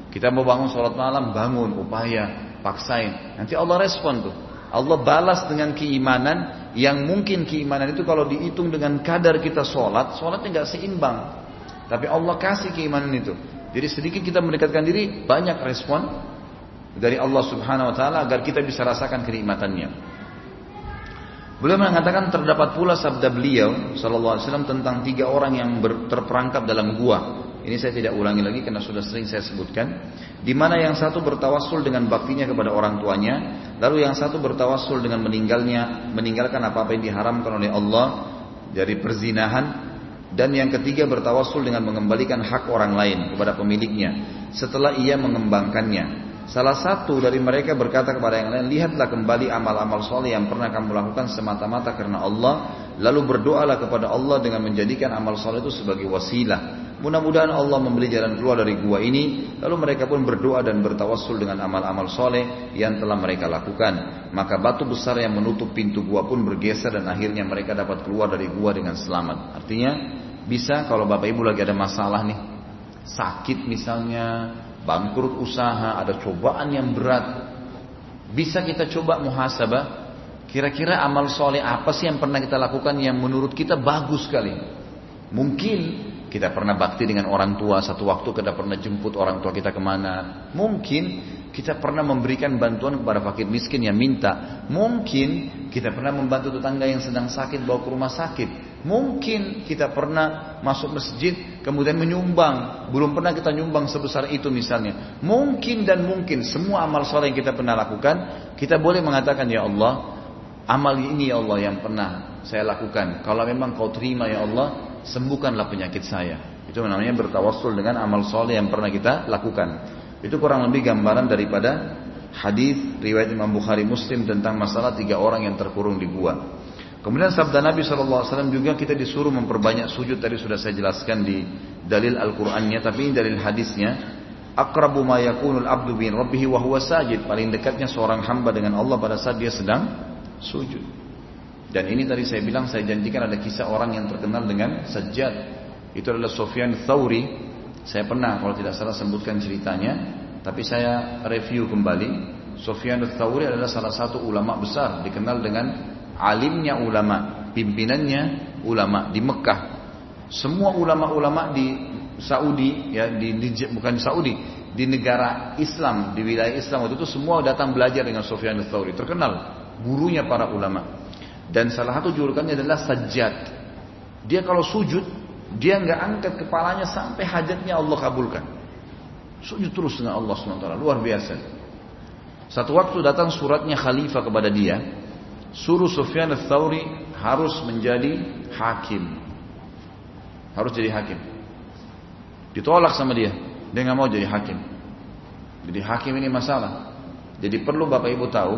Kita mau bangun sholat malam, bangun, upaya, paksain. Nanti Allah respon tuh. Allah balas dengan keimanan yang mungkin keimanan itu kalau dihitung dengan kadar kita sholat, sholatnya nggak seimbang. Tapi Allah kasih keimanan itu. Jadi sedikit kita mendekatkan diri, banyak respon dari Allah Subhanahu wa taala agar kita bisa rasakan kenikmatannya. Beliau mengatakan terdapat pula sabda beliau sallallahu alaihi wasallam tentang tiga orang yang terperangkap dalam gua. Ini saya tidak ulangi lagi karena sudah sering saya sebutkan. Di mana yang satu bertawassul dengan baktinya kepada orang tuanya, lalu yang satu bertawassul dengan meninggalnya, meninggalkan apa-apa yang diharamkan oleh Allah dari perzinahan, dan yang ketiga bertawassul dengan mengembalikan hak orang lain kepada pemiliknya setelah ia mengembangkannya. Salah satu dari mereka berkata kepada yang lain, lihatlah kembali amal-amal soleh yang pernah kamu lakukan semata-mata karena Allah, lalu berdoalah kepada Allah dengan menjadikan amal soleh itu sebagai wasilah. Mudah-mudahan Allah memberi jalan keluar dari gua ini, lalu mereka pun berdoa dan bertawassul dengan amal-amal soleh yang telah mereka lakukan. Maka batu besar yang menutup pintu gua pun bergeser dan akhirnya mereka dapat keluar dari gua dengan selamat. Artinya, bisa kalau bapak ibu lagi ada masalah nih, sakit misalnya, bangkrut usaha, ada cobaan yang berat. Bisa kita coba muhasabah, kira-kira amal soleh apa sih yang pernah kita lakukan yang menurut kita bagus sekali. Mungkin kita pernah bakti dengan orang tua satu waktu kita pernah jemput orang tua kita ke mana. Mungkin kita pernah memberikan bantuan kepada fakir miskin yang minta. Mungkin kita pernah membantu tetangga yang sedang sakit bawa ke rumah sakit. Mungkin kita pernah masuk masjid kemudian menyumbang. Belum pernah kita nyumbang sebesar itu misalnya. Mungkin dan mungkin semua amal soleh yang kita pernah lakukan. Kita boleh mengatakan ya Allah. Amal ini ya Allah yang pernah saya lakukan. Kalau memang kau terima ya Allah. Sembuhkanlah penyakit saya. Itu namanya bertawassul dengan amal soleh yang pernah kita lakukan. Itu kurang lebih gambaran daripada hadis riwayat Imam Bukhari Muslim tentang masalah tiga orang yang terkurung di gua. Kemudian sabda Nabi SAW juga kita disuruh memperbanyak sujud tadi sudah saya jelaskan di dalil Al-Qur'annya tapi ini dalil hadisnya akrabu ma yakunul abdu bin rabbihi wa huwa sajid paling dekatnya seorang hamba dengan Allah pada saat dia sedang sujud. Dan ini tadi saya bilang saya janjikan ada kisah orang yang terkenal dengan sajjad. Itu adalah Sofyan Thawri. Saya pernah kalau tidak salah sebutkan ceritanya, tapi saya review kembali. Sofyan Thawri adalah salah satu ulama besar dikenal dengan alimnya ulama, pimpinannya ulama di Mekah. Semua ulama-ulama di Saudi ya di, di bukan di Saudi, di negara Islam, di wilayah Islam waktu itu semua datang belajar dengan Sufyan ats-Tsauri, terkenal gurunya para ulama. Dan salah satu julukannya adalah sajjad. Dia kalau sujud, dia nggak angkat kepalanya sampai hajatnya Allah kabulkan. Sujud terus dengan Allah SWT, luar biasa. Satu waktu datang suratnya khalifah kepada dia, suruh Sufyan al-Thawri harus menjadi hakim. Harus jadi hakim. Ditolak sama dia. Dia nggak mau jadi hakim. Jadi hakim ini masalah. Jadi perlu Bapak Ibu tahu,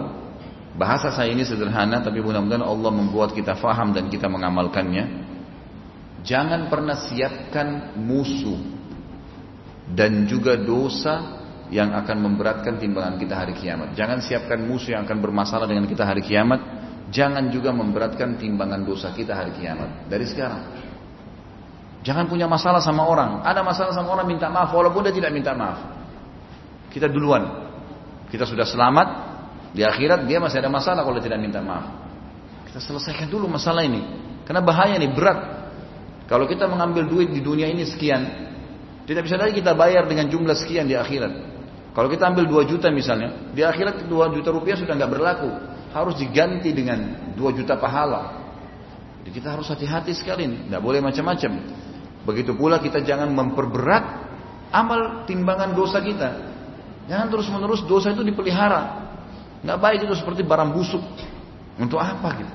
bahasa saya ini sederhana tapi mudah-mudahan Allah membuat kita faham dan kita mengamalkannya. Jangan pernah siapkan musuh dan juga dosa yang akan memberatkan timbangan kita hari kiamat. Jangan siapkan musuh yang akan bermasalah dengan kita hari kiamat Jangan juga memberatkan timbangan dosa kita hari kiamat. Dari sekarang. Jangan punya masalah sama orang. Ada masalah sama orang minta maaf walaupun dia tidak minta maaf. Kita duluan. Kita sudah selamat. Di akhirat dia masih ada masalah kalau tidak minta maaf. Kita selesaikan dulu masalah ini. Karena bahaya nih berat. Kalau kita mengambil duit di dunia ini sekian, tidak bisa lagi kita bayar dengan jumlah sekian di akhirat. Kalau kita ambil 2 juta misalnya, di akhirat 2 juta rupiah sudah nggak berlaku. Harus diganti dengan 2 juta pahala. Jadi kita harus hati-hati sekali nggak boleh macam-macam. Begitu pula kita jangan memperberat amal timbangan dosa kita. Jangan terus-menerus dosa itu dipelihara. Nggak baik itu seperti barang busuk. Untuk apa gitu?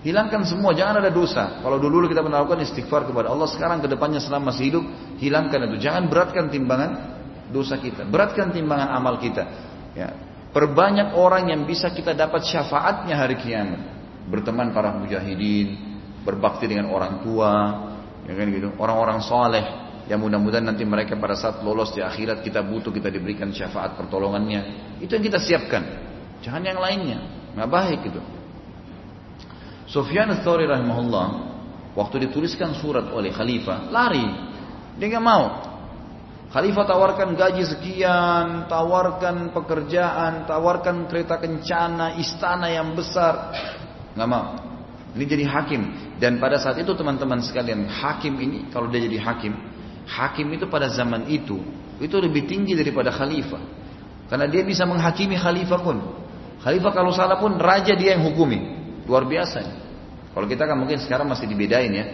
Hilangkan semua, jangan ada dosa. Kalau dulu kita melakukan istighfar kepada Allah, sekarang ke depannya selama masih hidup, hilangkan itu. Jangan beratkan timbangan dosa kita, beratkan timbangan amal kita. Ya. Perbanyak orang yang bisa kita dapat syafaatnya hari kiamat. Berteman para mujahidin, berbakti dengan orang tua, ya kan gitu. Orang-orang soleh yang mudah-mudahan nanti mereka pada saat lolos di akhirat kita butuh kita diberikan syafaat pertolongannya. Itu yang kita siapkan. Jangan yang lainnya, nggak baik gitu. Sufyan ats-Tsauri rahimahullah waktu dituliskan surat oleh khalifah lari. Dia nggak mau. Khalifah tawarkan gaji sekian, tawarkan pekerjaan, tawarkan kereta kencana, istana yang besar. Nggak mau. Ini jadi hakim. Dan pada saat itu teman-teman sekalian, hakim ini kalau dia jadi hakim, hakim itu pada zaman itu itu lebih tinggi daripada khalifah. Karena dia bisa menghakimi khalifah pun. Khalifah kalau salah pun raja dia yang hukumi. Luar biasa. Kalau kita kan mungkin sekarang masih dibedain ya.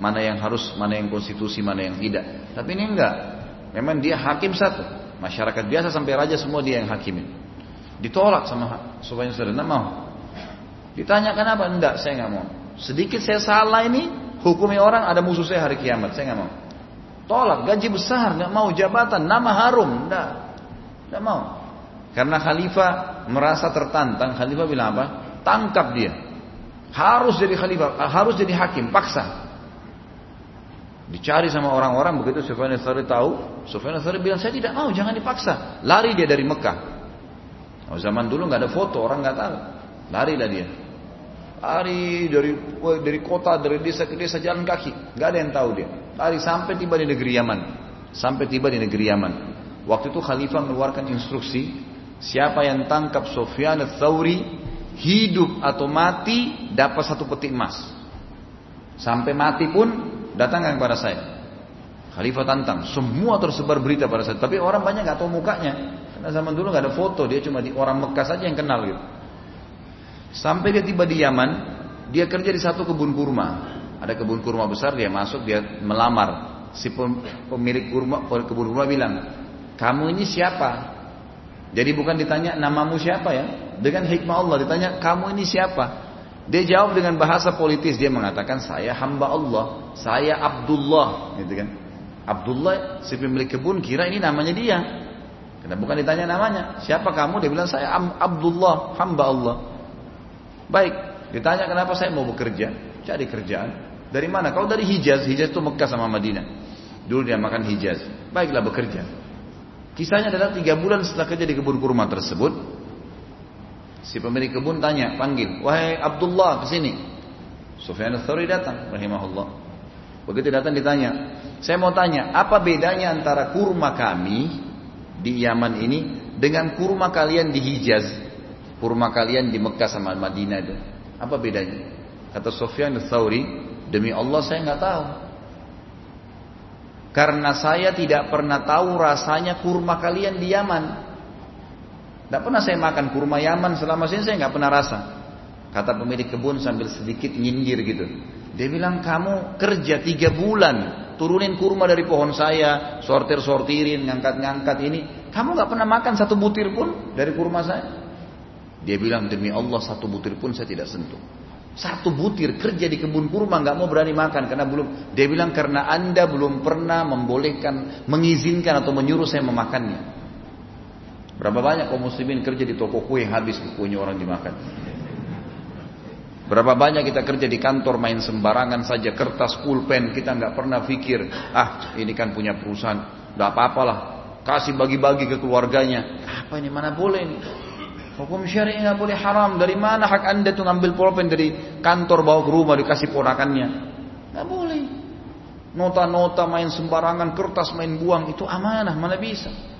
Mana yang harus, mana yang konstitusi, mana yang tidak. Tapi ini enggak. Memang dia hakim satu. Masyarakat biasa sampai raja semua dia yang hakimin. Ditolak sama supaya saudara enggak mau. Ditanya kenapa? Enggak, saya enggak mau. Sedikit saya salah ini, hukumi orang ada musuh saya hari kiamat. Saya enggak mau. Tolak, gaji besar, enggak mau jabatan, nama harum, enggak. Enggak mau. Karena khalifah merasa tertantang, khalifah bilang apa? Tangkap dia. Harus jadi khalifah, harus jadi hakim, paksa. Dicari sama orang-orang begitu Sufyan ats tahu, Sufyan ats bilang saya tidak mau, jangan dipaksa. Lari dia dari Mekah. Oh, zaman dulu nggak ada foto, orang nggak tahu. Larilah dia. Lari dari dari kota, dari desa ke desa jalan kaki, nggak ada yang tahu dia. Lari sampai tiba di negeri Yaman. Sampai tiba di negeri Yaman. Waktu itu khalifah mengeluarkan instruksi, siapa yang tangkap Sufyan ats hidup atau mati dapat satu peti emas. Sampai mati pun datangkan kepada saya. Khalifah tantang, semua tersebar berita pada saya. Tapi orang banyak nggak tahu mukanya. Karena zaman dulu nggak ada foto, dia cuma di orang Mekah saja yang kenal gitu. Sampai dia tiba di Yaman, dia kerja di satu kebun kurma. Ada kebun kurma besar, dia masuk, dia melamar. Si pemilik kurma, kebun kurma bilang, kamu ini siapa? Jadi bukan ditanya namamu siapa ya, dengan hikmah Allah ditanya, kamu ini siapa? Dia jawab dengan bahasa politis. Dia mengatakan, saya hamba Allah. Saya Abdullah. Gitu kan. Abdullah, si pemilik kebun, kira ini namanya dia. Karena bukan ditanya namanya. Siapa kamu? Dia bilang, saya Abdullah, hamba Allah. Baik. Ditanya kenapa saya mau bekerja. Cari kerjaan. Dari mana? Kalau dari Hijaz. Hijaz itu Mekah sama Madinah. Dulu dia makan Hijaz. Baiklah bekerja. Kisahnya adalah tiga bulan setelah kerja di kebun kurma tersebut, Si pemilik kebun tanya, panggil, wahai Abdullah ke sini. Sufyan ats datang, rahimahullah. Begitu datang ditanya, saya mau tanya, apa bedanya antara kurma kami di Yaman ini dengan kurma kalian di Hijaz? Kurma kalian di Mekah sama Madinah itu. Apa bedanya? Kata Sufyan ats demi Allah saya nggak tahu. Karena saya tidak pernah tahu rasanya kurma kalian di Yaman. Tidak pernah saya makan kurma Yaman selama sini saya nggak pernah rasa. Kata pemilik kebun sambil sedikit nyindir gitu. Dia bilang kamu kerja tiga bulan turunin kurma dari pohon saya, sortir-sortirin, ngangkat-ngangkat ini. Kamu nggak pernah makan satu butir pun dari kurma saya? Dia bilang demi Allah satu butir pun saya tidak sentuh. Satu butir kerja di kebun kurma nggak mau berani makan karena belum. Dia bilang karena anda belum pernah membolehkan, mengizinkan atau menyuruh saya memakannya. Berapa banyak kaum muslimin kerja di toko kue habis kuenya orang dimakan. Berapa banyak kita kerja di kantor main sembarangan saja kertas pulpen kita nggak pernah pikir ah ini kan punya perusahaan. Nggak apa-apalah. Kasih bagi-bagi ke keluarganya. Apa ini? Mana boleh ini? Hukum syariah nggak boleh haram. Dari mana hak anda tuh ngambil pulpen dari kantor bawa ke rumah dikasih ponakannya nggak boleh. Nota-nota main sembarangan kertas main buang itu amanah mana bisa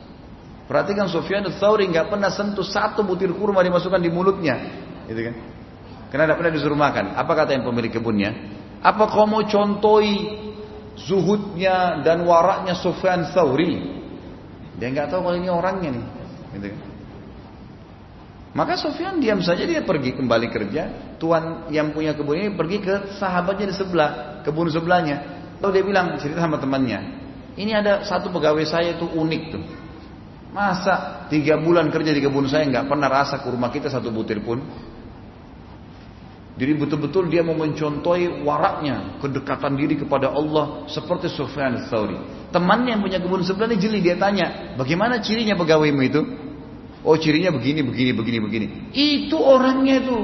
Perhatikan Sufyan Tsauri nggak pernah sentuh satu butir kurma dimasukkan di mulutnya, gitu kan? Karena tidak pernah disuruh makan. Apa kata yang pemilik kebunnya? Apa kau mau contoi zuhudnya dan waraknya Sufyan Thawri. Dia nggak tahu kalau ini orangnya nih. Gitu. Maka Sufyan diam saja dia pergi kembali kerja. Tuan yang punya kebun ini pergi ke sahabatnya di sebelah, kebun sebelahnya. Lalu dia bilang cerita sama temannya. Ini ada satu pegawai saya itu unik tuh. Masa tiga bulan kerja di kebun saya nggak pernah rasa ke rumah kita satu butir pun. Jadi betul-betul dia mau mencontohi waraknya, kedekatan diri kepada Allah seperti Sufyan Tsauri. Temannya yang punya kebun sebelah ini jeli dia tanya, bagaimana cirinya pegawaimu itu? Oh cirinya begini, begini, begini, begini. Itu orangnya itu.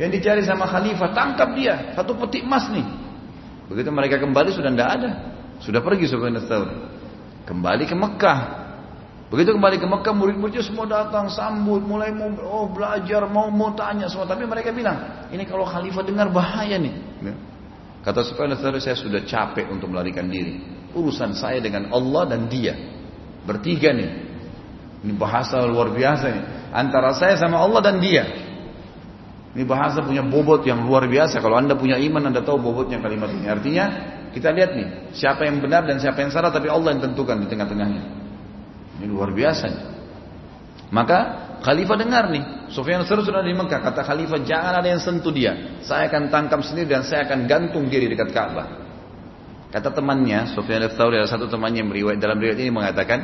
Yang dicari sama khalifah, tangkap dia. Satu peti emas nih. Begitu mereka kembali sudah tidak ada. Sudah pergi Sufyan Tsauri. Kembali ke Mekah. Begitu kembali ke Mekah, murid-muridnya semua datang, sambut, mulai mau oh, belajar, mau mau tanya semua. Tapi mereka bilang, ini kalau khalifah dengar bahaya nih. Ya. Kata Sufyan saya sudah capek untuk melarikan diri. Urusan saya dengan Allah dan dia. Bertiga nih. Ini bahasa luar biasa nih. Antara saya sama Allah dan dia. Ini bahasa punya bobot yang luar biasa. Kalau anda punya iman, anda tahu bobotnya kalimat ini. Artinya, kita lihat nih, siapa yang benar dan siapa yang salah, tapi Allah yang tentukan di tengah-tengahnya. Ini luar biasa. Maka Khalifah dengar nih, Sufyan Thawri sudah di Mekah. Kata Khalifah, jangan ada yang sentuh dia. Saya akan tangkap sendiri dan saya akan gantung diri dekat Ka'bah. Kata temannya, Sufyan Thawri ada satu temannya yang meriwayat dalam riwayat ini mengatakan,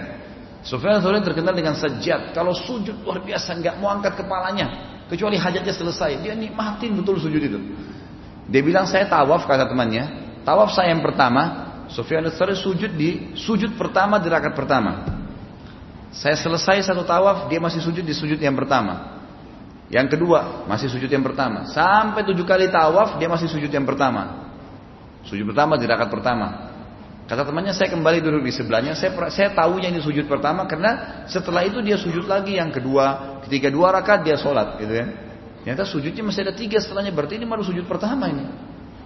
Sufyan Thawri terkenal dengan sajat. Kalau sujud luar biasa, nggak mau angkat kepalanya. Kecuali hajatnya selesai. Dia nikmatin betul sujud itu. Dia bilang, saya tawaf, kata temannya. Tawaf saya yang pertama, Sufyan Thawri sujud di sujud pertama di rakaat pertama. Saya selesai satu tawaf, dia masih sujud di sujud yang pertama. Yang kedua, masih sujud yang pertama. Sampai tujuh kali tawaf, dia masih sujud yang pertama. Sujud pertama di rakaat pertama. Kata temannya, saya kembali duduk di sebelahnya. Saya, saya tahunya ini sujud pertama karena setelah itu dia sujud lagi yang kedua. Ketika dua rakaat dia sholat, gitu ya. Ternyata sujudnya masih ada tiga setelahnya. Berarti ini baru sujud pertama ini.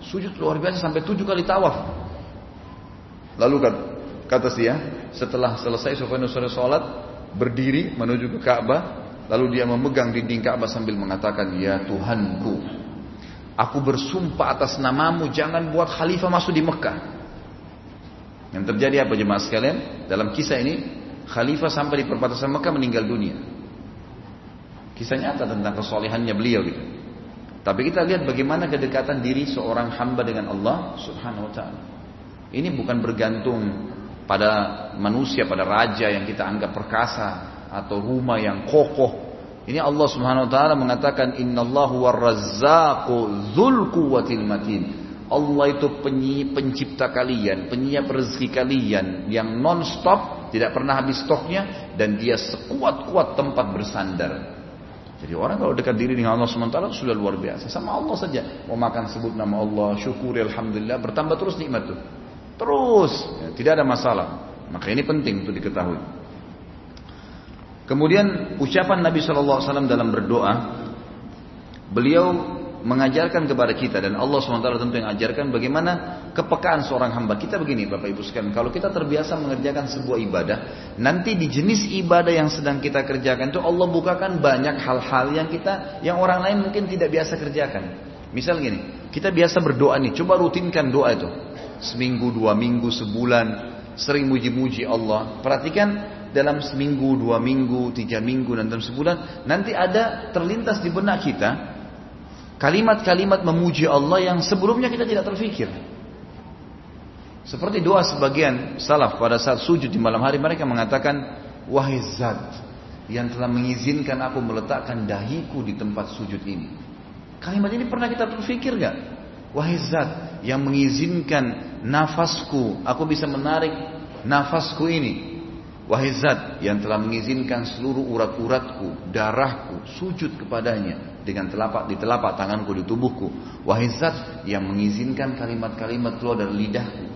Sujud luar biasa sampai tujuh kali tawaf. Lalu Kata dia, setelah selesai Sufyan Nusra sholat, berdiri menuju ke Ka'bah, lalu dia memegang dinding Ka'bah sambil mengatakan, Ya Tuhanku, aku bersumpah atas namamu, jangan buat khalifah masuk di Mekah. Yang terjadi apa jemaah sekalian? Dalam kisah ini, khalifah sampai di perbatasan Mekah meninggal dunia. Kisah nyata tentang kesolehannya beliau gitu. Tapi kita lihat bagaimana kedekatan diri seorang hamba dengan Allah subhanahu wa ta'ala. Ini bukan bergantung pada manusia, pada raja yang kita anggap perkasa atau rumah yang kokoh. Ini Allah Subhanahu wa taala mengatakan innallahu warrazzaqu dzul quwwatil matin. Allah itu pencipta kalian, penyiap rezeki kalian yang non stop, tidak pernah habis stoknya dan dia sekuat-kuat tempat bersandar. Jadi orang kalau dekat diri dengan Allah SWT sudah luar biasa. Sama Allah saja. Mau makan sebut nama Allah, syukuri Alhamdulillah, bertambah terus nikmat tuh. Terus, ya, tidak ada masalah. Maka ini penting untuk diketahui. Kemudian ucapan Nabi SAW dalam berdoa, beliau mengajarkan kepada kita dan Allah SWT tentu yang ajarkan bagaimana kepekaan seorang hamba kita begini Bapak Ibu sekalian kalau kita terbiasa mengerjakan sebuah ibadah nanti di jenis ibadah yang sedang kita kerjakan itu Allah bukakan banyak hal-hal yang kita yang orang lain mungkin tidak biasa kerjakan misal gini kita biasa berdoa nih coba rutinkan doa itu seminggu, dua minggu, sebulan, sering muji-muji Allah. Perhatikan dalam seminggu, dua minggu, tiga minggu, dan dalam sebulan, nanti ada terlintas di benak kita kalimat-kalimat memuji Allah yang sebelumnya kita tidak terfikir. Seperti doa sebagian salaf pada saat sujud di malam hari mereka mengatakan, Wahai zat yang telah mengizinkan aku meletakkan dahiku di tempat sujud ini. Kalimat ini pernah kita terfikir gak? Wahai zat yang mengizinkan nafasku, aku bisa menarik nafasku ini. Wahai zat yang telah mengizinkan seluruh urat-uratku, darahku, sujud kepadanya dengan telapak di telapak tanganku di tubuhku. Wahai zat yang mengizinkan kalimat-kalimat keluar dari lidahku.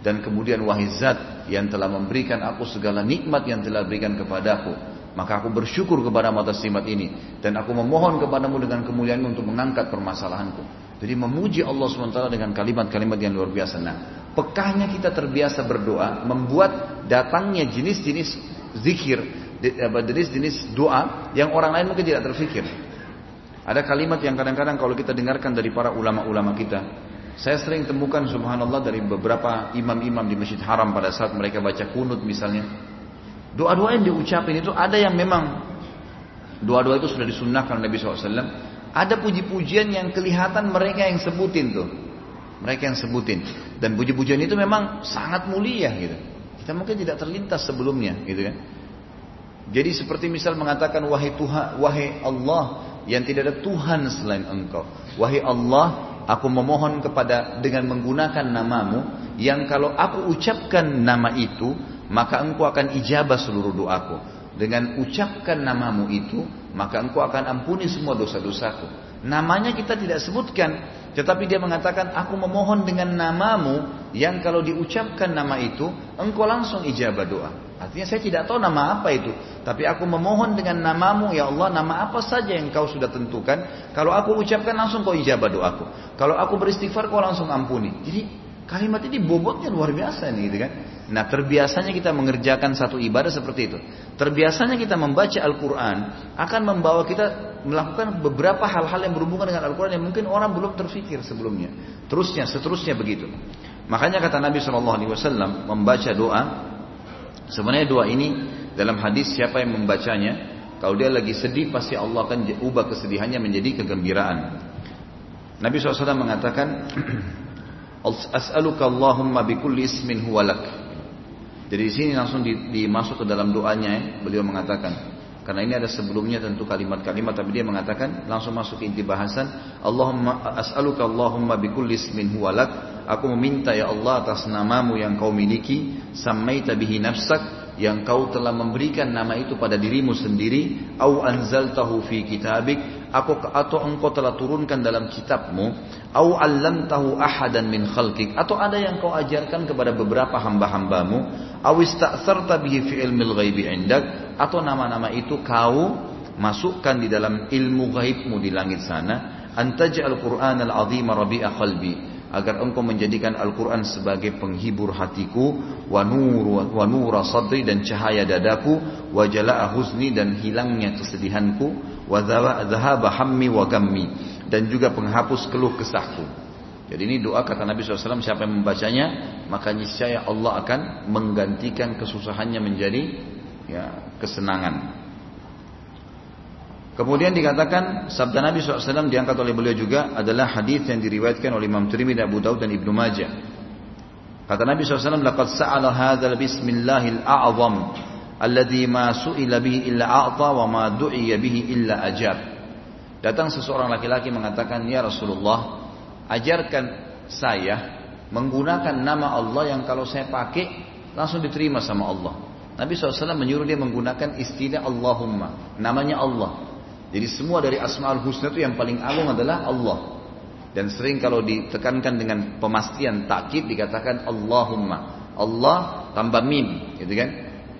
Dan kemudian wahai zat yang telah memberikan aku segala nikmat yang telah berikan kepadaku. Maka aku bersyukur kepada atas nikmat ini. Dan aku memohon kepadamu dengan kemuliaan untuk mengangkat permasalahanku. Jadi memuji Allah SWT dengan kalimat-kalimat yang luar biasa. Nah, pekahnya kita terbiasa berdoa membuat datangnya jenis-jenis zikir, jenis-jenis doa yang orang lain mungkin tidak terfikir. Ada kalimat yang kadang-kadang kalau kita dengarkan dari para ulama-ulama kita, Saya sering temukan subhanallah dari beberapa imam-imam di Masjid Haram pada saat mereka baca kunut misalnya. Doa-doa yang diucapin itu ada yang memang doa-doa itu sudah disunnahkan Nabi SAW. Ada puji-pujian yang kelihatan mereka yang sebutin tuh. Mereka yang sebutin. Dan puji-pujian itu memang sangat mulia gitu. Kita mungkin tidak terlintas sebelumnya gitu kan. Jadi seperti misal mengatakan wahai Tuhan, wahai Allah yang tidak ada Tuhan selain Engkau. Wahai Allah, Aku memohon kepada dengan menggunakan namamu yang kalau aku ucapkan nama itu maka engkau akan ijabah seluruh doaku. Dengan ucapkan namamu itu maka engkau akan ampuni semua dosa-dosaku. Namanya kita tidak sebutkan, tetapi dia mengatakan aku memohon dengan namamu yang kalau diucapkan nama itu engkau langsung ijabah doa. Artinya saya tidak tahu nama apa itu. Tapi aku memohon dengan namamu ya Allah nama apa saja yang kau sudah tentukan. Kalau aku ucapkan langsung kau ijabah doaku. Kalau aku beristighfar kau langsung ampuni. Jadi kalimat ini bobotnya luar biasa nih gitu kan. Nah terbiasanya kita mengerjakan satu ibadah seperti itu. Terbiasanya kita membaca Al-Quran akan membawa kita melakukan beberapa hal-hal yang berhubungan dengan Al-Quran yang mungkin orang belum terfikir sebelumnya. Terusnya, seterusnya begitu. Makanya kata Nabi SAW membaca doa Sebenarnya doa ini dalam hadis siapa yang membacanya, kalau dia lagi sedih pasti Allah akan ubah kesedihannya menjadi kegembiraan. Nabi SAW mengatakan, As'aluka Allahumma bikulli ismin huwalak. Jadi di sini langsung dimasuk ke dalam doanya, ya. beliau mengatakan, karena ini ada sebelumnya tentu kalimat-kalimat tapi dia mengatakan langsung masuk ke inti bahasan Allahumma as'aluka Allahumma bikulli ismin huwalak aku meminta ya Allah atas namamu yang kau miliki samaita bihi nafsak yang kau telah memberikan nama itu pada dirimu sendiri au anzaltahu fi kitabik aku atau engkau telah turunkan dalam kitabmu au allamtahu ahadan min khalqik. Atau ada yang kau ajarkan kepada beberapa hamba-hambamu au ista'sarta bihi fi ilmil ghaibi indak. Atau nama-nama itu kau masukkan di dalam ilmu gaibmu di langit sana. Antaj'al Qur'an al-azim rabi'a qalbi agar engkau menjadikan Al-Quran sebagai penghibur hatiku wa nur wa nura sadri dan cahaya dadaku wa jala'a huzni dan hilangnya kesedihanku wa dhahaba hammi wa gammi dan juga penghapus keluh kesahku jadi ini doa kata Nabi SAW siapa yang membacanya maka niscaya Allah akan menggantikan kesusahannya menjadi ya, kesenangan. Kemudian dikatakan sabda Nabi SAW diangkat oleh beliau juga adalah hadis yang diriwayatkan oleh Imam Tirmidzi, Abu Daud dan Ibnu Majah. Kata Nabi SAW, "Laqad sa'ala hadzal bismillahil a'zam alladhi ma su'ila bihi illa a'ta wa ma du'iya bihi illa ajab." Datang seseorang laki-laki mengatakan, "Ya Rasulullah, ajarkan saya menggunakan nama Allah yang kalau saya pakai langsung diterima sama Allah." Nabi SAW menyuruh dia menggunakan istilah Allahumma. Namanya Allah. Jadi semua dari Asma'ul Husna itu yang paling agung adalah Allah. Dan sering kalau ditekankan dengan pemastian takkid dikatakan Allahumma. Allah tambah mim, gitu kan?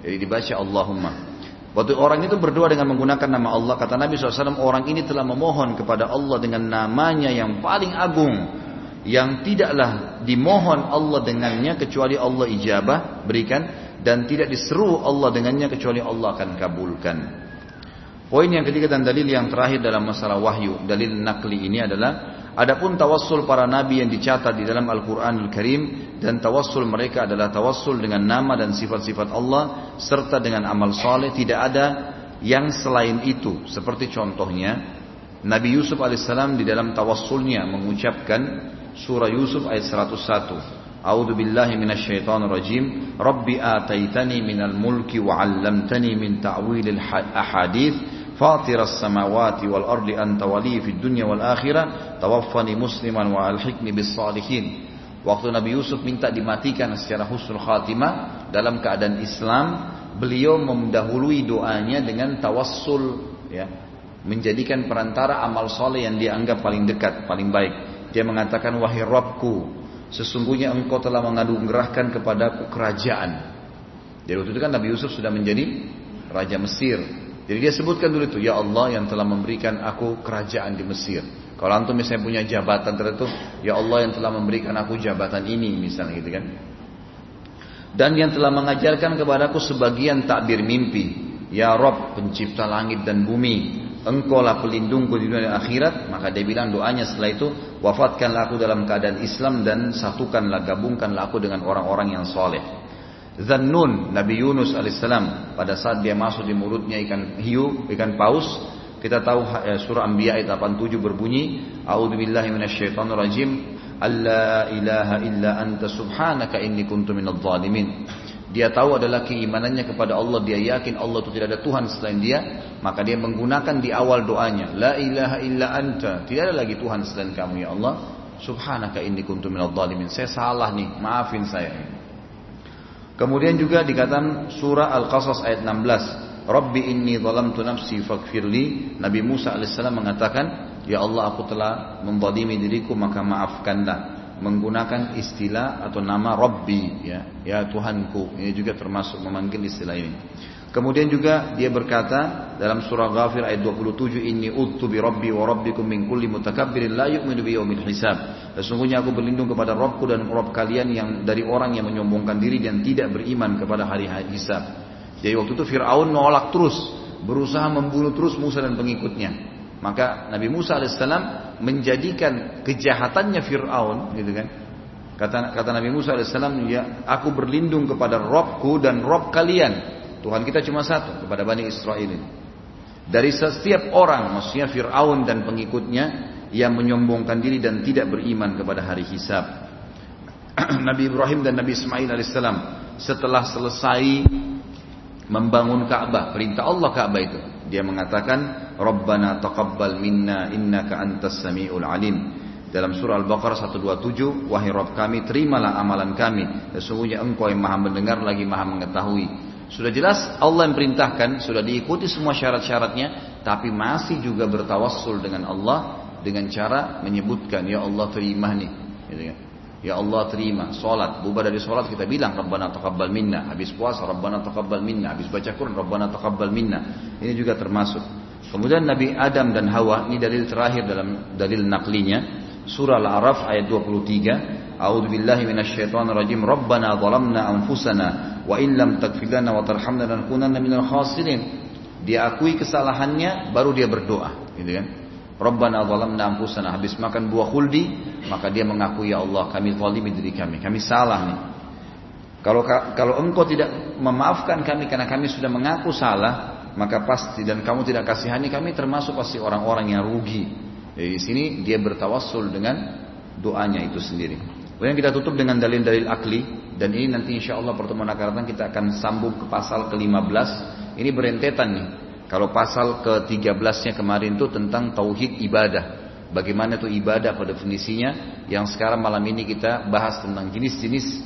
Jadi dibaca Allahumma. Waktu orang itu berdoa dengan menggunakan nama Allah, kata Nabi SAW, orang ini telah memohon kepada Allah dengan namanya yang paling agung, yang tidaklah dimohon Allah dengannya kecuali Allah ijabah berikan dan tidak diseru Allah dengannya kecuali Allah akan kabulkan. Poin yang ketiga dan dalil yang terakhir dalam masalah wahyu, dalil nakli ini adalah adapun tawassul para nabi yang dicatat di dalam Al-Qur'anul Karim dan tawassul mereka adalah tawassul dengan nama dan sifat-sifat Allah serta dengan amal soleh tidak ada yang selain itu. Seperti contohnya Nabi Yusuf alaihissalam di dalam tawassulnya mengucapkan surah Yusuf ayat 101. A'udzu billahi minasyaitonir rajim. Rabbi ataitani minal mulki wa 'allamtani min ta'wilil ahadits فاطر samawati wal ardi ولي في الدنيا dunya wal akhirah وألحقني musliman wa Hikmi salihin waktu Nabi Yusuf minta dimatikan secara husnul khatimah dalam keadaan Islam beliau mendahului doanya dengan tawassul ya. Menjadikan perantara amal soleh yang dianggap paling dekat paling baik. Dia mengatakan wahai Robku sesungguhnya engkau telah mengadu gerahkan kepadaku kerajaan. Jadi waktu itu kan Nabi Yusuf sudah menjadi Raja Mesir. Jadi dia sebutkan dulu itu, ya Allah yang telah memberikan aku kerajaan di Mesir. Kalau antum misalnya punya jabatan tertentu, ya Allah yang telah memberikan aku jabatan ini misalnya gitu kan. Dan yang telah mengajarkan kepadaku sebagian takbir mimpi. Ya Rob pencipta langit dan bumi. engkaulah pelindungku di dunia dan akhirat maka dia bilang doanya setelah itu wafatkanlah aku dalam keadaan Islam dan satukanlah gabungkanlah aku dengan orang-orang yang soleh Zannun Nabi Yunus alaihissalam pada saat dia masuk di mulutnya ikan hiu ikan paus kita tahu eh, surah Anbiya ayat 87 berbunyi A'udzubillahi minasyaitonirrajim Alla ilaha illa anta subhanaka inni kuntu minadh dhalimin dia tahu adalah keimanannya kepada Allah, dia yakin Allah itu tidak ada Tuhan selain dia, maka dia menggunakan di awal doanya, la ilaha illa anta, tidak ada lagi Tuhan selain kamu ya Allah. Subhanaka inni kuntu minadh dhalimin. Saya salah nih, maafin saya. Kemudian juga dikatakan surah Al-Qasas ayat 16, Rabbi inni zalamtu nafsi faghfirli. Nabi Musa alaihissalam mengatakan, Ya Allah aku telah menzalimi diriku maka maafkanlah. Menggunakan istilah atau nama Rabbi ya ya Tuhanku. Ini juga termasuk memanggil istilah ini kemudian juga dia berkata dalam surah Ghafir ayat 27 inni uttu bi rabbi wa rabbikum min kulli mutakabbirin la bi yaumil hisab sesungguhnya aku berlindung kepada Rabbku dan Rabb kalian yang dari orang yang menyombongkan diri dan tidak beriman kepada hari hisab jadi waktu itu Fir'aun menolak terus berusaha membunuh terus Musa dan pengikutnya maka Nabi Musa alaihissalam menjadikan kejahatannya Fir'aun, gitu kan? Kata, kata Nabi Musa alaihissalam, ya, aku berlindung kepada Robku dan Rob kalian. Tuhan kita cuma satu kepada Bani Israel ini. Dari setiap orang, maksudnya Fir'aun dan pengikutnya yang menyombongkan diri dan tidak beriman kepada hari hisab. Nabi Ibrahim dan Nabi Ismail alaihissalam setelah selesai membangun Ka'bah, perintah Allah Ka'bah itu. Dia mengatakan, Rabbana taqabbal minna innaka antas samiul alim. Dalam surah Al-Baqarah 127, wahai Rabb kami, terimalah amalan kami. Sesungguhnya engkau yang maha mendengar lagi maha mengetahui. Sudah jelas Allah yang perintahkan, sudah diikuti semua syarat-syaratnya, tapi masih juga bertawassul dengan Allah dengan cara menyebutkan, Ya Allah terima nih. Gitu kan? Ya Allah terima Salat, bubar dari salat kita bilang Rabbana taqabbal minna. Habis puasa Rabbana taqabbal minna. Habis baca Quran Rabbana taqabbal minna. Ini juga termasuk. Kemudian Nabi Adam dan Hawa Ini dalil terakhir dalam dalil naklinya Surah Al-Araf ayat 23 A'udhu billahi minasyaitan rajim Rabbana zalamna anfusana Wa in lam takfilana wa tarhamna Lanakunanna minal khasirin. Dia akui kesalahannya Baru dia berdoa gitu kan? Rabbana zalamna anfusana. Habis makan buah khuldi maka dia mengaku ya Allah kami zalimi diri kami. Kami salah nih. Kalau kalau engkau tidak memaafkan kami karena kami sudah mengaku salah maka pasti dan kamu tidak kasihani kami termasuk pasti orang-orang yang rugi Jadi di sini dia bertawassul dengan doanya itu sendiri kemudian kita tutup dengan dalil-dalil akli dan ini nanti insya Allah pertemuan akan datang kita akan sambung ke pasal ke-15 ini berentetan nih kalau pasal ke-13-nya kemarin itu tentang tauhid ibadah. Bagaimana itu ibadah pada definisinya yang sekarang malam ini kita bahas tentang jenis-jenis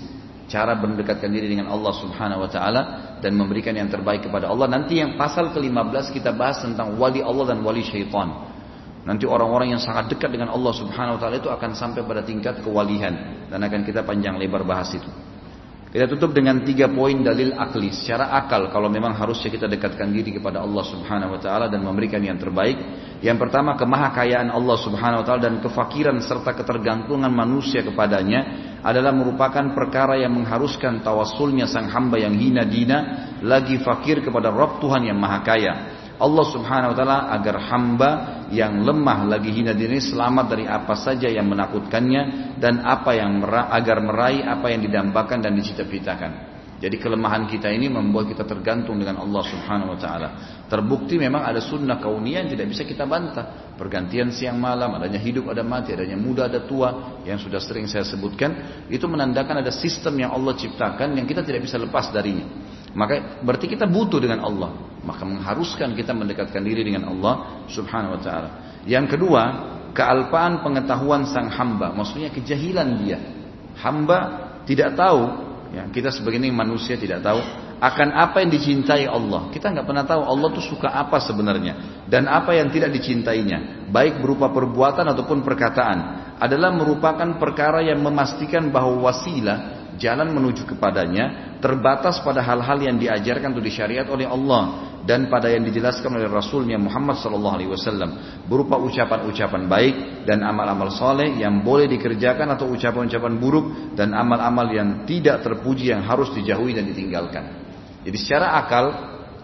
cara mendekatkan diri dengan Allah Subhanahu wa taala dan memberikan yang terbaik kepada Allah. Nanti yang pasal ke-15 kita bahas tentang wali Allah dan wali syaitan. Nanti orang-orang yang sangat dekat dengan Allah Subhanahu wa taala itu akan sampai pada tingkat kewalihan dan akan kita panjang lebar bahas itu. Kita tutup dengan tiga poin dalil akli. Secara akal, kalau memang harusnya kita dekatkan diri kepada Allah Subhanahu Wa Taala dan memberikan yang terbaik. Yang pertama kemahakayaan Allah Subhanahu Wa Taala dan kefakiran serta ketergantungan manusia kepadanya adalah merupakan perkara yang mengharuskan tawasulnya sang hamba yang hina dina lagi fakir kepada Rabb Tuhan yang Maha Kaya. Allah Subhanahu wa taala agar hamba yang lemah lagi hina diri selamat dari apa saja yang menakutkannya dan apa yang mera agar meraih apa yang didambakan dan dicita-citakan. Jadi kelemahan kita ini membuat kita tergantung dengan Allah Subhanahu wa taala. Terbukti memang ada sunnah kauniyah yang tidak bisa kita bantah. Pergantian siang malam, adanya hidup ada mati, adanya muda ada tua yang sudah sering saya sebutkan, itu menandakan ada sistem yang Allah ciptakan yang kita tidak bisa lepas darinya. Maka berarti kita butuh dengan Allah. Maka mengharuskan kita mendekatkan diri dengan Allah subhanahu wa ta'ala. Yang kedua, kealpaan pengetahuan sang hamba. Maksudnya kejahilan dia. Hamba tidak tahu. Ya, kita sebagai ini manusia tidak tahu akan apa yang dicintai Allah. Kita nggak pernah tahu Allah tuh suka apa sebenarnya dan apa yang tidak dicintainya, baik berupa perbuatan ataupun perkataan, adalah merupakan perkara yang memastikan bahwa wasilah jalan menuju kepadanya terbatas pada hal-hal yang diajarkan atau disyariat oleh Allah dan pada yang dijelaskan oleh Rasulnya Muhammad Sallallahu Alaihi Wasallam berupa ucapan-ucapan baik dan amal-amal soleh yang boleh dikerjakan atau ucapan-ucapan buruk dan amal-amal yang tidak terpuji yang harus dijauhi dan ditinggalkan. Jadi secara akal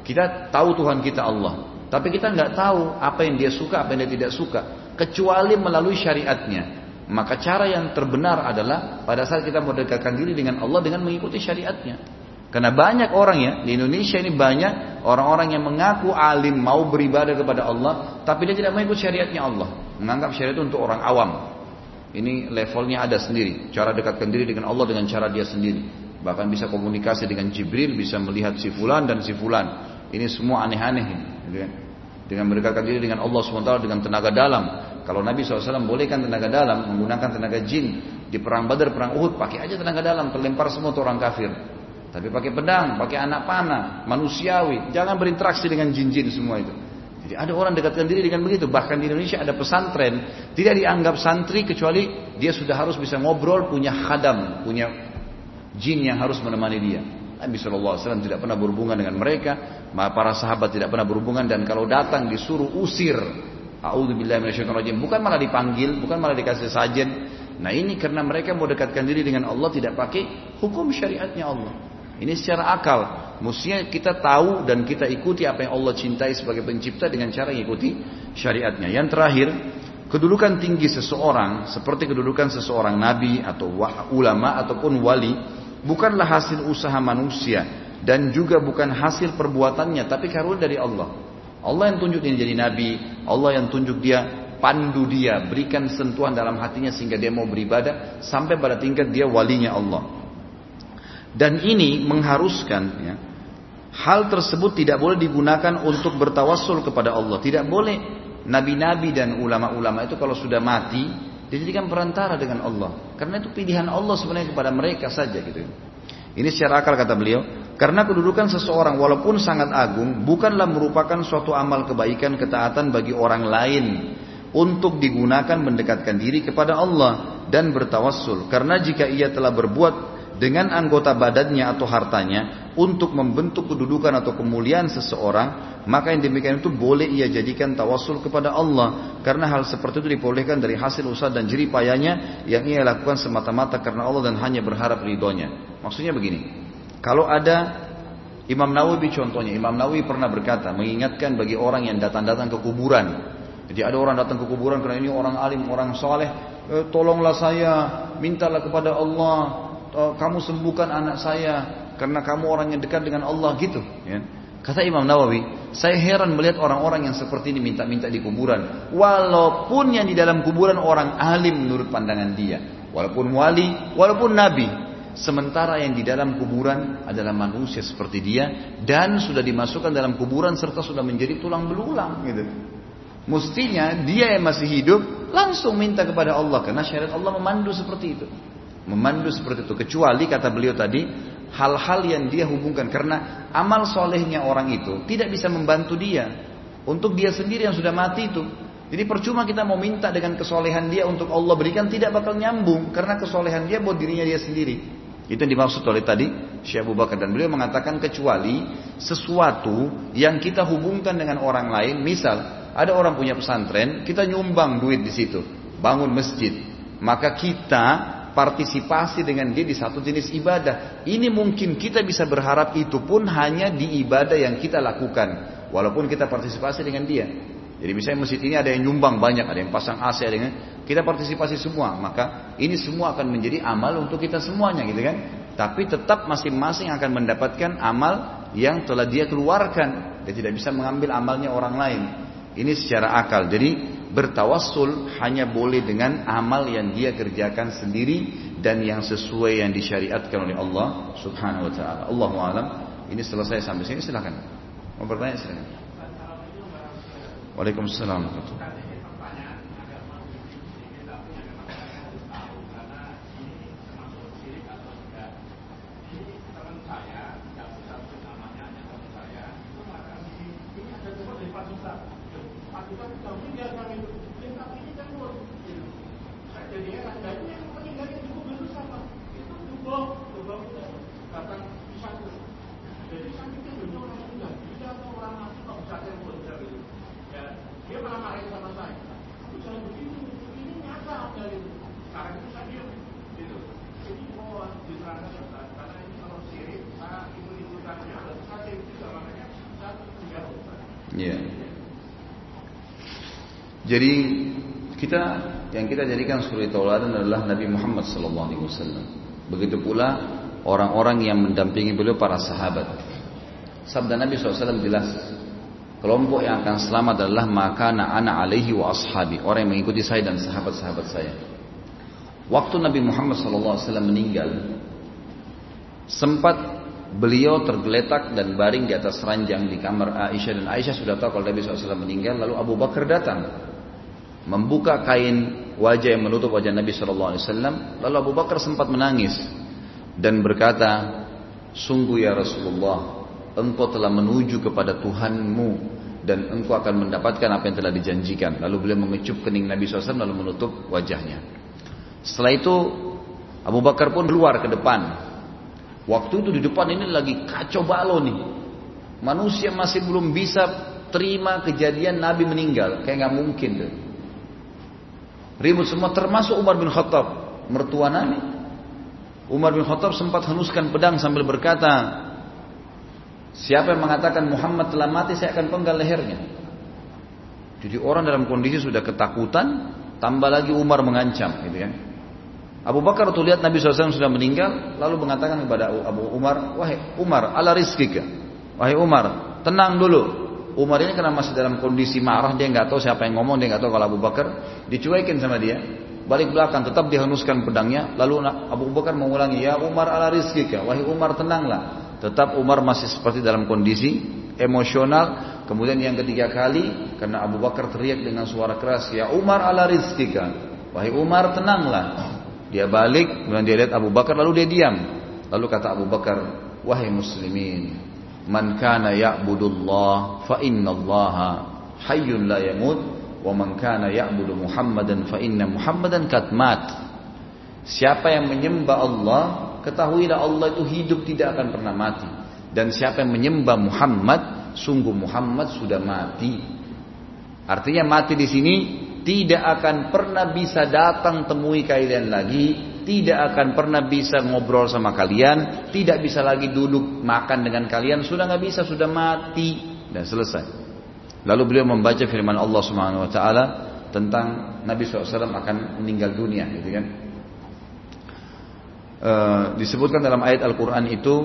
kita tahu Tuhan kita Allah, Tapi kita nggak tahu apa yang dia suka, apa yang dia tidak suka, kecuali melalui syariatnya. Maka cara yang terbenar adalah pada saat kita mendekatkan diri dengan Allah dengan mengikuti syariatnya. Karena banyak orang ya di Indonesia ini banyak orang-orang yang mengaku alim mau beribadah kepada Allah, tapi dia tidak mengikuti syariatnya Allah, menganggap syariat itu untuk orang awam. Ini levelnya ada sendiri, cara dekatkan diri dengan Allah dengan cara dia sendiri. Bahkan bisa komunikasi dengan Jibril, bisa melihat si fulan dan si fulan. Ini semua aneh-aneh. Gitu kan? Dengan mendekatkan diri dengan Allah SWT dengan tenaga dalam. Kalau Nabi SAW bolehkan tenaga dalam, menggunakan tenaga jin. Di perang Badar, perang Uhud, pakai aja tenaga dalam, terlempar semua orang kafir. Tapi pakai pedang, pakai anak panah, manusiawi. Jangan berinteraksi dengan jin-jin semua itu. Jadi ada orang dekatkan diri dengan begitu. Bahkan di Indonesia ada pesantren, tidak dianggap santri kecuali dia sudah harus bisa ngobrol, punya khadam, punya jin yang harus menemani dia. Nabi SAW tidak pernah berhubungan dengan mereka, para sahabat tidak pernah berhubungan dan kalau datang disuruh usir. A'udzubillahiminasyaitonirrajim. Bukan malah dipanggil, bukan malah dikasih sajen. Nah ini karena mereka mau dekatkan diri dengan Allah tidak pakai hukum syariatnya Allah. Ini secara akal. Mestinya kita tahu dan kita ikuti apa yang Allah cintai sebagai pencipta dengan cara mengikuti syariatnya. Yang terakhir, kedudukan tinggi seseorang seperti kedudukan seseorang nabi atau ulama ataupun wali bukanlah hasil usaha manusia dan juga bukan hasil perbuatannya tapi karunia dari Allah. Allah yang tunjuk dia jadi nabi, Allah yang tunjuk dia pandu dia, berikan sentuhan dalam hatinya sehingga dia mau beribadah sampai pada tingkat dia walinya Allah. Dan ini mengharuskan ya, hal tersebut tidak boleh digunakan untuk bertawassul kepada Allah. Tidak boleh nabi-nabi dan ulama-ulama itu kalau sudah mati dijadikan perantara dengan Allah. Karena itu pilihan Allah sebenarnya kepada mereka saja gitu. Ini secara akal kata beliau, karena kedudukan seseorang walaupun sangat agung bukanlah merupakan suatu amal kebaikan ketaatan bagi orang lain untuk digunakan mendekatkan diri kepada Allah dan bertawassul. Karena jika ia telah berbuat dengan anggota badannya atau hartanya untuk membentuk kedudukan atau kemuliaan seseorang, maka yang demikian itu boleh ia jadikan tawasul kepada Allah karena hal seperti itu dibolehkan dari hasil usaha dan jerih payahnya yang ia lakukan semata-mata karena Allah dan hanya berharap ridhonya. Maksudnya begini, kalau ada Imam Nawawi contohnya, Imam Nawawi pernah berkata mengingatkan bagi orang yang datang-datang ke kuburan. Jadi ada orang datang ke kuburan karena ini orang alim, orang soleh, eh, tolonglah saya, mintalah kepada Allah, oh, kamu sembuhkan anak saya karena kamu orang yang dekat dengan Allah gitu ya. Kata Imam Nawawi, saya heran melihat orang-orang yang seperti ini minta-minta di kuburan. Walaupun yang di dalam kuburan orang alim menurut pandangan dia. Walaupun wali, walaupun nabi. Sementara yang di dalam kuburan adalah manusia seperti dia. Dan sudah dimasukkan dalam kuburan serta sudah menjadi tulang belulang. Gitu. Mestinya dia yang masih hidup langsung minta kepada Allah. Karena syariat Allah memandu seperti itu. Memandu seperti itu. Kecuali kata beliau tadi, hal-hal yang dia hubungkan. Karena amal solehnya orang itu tidak bisa membantu dia. Untuk dia sendiri yang sudah mati itu. Jadi percuma kita mau minta dengan kesolehan dia untuk Allah berikan tidak bakal nyambung. Karena kesolehan dia buat dirinya dia sendiri. Itu yang dimaksud oleh tadi Syekh Abu Bakar. Dan beliau mengatakan kecuali sesuatu yang kita hubungkan dengan orang lain. Misal ada orang punya pesantren, kita nyumbang duit di situ. Bangun masjid. Maka kita partisipasi dengan dia di satu jenis ibadah. Ini mungkin kita bisa berharap itu pun hanya di ibadah yang kita lakukan. Walaupun kita partisipasi dengan dia. Jadi misalnya masjid ini ada yang nyumbang banyak, ada yang pasang AC, ada yang kita partisipasi semua. Maka ini semua akan menjadi amal untuk kita semuanya gitu kan. Tapi tetap masing-masing akan mendapatkan amal yang telah dia keluarkan. Dia tidak bisa mengambil amalnya orang lain. Ini secara akal. Jadi bertawassul hanya boleh dengan amal yang dia kerjakan sendiri dan yang sesuai yang disyariatkan oleh Allah Subhanahu wa taala. Allahu alam. Ini selesai sampai sini silakan. Mau bertanya silakan. Waalaikumsalam warahmatullahi Ya. Jadi kita yang kita jadikan suri tauladan adalah Nabi Muhammad sallallahu alaihi wasallam. Begitu pula orang-orang yang mendampingi beliau para sahabat. Sabda Nabi SAW jelas Kelompok yang akan selamat adalah maka anak alaihi wa ashabi. Orang yang mengikuti saya dan sahabat-sahabat saya. Waktu Nabi Muhammad SAW meninggal, sempat beliau tergeletak dan baring di atas ranjang di kamar Aisyah dan Aisyah sudah tahu kalau Nabi SAW meninggal. Lalu Abu Bakar datang membuka kain wajah yang menutup wajah Nabi SAW lalu Abu Bakar sempat menangis dan berkata sungguh ya Rasulullah engkau telah menuju kepada Tuhanmu dan engkau akan mendapatkan apa yang telah dijanjikan. Lalu beliau mengecup kening Nabi SAW lalu menutup wajahnya. Setelah itu Abu Bakar pun keluar ke depan Waktu itu di depan ini lagi kacau balau nih. Manusia masih belum bisa terima kejadian Nabi meninggal. Kayak nggak mungkin tuh. Ribut semua termasuk Umar bin Khattab. Mertua Nabi. Umar bin Khattab sempat henuskan pedang sambil berkata. Siapa yang mengatakan Muhammad telah mati saya akan penggal lehernya. Jadi orang dalam kondisi sudah ketakutan. Tambah lagi Umar mengancam gitu kan. Abu Bakar tuh lihat Nabi SAW sudah meninggal, lalu mengatakan kepada Abu Umar, wahai Umar, ala rizkika. Wahai Umar, tenang dulu. Umar ini karena masih dalam kondisi marah, dia nggak tahu siapa yang ngomong, dia nggak tahu kalau Abu Bakar dicuekin sama dia. Balik belakang, tetap dihenuskan pedangnya. Lalu Abu Bakar mengulangi, ya Umar ala rizkika. Wahai Umar tenanglah. Tetap Umar masih seperti dalam kondisi emosional. Kemudian yang ketiga kali, karena Abu Bakar teriak dengan suara keras, ya Umar ala rizkika. Wahai Umar tenanglah. Dia balik, kemudian dia lihat Abu Bakar, lalu dia diam. Lalu kata Abu Bakar, wahai muslimin, man kana ya'budullah fa innallaha hayyun la yamut wa man kana ya'budu Muhammadan fa inna Muhammadan kad mat. Siapa yang menyembah Allah, ketahuilah Allah itu hidup tidak akan pernah mati. Dan siapa yang menyembah Muhammad, sungguh Muhammad sudah mati. Artinya mati di sini tidak akan pernah bisa datang temui kalian lagi, tidak akan pernah bisa ngobrol sama kalian, tidak bisa lagi duduk makan dengan kalian, sudah nggak bisa, sudah mati dan selesai. Lalu beliau membaca firman Allah Subhanahu Wa Taala tentang Nabi SAW akan meninggal dunia, gitu kan? E, disebutkan dalam ayat Al-Quran itu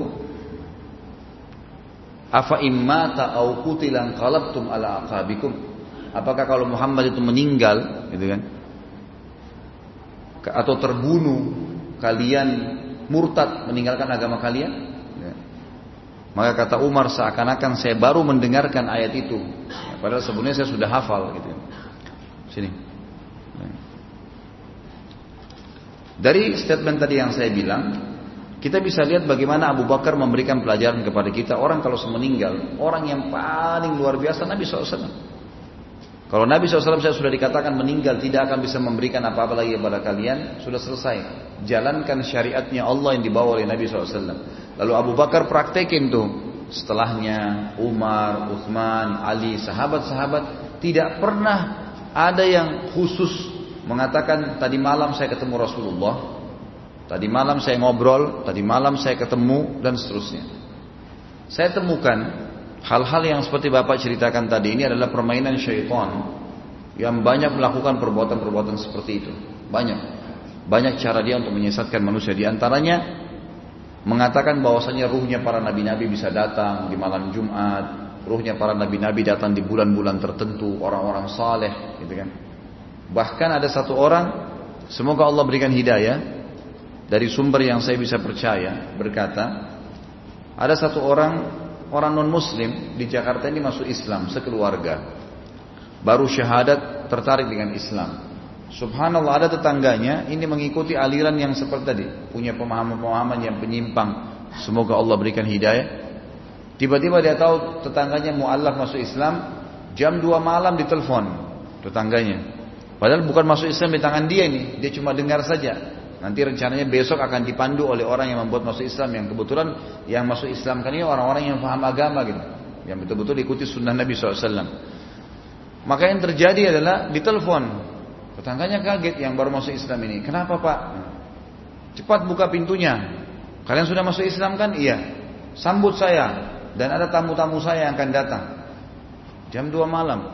Afa imma ta'au kutilan qalabtum ala aqabikum Apakah kalau Muhammad itu meninggal, gitu kan? Atau terbunuh, kalian murtad meninggalkan agama kalian? Ya. Maka kata Umar seakan-akan saya baru mendengarkan ayat itu. Ya, padahal sebenarnya saya sudah hafal gitu. Sini. Ya. Dari statement tadi yang saya bilang, kita bisa lihat bagaimana Abu Bakar memberikan pelajaran kepada kita orang kalau meninggal, orang yang paling luar biasa Nabi SAW. Kalau Nabi SAW saya sudah dikatakan meninggal tidak akan bisa memberikan apa-apa lagi kepada kalian, sudah selesai. Jalankan syariatnya Allah yang dibawa oleh Nabi SAW. Lalu Abu Bakar praktekin tuh. Setelahnya Umar, Uthman, Ali, sahabat-sahabat tidak pernah ada yang khusus mengatakan tadi malam saya ketemu Rasulullah, tadi malam saya ngobrol, tadi malam saya ketemu dan seterusnya. Saya temukan Hal-hal yang seperti Bapak ceritakan tadi ini adalah permainan syaitan yang banyak melakukan perbuatan-perbuatan seperti itu. Banyak. Banyak cara dia untuk menyesatkan manusia. Di antaranya mengatakan bahwasanya ruhnya para nabi-nabi bisa datang di malam Jumat, ruhnya para nabi-nabi datang di bulan-bulan tertentu, orang-orang saleh, gitu kan. Bahkan ada satu orang, semoga Allah berikan hidayah dari sumber yang saya bisa percaya, berkata, ada satu orang orang non muslim di Jakarta ini masuk Islam sekeluarga. Baru syahadat tertarik dengan Islam. Subhanallah ada tetangganya ini mengikuti aliran yang seperti tadi, punya pemahaman-pemahaman yang penyimpang. Semoga Allah berikan hidayah. Tiba-tiba dia tahu tetangganya mualaf masuk Islam, jam 2 malam ditelepon tetangganya. Padahal bukan masuk Islam di tangan dia ini, dia cuma dengar saja. Nanti rencananya besok akan dipandu oleh orang yang membuat masuk Islam yang kebetulan yang masuk Islam kan ini orang-orang yang paham agama gitu, yang betul-betul ikuti sunnah Nabi SAW. Maka yang terjadi adalah ditelepon, tetangganya kaget yang baru masuk Islam ini. Kenapa pak? Cepat buka pintunya. Kalian sudah masuk Islam kan? Iya. Sambut saya dan ada tamu-tamu saya yang akan datang. Jam 2 malam.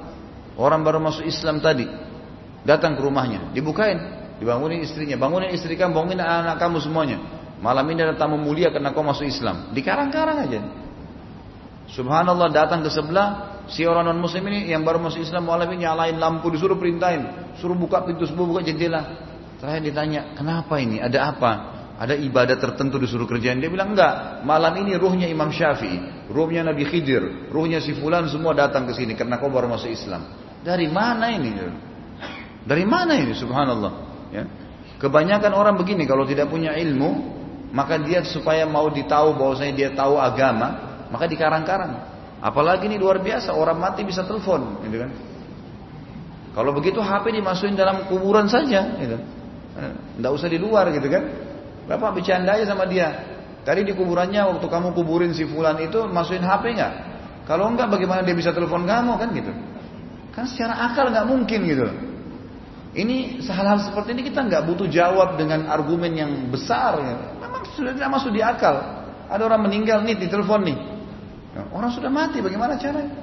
Orang baru masuk Islam tadi. Datang ke rumahnya. Dibukain. Dibangunin istrinya. Bangunin istri kamu. Bangunin anak-anak kamu semuanya. Malam ini ada tamu mulia karena kau masuk Islam. Dikarang-karang aja. Subhanallah datang ke sebelah. Si orang non muslim ini yang baru masuk Islam malam ini nyalain lampu disuruh perintahin. Suruh buka pintu suruh buka jendela. Terakhir ditanya kenapa ini? Ada apa? Ada ibadah tertentu disuruh kerjaan dia bilang enggak. Malam ini ruhnya Imam Syafi'i. Ruhnya Nabi Khidir. Ruhnya si fulan semua datang ke sini karena kau baru masuk Islam. Dari mana ini? Dari mana ini? Subhanallah ya kebanyakan orang begini kalau tidak punya ilmu maka dia supaya mau ditahu bahwasanya dia tahu agama maka dikarang-karang. Apalagi ini luar biasa, orang mati bisa telepon, gitu kan. Kalau begitu HP dimasukin dalam kuburan saja, gitu. Tidak usah di luar, gitu kan. Bapak bercanda aja sama dia. Tadi di kuburannya waktu kamu kuburin si fulan itu masukin HP nggak? Kalau enggak bagaimana dia bisa telepon kamu kan gitu? Kan secara akal nggak mungkin gitu. Ini hal-hal seperti ini kita nggak butuh jawab dengan argumen yang besar. Ya. Memang sudah tidak masuk di akal. Ada orang meninggal nih di telepon nih. Nah, orang sudah mati, bagaimana caranya?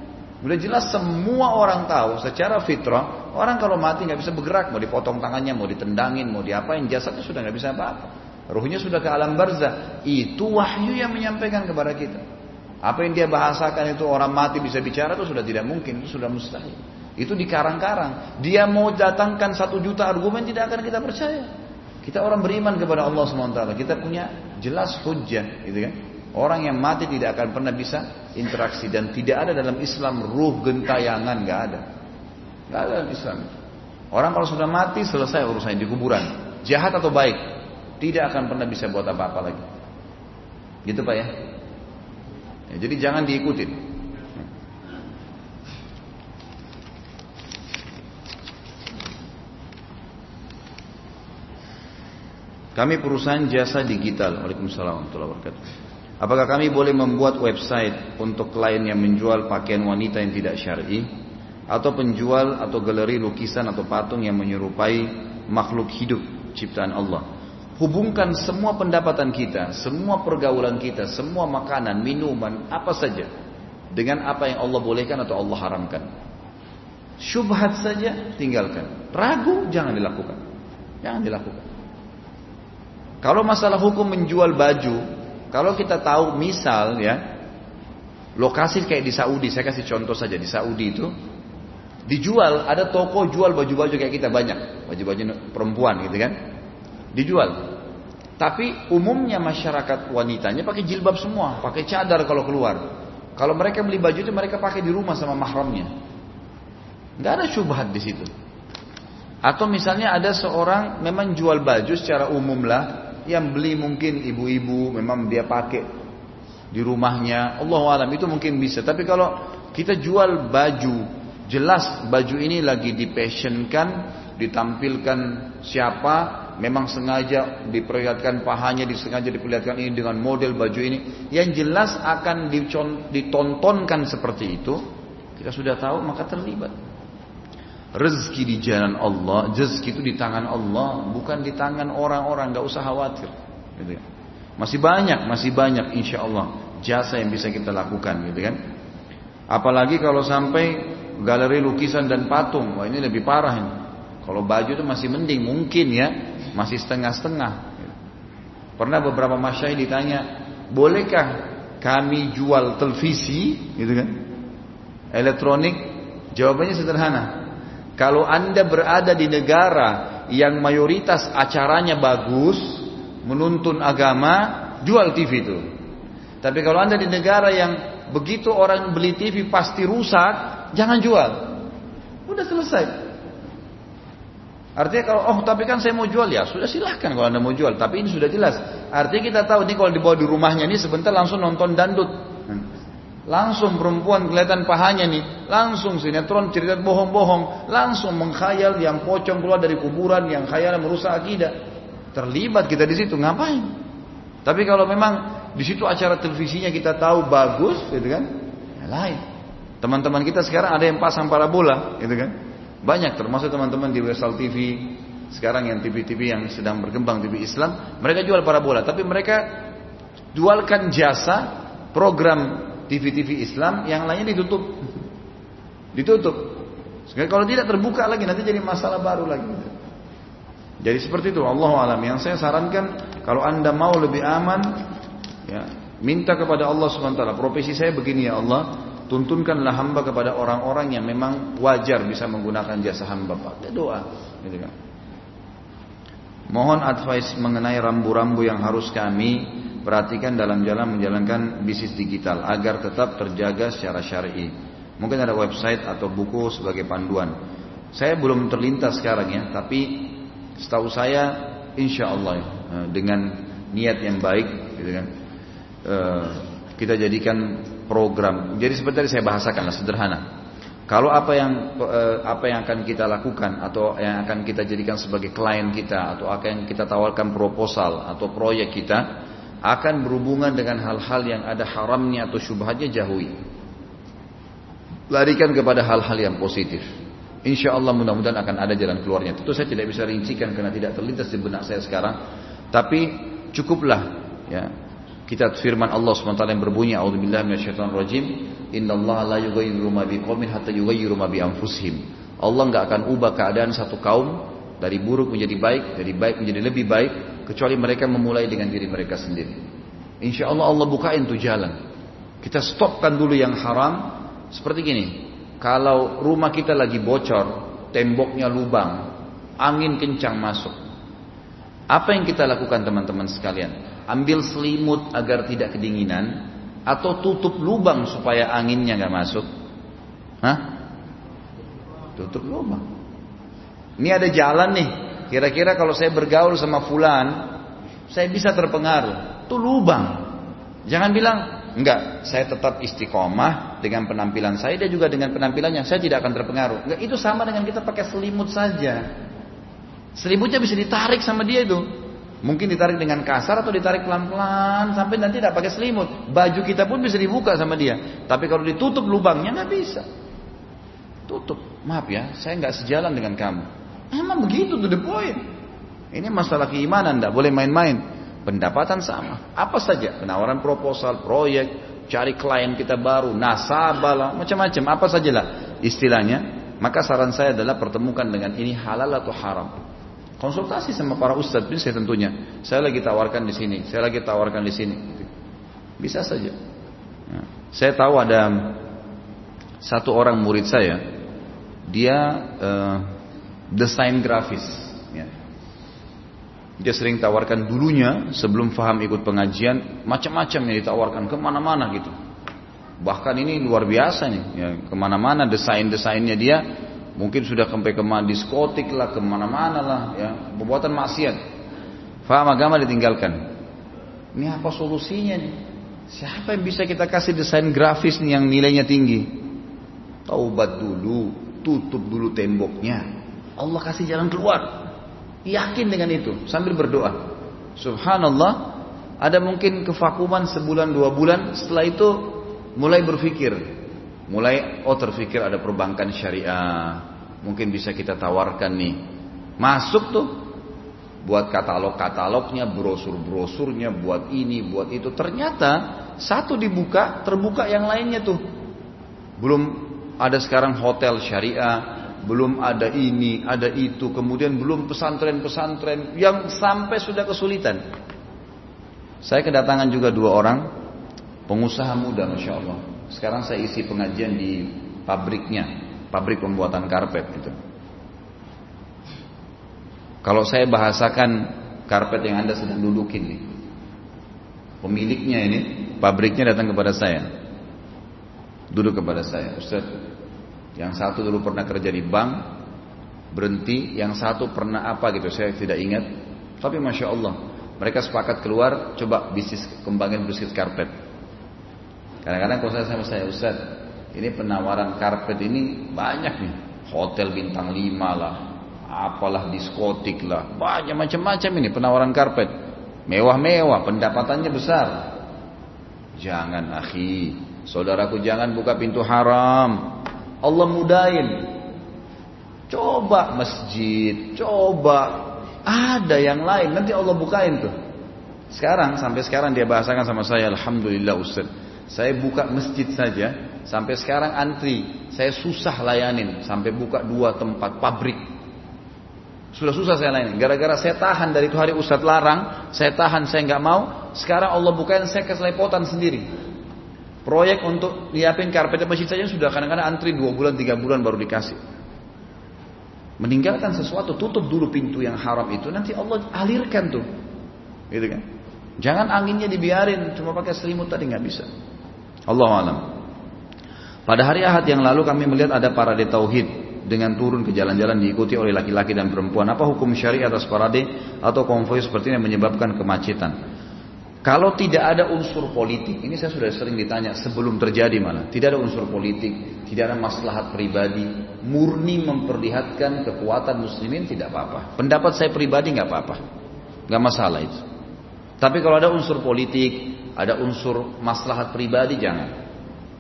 Sudah jelas semua orang tahu secara fitrah orang kalau mati nggak bisa bergerak, mau dipotong tangannya, mau ditendangin, mau diapain, jasadnya sudah nggak bisa apa-apa. Ruhnya sudah ke alam barzah. Itu wahyu yang menyampaikan kepada kita. Apa yang dia bahasakan itu orang mati bisa bicara itu sudah tidak mungkin, itu sudah mustahil. Itu dikarang-karang. Dia mau datangkan satu juta argumen tidak akan kita percaya. Kita orang beriman kepada Allah SWT. Kita punya jelas hujah, gitu kan? Orang yang mati tidak akan pernah bisa interaksi dan tidak ada dalam Islam ruh gentayangan nggak ada, nggak ada dalam Islam. Orang kalau sudah mati selesai urusannya di kuburan, jahat atau baik, tidak akan pernah bisa buat apa-apa lagi. Gitu pak ya. ya jadi jangan diikutin. Kami perusahaan jasa digital. Waalaikumsalam warahmatullahi wabarakatuh. Apakah kami boleh membuat website untuk klien yang menjual pakaian wanita yang tidak syar'i atau penjual atau galeri lukisan atau patung yang menyerupai makhluk hidup ciptaan Allah? Hubungkan semua pendapatan kita, semua pergaulan kita, semua makanan, minuman, apa saja dengan apa yang Allah bolehkan atau Allah haramkan. Syubhat saja tinggalkan. Ragu jangan dilakukan. Jangan dilakukan. Kalau masalah hukum menjual baju, kalau kita tahu misal ya lokasi kayak di Saudi, saya kasih contoh saja di Saudi itu dijual ada toko jual baju-baju kayak kita banyak, baju-baju perempuan gitu kan. Dijual. Tapi umumnya masyarakat wanitanya pakai jilbab semua, pakai cadar kalau keluar. Kalau mereka beli baju itu mereka pakai di rumah sama mahramnya. Nggak ada syubhat di situ. Atau misalnya ada seorang memang jual baju secara umum lah, yang beli mungkin ibu-ibu memang dia pakai di rumahnya. Allah alam itu mungkin bisa. Tapi kalau kita jual baju jelas baju ini lagi dipassionkan ditampilkan siapa memang sengaja diperlihatkan pahanya disengaja diperlihatkan ini dengan model baju ini. Yang jelas akan ditontonkan seperti itu kita sudah tahu maka terlibat Rezeki di jalan Allah, rezeki itu di tangan Allah, bukan di tangan orang-orang. Gak usah khawatir. Gitu ya. Masih banyak, masih banyak insya Allah jasa yang bisa kita lakukan, gitu kan? Apalagi kalau sampai galeri lukisan dan patung, wah ini lebih parah ini. Kalau baju itu masih mending, mungkin ya, masih setengah-setengah. Pernah beberapa masyai ditanya, bolehkah kami jual televisi, gitu kan? Elektronik, jawabannya sederhana, kalau Anda berada di negara yang mayoritas acaranya bagus, menuntun agama, jual TV itu. Tapi kalau Anda di negara yang begitu orang beli TV pasti rusak, jangan jual. Udah selesai. Artinya kalau oh tapi kan saya mau jual ya sudah silahkan kalau anda mau jual. Tapi ini sudah jelas. Artinya kita tahu ini kalau dibawa di rumahnya ini sebentar langsung nonton dandut. Langsung perempuan kelihatan pahanya nih, langsung sinetron cerita bohong-bohong, langsung mengkhayal yang pocong keluar dari kuburan, yang khayal merusak akidah. Terlibat kita di situ, ngapain? Tapi kalau memang di situ acara televisinya kita tahu bagus, gitu kan? Ya lain. Teman-teman kita sekarang ada yang pasang parabola, gitu kan? Banyak termasuk teman-teman di Wesal TV, sekarang yang TV-TV yang sedang berkembang TV Islam, mereka jual parabola, tapi mereka jualkan jasa program TV-TV Islam yang lainnya ditutup. Ditutup. Sekali kalau tidak terbuka lagi nanti jadi masalah baru lagi. Jadi seperti itu Allah alam. Yang saya sarankan kalau anda mau lebih aman, ya minta kepada Allah swt. Profesi saya begini ya Allah, tuntunkanlah hamba kepada orang-orang yang memang wajar bisa menggunakan jasa hamba Pak. Doa, gitu kan. Mohon advice mengenai rambu-rambu yang harus kami perhatikan dalam jalan menjalankan bisnis digital agar tetap terjaga secara syar'i. Mungkin ada website atau buku sebagai panduan. Saya belum terlintas sekarang ya, tapi Setahu saya, insya Allah eh, dengan niat yang baik, gitu kan, eh, kita jadikan program. Jadi seperti tadi saya bahasakan lah sederhana. Kalau apa yang eh, apa yang akan kita lakukan atau yang akan kita jadikan sebagai klien kita atau apa yang kita tawarkan proposal atau proyek kita akan berhubungan dengan hal-hal yang ada haramnya atau syubhatnya jauhi. Larikan kepada hal-hal yang positif. Insya Allah mudah-mudahan akan ada jalan keluarnya. Tentu saya tidak bisa rincikan karena tidak terlintas di benak saya sekarang. Tapi cukuplah ya. Kita firman Allah SWT yang berbunyi A'udzubillahi minasyaitonirrajim Innallaha la yughayyiru ma biqaumin hatta yughayyiru ma bi anfusihim. Allah nggak akan ubah keadaan satu kaum dari buruk menjadi baik, dari baik menjadi lebih baik kecuali mereka memulai dengan diri mereka sendiri. Insya Allah Allah bukain tuh jalan. Kita stopkan dulu yang haram seperti gini. Kalau rumah kita lagi bocor, temboknya lubang, angin kencang masuk. Apa yang kita lakukan teman-teman sekalian? Ambil selimut agar tidak kedinginan atau tutup lubang supaya anginnya nggak masuk? Hah? Tutup lubang. Ini ada jalan nih. Kira-kira kalau saya bergaul sama fulan, saya bisa terpengaruh. Itu lubang. Jangan bilang, Enggak, saya tetap istiqomah dengan penampilan saya dia juga dengan penampilannya. Saya tidak akan terpengaruh. Enggak, itu sama dengan kita pakai selimut saja. Selimutnya bisa ditarik sama dia itu. Mungkin ditarik dengan kasar atau ditarik pelan-pelan sampai nanti tidak pakai selimut. Baju kita pun bisa dibuka sama dia. Tapi kalau ditutup lubangnya nggak bisa. Tutup. Maaf ya, saya nggak sejalan dengan kamu. Emang begitu tuh the point. Ini masalah keimanan, tidak boleh main-main. Pendapatan sama. Apa saja. Penawaran proposal, proyek, cari klien kita baru, nasabah lah, macam-macam. Apa sajalah istilahnya. Maka saran saya adalah pertemukan dengan ini halal atau haram. Konsultasi sama para ustadz bisa tentunya. Saya lagi tawarkan di sini, saya lagi tawarkan di sini. Bisa saja. Ya. Saya tahu ada satu orang murid saya, dia uh, desain grafis. Ya. Dia sering tawarkan dulunya sebelum faham ikut pengajian macam-macam yang ditawarkan ke mana-mana gitu. Bahkan ini luar biasa nih, ya, ke mana-mana desain-desainnya dia mungkin sudah sampai ke diskotik lah, ke mana-mana lah, ya, pembuatan maksiat. Faham agama ditinggalkan. Ini apa solusinya nih? Siapa yang bisa kita kasih desain grafis nih yang nilainya tinggi? Taubat dulu, tutup dulu temboknya. Allah kasih jalan keluar. Yakin dengan itu sambil berdoa. Subhanallah, ada mungkin kevakuman sebulan dua bulan, setelah itu mulai berpikir, mulai oh terpikir ada perbankan syariah, mungkin bisa kita tawarkan nih. Masuk tuh buat katalog-katalognya, brosur-brosurnya, buat ini, buat itu. Ternyata satu dibuka, terbuka yang lainnya tuh. Belum ada sekarang hotel syariah, belum ada ini, ada itu, kemudian belum pesantren-pesantren yang sampai sudah kesulitan. Saya kedatangan juga dua orang pengusaha muda, masya Allah. Sekarang saya isi pengajian di pabriknya, pabrik pembuatan karpet gitu. Kalau saya bahasakan karpet yang anda sedang dudukin nih, pemiliknya ini, pabriknya datang kepada saya, duduk kepada saya, Ustaz, yang satu dulu pernah kerja di bank, berhenti. Yang satu pernah apa gitu, saya tidak ingat. Tapi masya Allah, mereka sepakat keluar, coba bisnis kembangin bisnis karpet. Kadang-kadang kalau saya sama saya Ustaz, ini penawaran karpet ini banyak nih. Hotel bintang lima lah, apalah diskotik lah, banyak macam-macam ini penawaran karpet. Mewah-mewah, pendapatannya besar. Jangan akhi, saudaraku jangan buka pintu haram. Allah mudahin. Coba masjid, coba ada yang lain, nanti Allah bukain tuh. Sekarang sampai sekarang dia bahasakan sama saya, Alhamdulillah Ustaz. Saya buka masjid saja, Sampai sekarang antri, saya susah layanin sampai buka dua tempat pabrik. Sudah susah saya layanin. Gara-gara saya tahan dari itu hari Ustadz larang, saya tahan, saya nggak mau. Sekarang Allah bukain saya keselepotan sendiri. Proyek untuk nyiapin karpet masjid saja sudah kadang-kadang antri dua bulan, tiga bulan baru dikasih. Meninggalkan sesuatu, tutup dulu pintu yang haram itu, nanti Allah alirkan tuh. Gitu kan? Jangan anginnya dibiarin, cuma pakai selimut tadi nggak bisa. Allah alam. Pada hari Ahad yang lalu kami melihat ada parade tauhid dengan turun ke jalan-jalan diikuti oleh laki-laki dan perempuan. Apa hukum syari atas parade atau konvoy seperti ini yang menyebabkan kemacetan? Kalau tidak ada unsur politik, ini saya sudah sering ditanya sebelum terjadi malah. Tidak ada unsur politik, tidak ada maslahat pribadi, murni memperlihatkan kekuatan muslimin tidak apa-apa. Pendapat saya pribadi nggak apa-apa, nggak masalah itu. Tapi kalau ada unsur politik, ada unsur maslahat pribadi jangan.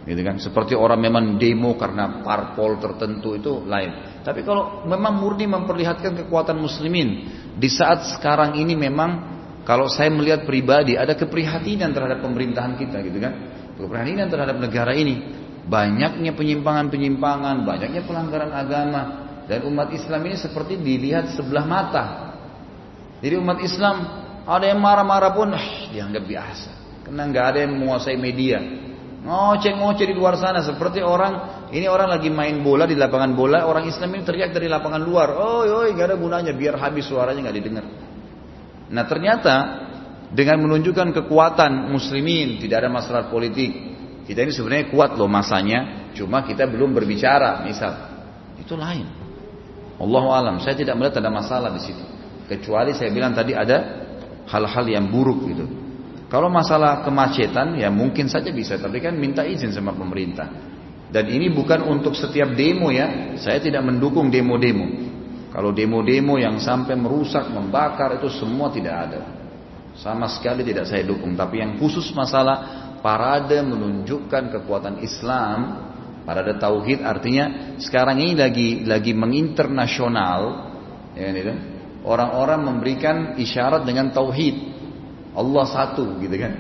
Gitu kan? Seperti orang memang demo karena parpol tertentu itu lain. Tapi kalau memang murni memperlihatkan kekuatan muslimin di saat sekarang ini memang kalau saya melihat pribadi ada keprihatinan terhadap pemerintahan kita gitu kan. Keprihatinan terhadap negara ini. Banyaknya penyimpangan-penyimpangan, banyaknya pelanggaran agama dan umat Islam ini seperti dilihat sebelah mata. Jadi umat Islam ada yang marah-marah pun dianggap biasa. Karena nggak ada yang menguasai media. Ngoceh-ngoceh di luar sana seperti orang ini orang lagi main bola di lapangan bola, orang Islam ini teriak dari lapangan luar. Oh, oi, gak ada gunanya biar habis suaranya nggak didengar. Nah ternyata dengan menunjukkan kekuatan muslimin, tidak ada masalah politik. Kita ini sebenarnya kuat loh masanya, cuma kita belum berbicara, misal. Itu lain. Allah alam, saya tidak melihat ada masalah di situ. Kecuali saya bilang tadi ada hal-hal yang buruk gitu. Kalau masalah kemacetan ya mungkin saja bisa, tapi kan minta izin sama pemerintah. Dan ini bukan untuk setiap demo ya, saya tidak mendukung demo-demo. Kalau demo-demo yang sampai merusak, membakar itu semua tidak ada. Sama sekali tidak saya dukung. Tapi yang khusus masalah parade menunjukkan kekuatan Islam, parade tauhid artinya sekarang ini lagi lagi menginternasional, ya itu. Orang-orang memberikan isyarat dengan tauhid. Allah satu gitu kan.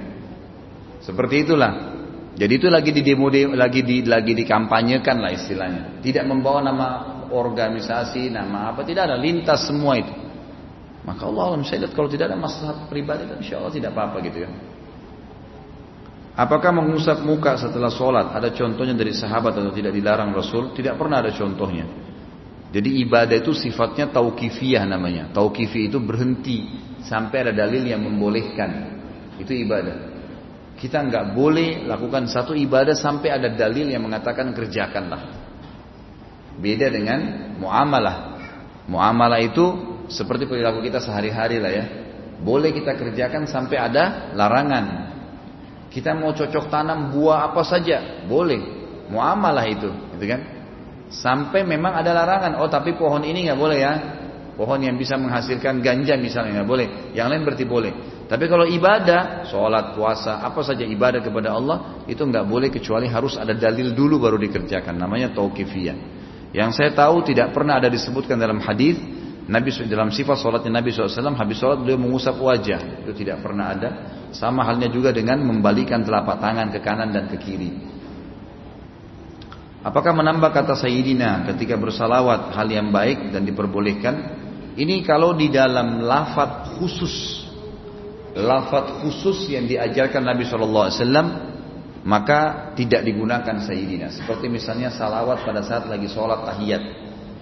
Seperti itulah. Jadi itu lagi di demo lagi di lagi dikampanyekan lah istilahnya. Tidak membawa nama organisasi, nama apa, tidak ada, lintas semua itu. Maka Allah alam saya lihat kalau tidak ada masalah pribadi insya Allah tidak apa-apa gitu ya. Apakah mengusap muka setelah sholat ada contohnya dari sahabat atau tidak dilarang Rasul? Tidak pernah ada contohnya. Jadi ibadah itu sifatnya tauqifiyah namanya. Tauqifi itu berhenti sampai ada dalil yang membolehkan. Itu ibadah. Kita nggak boleh lakukan satu ibadah sampai ada dalil yang mengatakan kerjakanlah. Beda dengan muamalah. Muamalah itu seperti perilaku kita sehari-hari lah ya. Boleh kita kerjakan sampai ada larangan. Kita mau cocok tanam buah apa saja, boleh. Muamalah itu, gitu kan? Sampai memang ada larangan. Oh, tapi pohon ini nggak boleh ya. Pohon yang bisa menghasilkan ganja misalnya nggak boleh. Yang lain berarti boleh. Tapi kalau ibadah, sholat, puasa, apa saja ibadah kepada Allah itu nggak boleh kecuali harus ada dalil dulu baru dikerjakan. Namanya tauqifiyah. Yang saya tahu tidak pernah ada disebutkan dalam hadis Nabi dalam sifat sholatnya Nabi SAW habis sholat beliau mengusap wajah. Itu tidak pernah ada. Sama halnya juga dengan membalikan telapak tangan ke kanan dan ke kiri. Apakah menambah kata Sayyidina ketika bersalawat hal yang baik dan diperbolehkan? Ini kalau di dalam lafat khusus. Lafat khusus yang diajarkan Nabi SAW maka tidak digunakan sayyidina. Seperti misalnya salawat pada saat lagi sholat tahiyat.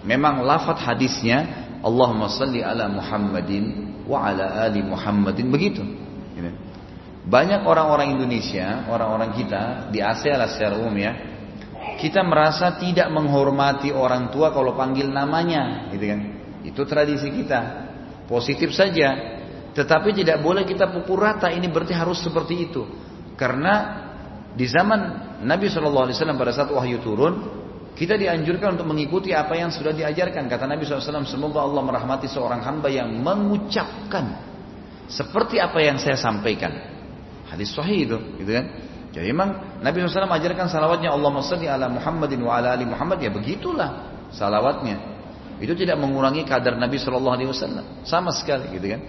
Memang lafat hadisnya Allahumma salli ala Muhammadin wa ala ali Muhammadin begitu. Banyak orang-orang Indonesia, orang-orang kita di Asia lah secara umum ya, kita merasa tidak menghormati orang tua kalau panggil namanya, gitu kan? Itu tradisi kita. Positif saja, tetapi tidak boleh kita pukul rata. Ini berarti harus seperti itu, karena di zaman Nabi Wasallam pada saat wahyu turun, kita dianjurkan untuk mengikuti apa yang sudah diajarkan. Kata Nabi SAW, semoga Allah merahmati seorang hamba yang mengucapkan seperti apa yang saya sampaikan. Hadis sahih itu, gitu kan? Jadi memang Nabi SAW ajarkan salawatnya Allah salli ala Muhammadin wa ala ali Muhammad ya begitulah salawatnya. Itu tidak mengurangi kadar Nabi Wasallam sama sekali, gitu kan?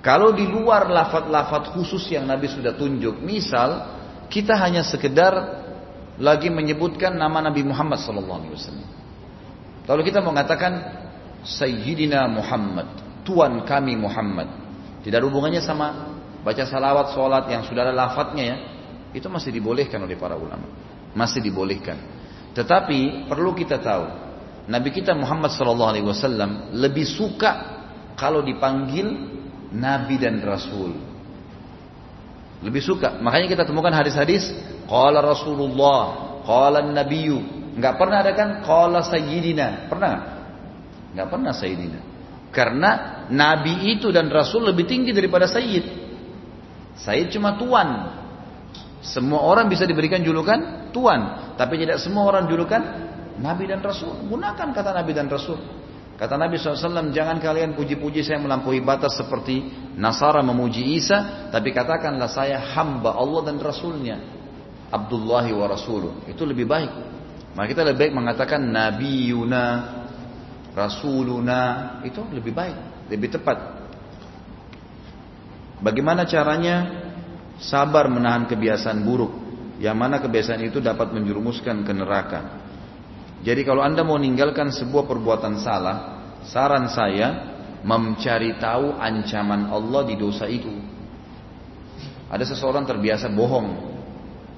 Kalau di luar lafat-lafat khusus yang Nabi sudah tunjuk, misal kita hanya sekedar lagi menyebutkan nama Nabi Muhammad sallallahu alaihi wasallam. Lalu kita mengatakan Sayyidina Muhammad, Tuan kami Muhammad. Tidak ada hubungannya sama baca salawat, sholat yang sudah ada lafadznya ya. Itu masih dibolehkan oleh para ulama. Masih dibolehkan. Tetapi perlu kita tahu, Nabi kita Muhammad sallallahu alaihi wasallam lebih suka kalau dipanggil Nabi dan Rasul. Lebih suka. Makanya kita temukan hadis-hadis qala Rasulullah, qala Nabiyyu. Enggak pernah ada kan qala Sayyidina. Pernah? Enggak pernah Sayyidina. Karena Nabi itu dan Rasul lebih tinggi daripada Sayyid. Sayyid cuma tuan. Semua orang bisa diberikan julukan tuan, tapi tidak semua orang julukan Nabi dan Rasul. Gunakan kata Nabi dan Rasul. Kata Nabi SAW, jangan kalian puji-puji saya melampaui batas seperti Nasara memuji Isa, tapi katakanlah saya hamba Allah dan Rasulnya. Abdullahi wa Rasuluh. Itu lebih baik. Maka kita lebih baik mengatakan Nabi Yuna, Rasuluna. Itu lebih baik, lebih tepat. Bagaimana caranya sabar menahan kebiasaan buruk, yang mana kebiasaan itu dapat menjerumuskan ke neraka. Jadi kalau Anda mau meninggalkan sebuah perbuatan salah, saran saya mencari tahu ancaman Allah di dosa itu. Ada seseorang terbiasa bohong.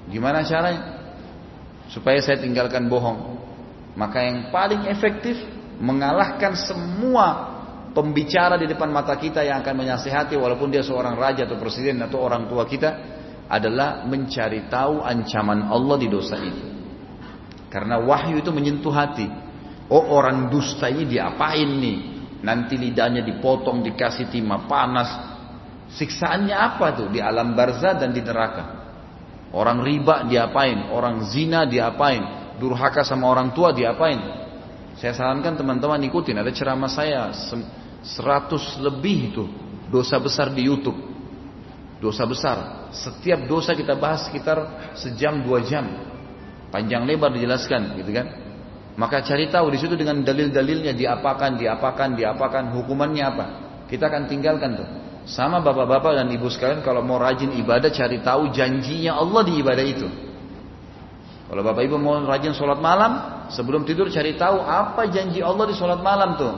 Gimana caranya? Supaya saya tinggalkan bohong. Maka yang paling efektif mengalahkan semua pembicara di depan mata kita yang akan menasihati walaupun dia seorang raja atau presiden atau orang tua kita adalah mencari tahu ancaman Allah di dosa itu. Karena wahyu itu menyentuh hati. Oh orang dusta ini diapain nih? Nanti lidahnya dipotong, dikasih timah panas. Siksaannya apa tuh? Di alam barzah dan di neraka. Orang riba diapain? Orang zina diapain? Durhaka sama orang tua diapain? Saya sarankan teman-teman ikutin. Ada ceramah saya. Seratus lebih itu. Dosa besar di Youtube. Dosa besar. Setiap dosa kita bahas sekitar sejam dua jam. Panjang lebar dijelaskan, gitu kan? Maka cari tahu di situ dengan dalil-dalilnya diapakan, diapakan, diapakan, hukumannya apa. Kita akan tinggalkan tuh. Sama bapak-bapak dan ibu sekalian kalau mau rajin ibadah cari tahu janjinya Allah di ibadah itu. Kalau bapak ibu mau rajin sholat malam, sebelum tidur cari tahu apa janji Allah di sholat malam tuh.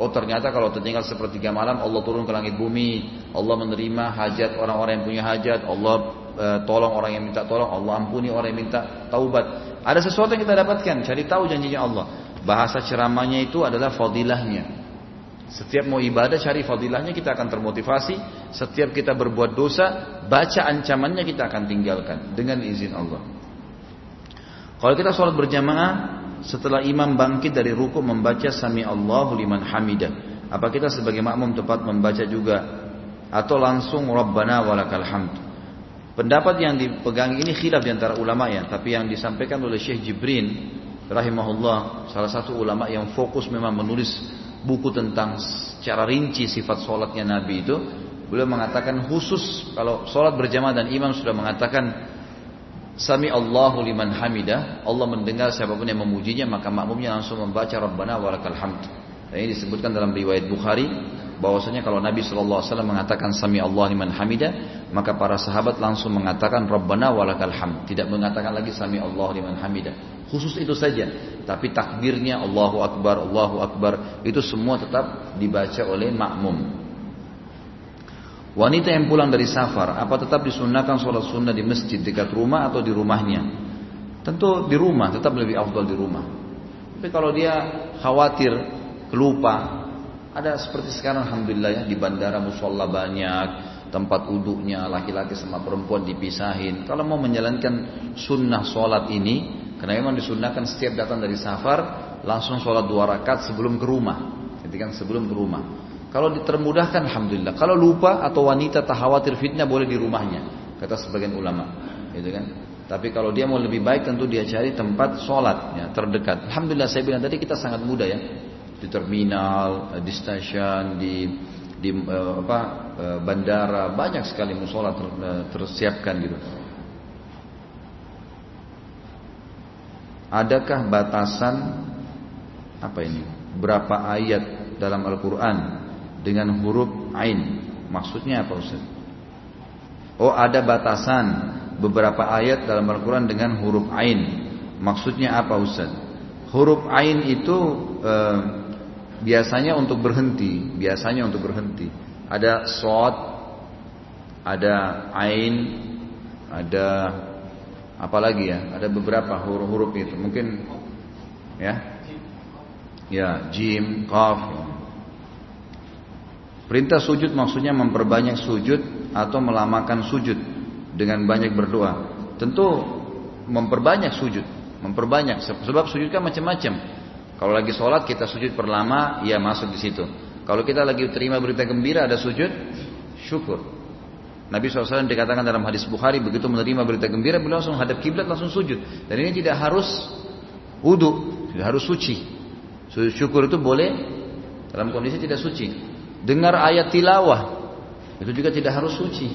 Oh ternyata kalau tertinggal sepertiga malam Allah turun ke langit bumi, Allah menerima hajat orang-orang yang punya hajat, Allah tolong orang yang minta tolong, Allah ampuni orang yang minta taubat. Ada sesuatu yang kita dapatkan, cari tahu janjinya Allah. Bahasa ceramahnya itu adalah fadilahnya. Setiap mau ibadah cari fadilahnya kita akan termotivasi. Setiap kita berbuat dosa, baca ancamannya kita akan tinggalkan dengan izin Allah. Kalau kita sholat berjamaah, setelah imam bangkit dari ruku membaca sami Allahu liman hamidah. Apa kita sebagai makmum tepat membaca juga atau langsung Rabbana walakal hamd? Pendapat yang dipegang ini khilaf di antara ulama ya, tapi yang disampaikan oleh Syekh Jibrin rahimahullah, salah satu ulama yang fokus memang menulis buku tentang secara rinci sifat sholatnya Nabi itu, beliau mengatakan khusus kalau sholat berjamaah dan imam sudah mengatakan Sami Allahu liman hamidah, Allah mendengar siapa pun yang memujinya maka makmumnya langsung membaca Rabbana walakal hamd. Dan ini disebutkan dalam riwayat Bukhari bahwasanya kalau Nabi Wasallam mengatakan Sami Allah liman hamida maka para sahabat langsung mengatakan Rabbana walakal hamd tidak mengatakan lagi Sami Allah liman hamida khusus itu saja tapi takbirnya Allahu Akbar Allahu Akbar itu semua tetap dibaca oleh makmum Wanita yang pulang dari safar, apa tetap disunahkan sholat sunnah di masjid dekat rumah atau di rumahnya? Tentu di rumah, tetap lebih afdal di rumah. Tapi kalau dia khawatir, kelupa, ada seperti sekarang alhamdulillah ya di bandara musola banyak, tempat uduknya laki-laki sama perempuan dipisahin. Kalau mau menjalankan sunnah sholat ini, karena memang disunnahkan setiap datang dari safar langsung sholat dua rakaat sebelum ke rumah, ketika sebelum ke rumah. Kalau ditermudahkan alhamdulillah. Kalau lupa atau wanita tak khawatir fitnah boleh di rumahnya, kata sebagian ulama, gitu kan. Tapi kalau dia mau lebih baik tentu dia cari tempat sholat ya, terdekat. Alhamdulillah saya bilang tadi kita sangat mudah ya di terminal, di stasiun, di di uh, apa uh, bandara banyak sekali musola ter, tersiapkan gitu. Adakah batasan apa ini? Berapa ayat dalam Al-Qur'an dengan huruf ain? Maksudnya apa Ustaz? Oh, ada batasan beberapa ayat dalam Al-Quran dengan huruf Ain. Maksudnya apa Ustaz? Huruf Ain itu e, biasanya untuk berhenti, biasanya untuk berhenti. Ada Sod, ada Ain, ada apa lagi ya? Ada beberapa huruf-huruf itu. Mungkin ya, ya Jim, Qaf. Perintah sujud maksudnya memperbanyak sujud atau melamakan sujud dengan banyak berdoa. Tentu memperbanyak sujud, memperbanyak sebab sujud kan macam-macam. Kalau lagi sholat kita sujud perlama, ya masuk di situ. Kalau kita lagi terima berita gembira ada sujud, syukur. Nabi SAW dikatakan dalam hadis Bukhari begitu menerima berita gembira beliau langsung hadap kiblat langsung sujud. Dan ini tidak harus wudhu, tidak harus suci. Syukur itu boleh dalam kondisi tidak suci. Dengar ayat tilawah itu juga tidak harus suci.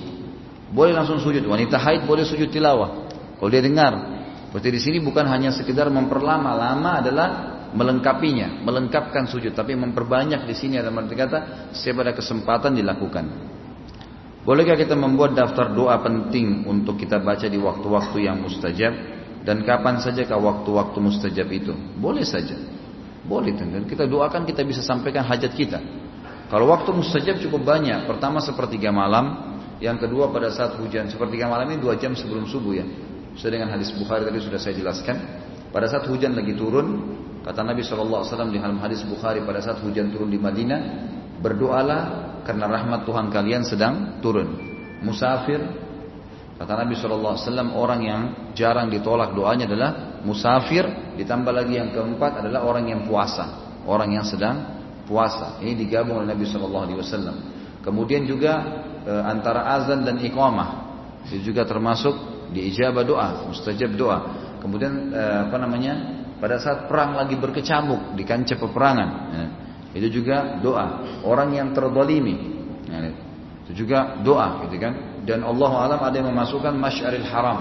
Boleh langsung sujud. Wanita haid boleh sujud tilawah. Kalau dia dengar. Berarti di sini bukan hanya sekedar memperlama. Lama adalah melengkapinya, melengkapkan sujud. Tapi memperbanyak di sini ada arti kata setiap ada kesempatan dilakukan. Bolehkah kita membuat daftar doa penting untuk kita baca di waktu-waktu yang mustajab dan kapan saja sajakah waktu-waktu mustajab itu? Boleh saja. Boleh dan kita doakan kita bisa sampaikan hajat kita. Kalau waktu mustajab cukup banyak. Pertama sepertiga malam, yang kedua pada saat hujan seperti malam ini dua jam sebelum subuh ya. Sesuai dengan hadis Bukhari tadi sudah saya jelaskan. Pada saat hujan lagi turun, kata Nabi SAW di dalam hadis Bukhari pada saat hujan turun di Madinah, berdoalah karena rahmat Tuhan kalian sedang turun. Musafir, kata Nabi SAW orang yang jarang ditolak doanya adalah musafir, ditambah lagi yang keempat adalah orang yang puasa, orang yang sedang puasa. Ini digabung oleh Nabi SAW. Kemudian juga e, antara azan dan iqamah. Itu juga termasuk diijabah doa, mustajab doa. Kemudian e, apa namanya? Pada saat perang lagi berkecamuk di kancah peperangan, ya, itu juga doa. Orang yang terzalimi, ya, itu juga doa, gitu kan? Dan Allah alam ada yang memasukkan masyaril haram.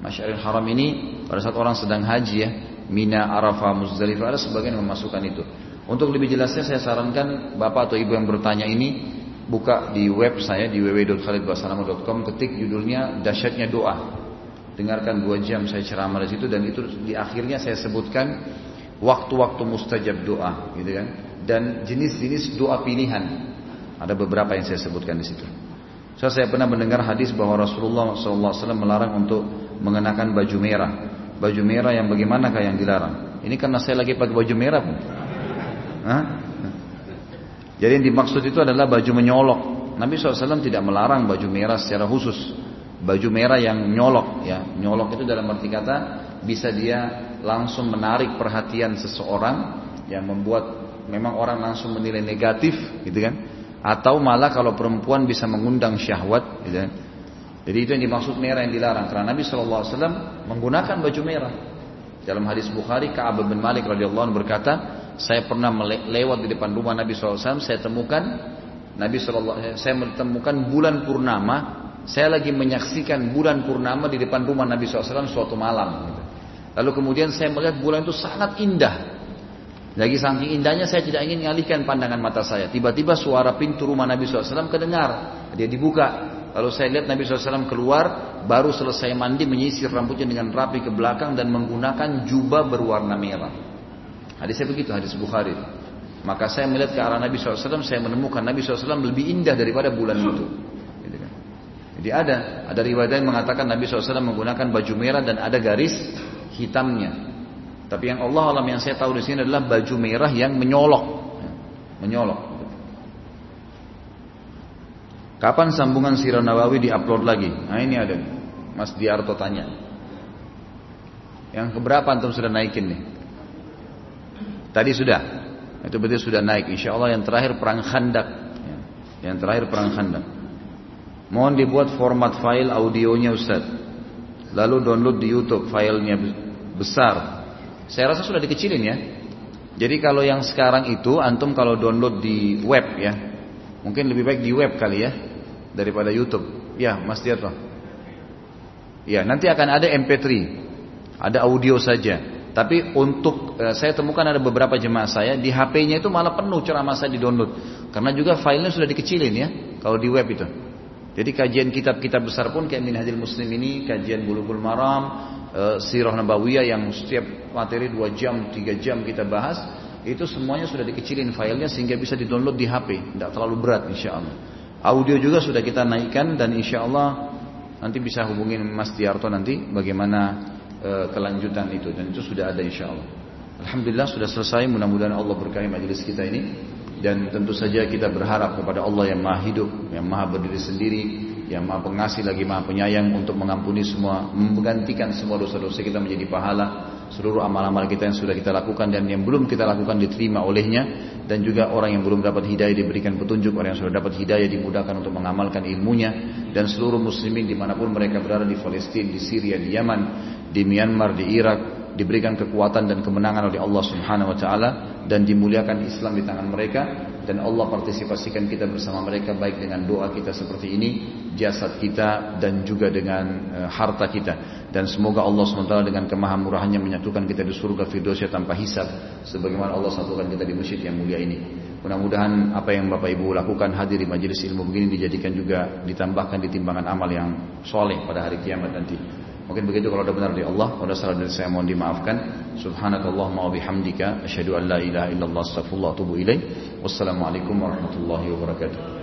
Masyaril haram ini pada saat orang sedang haji ya, Mina, Arafah, Muzdalifah ada sebagian yang memasukkan itu. Untuk lebih jelasnya saya sarankan bapak atau ibu yang bertanya ini buka di web saya di www.khalidbasalamah.com ketik judulnya dahsyatnya doa dengarkan dua jam saya ceramah di situ dan itu di akhirnya saya sebutkan waktu-waktu mustajab doa gitu kan dan jenis-jenis doa pilihan ada beberapa yang saya sebutkan di situ so, saya pernah mendengar hadis bahwa Rasulullah SAW melarang untuk mengenakan baju merah baju merah yang bagaimanakah yang dilarang ini karena saya lagi pakai baju merah pun Hah? Jadi yang dimaksud itu adalah baju menyolok. Nabi SAW tidak melarang baju merah secara khusus. Baju merah yang nyolok, ya nyolok itu dalam arti kata bisa dia langsung menarik perhatian seseorang yang membuat memang orang langsung menilai negatif, gitu kan? Atau malah kalau perempuan bisa mengundang syahwat, gitu kan? Jadi itu yang dimaksud merah yang dilarang. Karena Nabi SAW menggunakan baju merah. Dalam hadis Bukhari, Ka'ab bin Malik radhiyallahu anhu berkata, saya pernah lewat di depan rumah Nabi SAW, saya temukan Nabi SAW, saya menemukan bulan purnama, saya lagi menyaksikan bulan purnama di depan rumah Nabi SAW suatu malam. Gitu. Lalu kemudian saya melihat bulan itu sangat indah. Lagi saking indahnya saya tidak ingin mengalihkan pandangan mata saya. Tiba-tiba suara pintu rumah Nabi SAW kedengar. Dia dibuka. Lalu saya lihat Nabi SAW keluar, baru selesai mandi menyisir rambutnya dengan rapi ke belakang dan menggunakan jubah berwarna merah. Hadisnya begitu, hadis Bukhari. Maka saya melihat ke arah Nabi SAW, saya menemukan Nabi SAW lebih indah daripada bulan itu. Jadi ada, ada riwayat yang mengatakan Nabi SAW menggunakan baju merah dan ada garis hitamnya. Tapi yang Allah alam yang saya tahu di sini adalah baju merah yang menyolok, menyolok. Kapan sambungan Sirah Nawawi diupload lagi? Nah ini ada, Mas Diarto tanya. Yang keberapa antum sudah naikin nih? Tadi sudah. Itu berarti sudah naik. Insya Allah yang terakhir perang khandak. Ya. Yang terakhir perang khandak. Mohon dibuat format file audionya Ustaz. Lalu download di YouTube filenya besar. Saya rasa sudah dikecilin ya. Jadi kalau yang sekarang itu antum kalau download di web ya. Mungkin lebih baik di web kali ya daripada YouTube. Ya, Mas Tirto. Ya, nanti akan ada MP3. Ada audio saja. Tapi untuk eh, saya temukan ada beberapa jemaah saya di HP-nya itu malah penuh ceramah saya di download. Karena juga filenya sudah dikecilin ya kalau di web itu. Jadi kajian kitab-kitab besar pun kayak Minhajul Muslim ini, kajian Bulughul Maram, e, Sirah Nabawiyah yang setiap materi 2 jam, 3 jam kita bahas, itu semuanya sudah dikecilin filenya sehingga bisa di-download di HP, tidak terlalu berat insya Allah. Audio juga sudah kita naikkan dan insya Allah nanti bisa hubungin Mas Tiarto nanti bagaimana e, kelanjutan itu dan itu sudah ada insya Allah. Alhamdulillah sudah selesai. Mudah-mudahan Allah berkahi majelis kita ini dan tentu saja kita berharap kepada Allah yang Maha Hidup, yang Maha berdiri sendiri, yang Maha Pengasih lagi Maha Penyayang untuk mengampuni semua, menggantikan semua dosa-dosa kita menjadi pahala seluruh amal-amal kita yang sudah kita lakukan dan yang belum kita lakukan diterima olehnya dan juga orang yang belum dapat hidayah diberikan petunjuk orang yang sudah dapat hidayah dimudahkan untuk mengamalkan ilmunya dan seluruh muslimin di mana pun mereka berada di Palestina, di Syria, di Yaman, di Myanmar, di Irak, diberikan kekuatan dan kemenangan oleh Allah Subhanahu wa taala dan dimuliakan Islam di tangan mereka dan Allah partisipasikan kita bersama mereka baik dengan doa kita seperti ini, jasad kita dan juga dengan uh, harta kita dan semoga Allah SWT dengan kemahamurahannya menyatukan kita di surga Firdausya tanpa hisab sebagaimana Allah satukan kita di masjid yang mulia ini. Mudah-mudahan apa yang Bapak Ibu lakukan hadir di majelis ilmu begini dijadikan juga ditambahkan di timbangan amal yang soleh pada hari kiamat nanti. Mungkin begitu kalau ada benar dari Allah, kalau ada salah dari saya mohon dimaafkan. Subhanakallahumma wa bihamdika asyhadu an la ilaha illallah astaghfirullah wa atubu ilaik. Wassalamualaikum warahmatullahi wabarakatuh.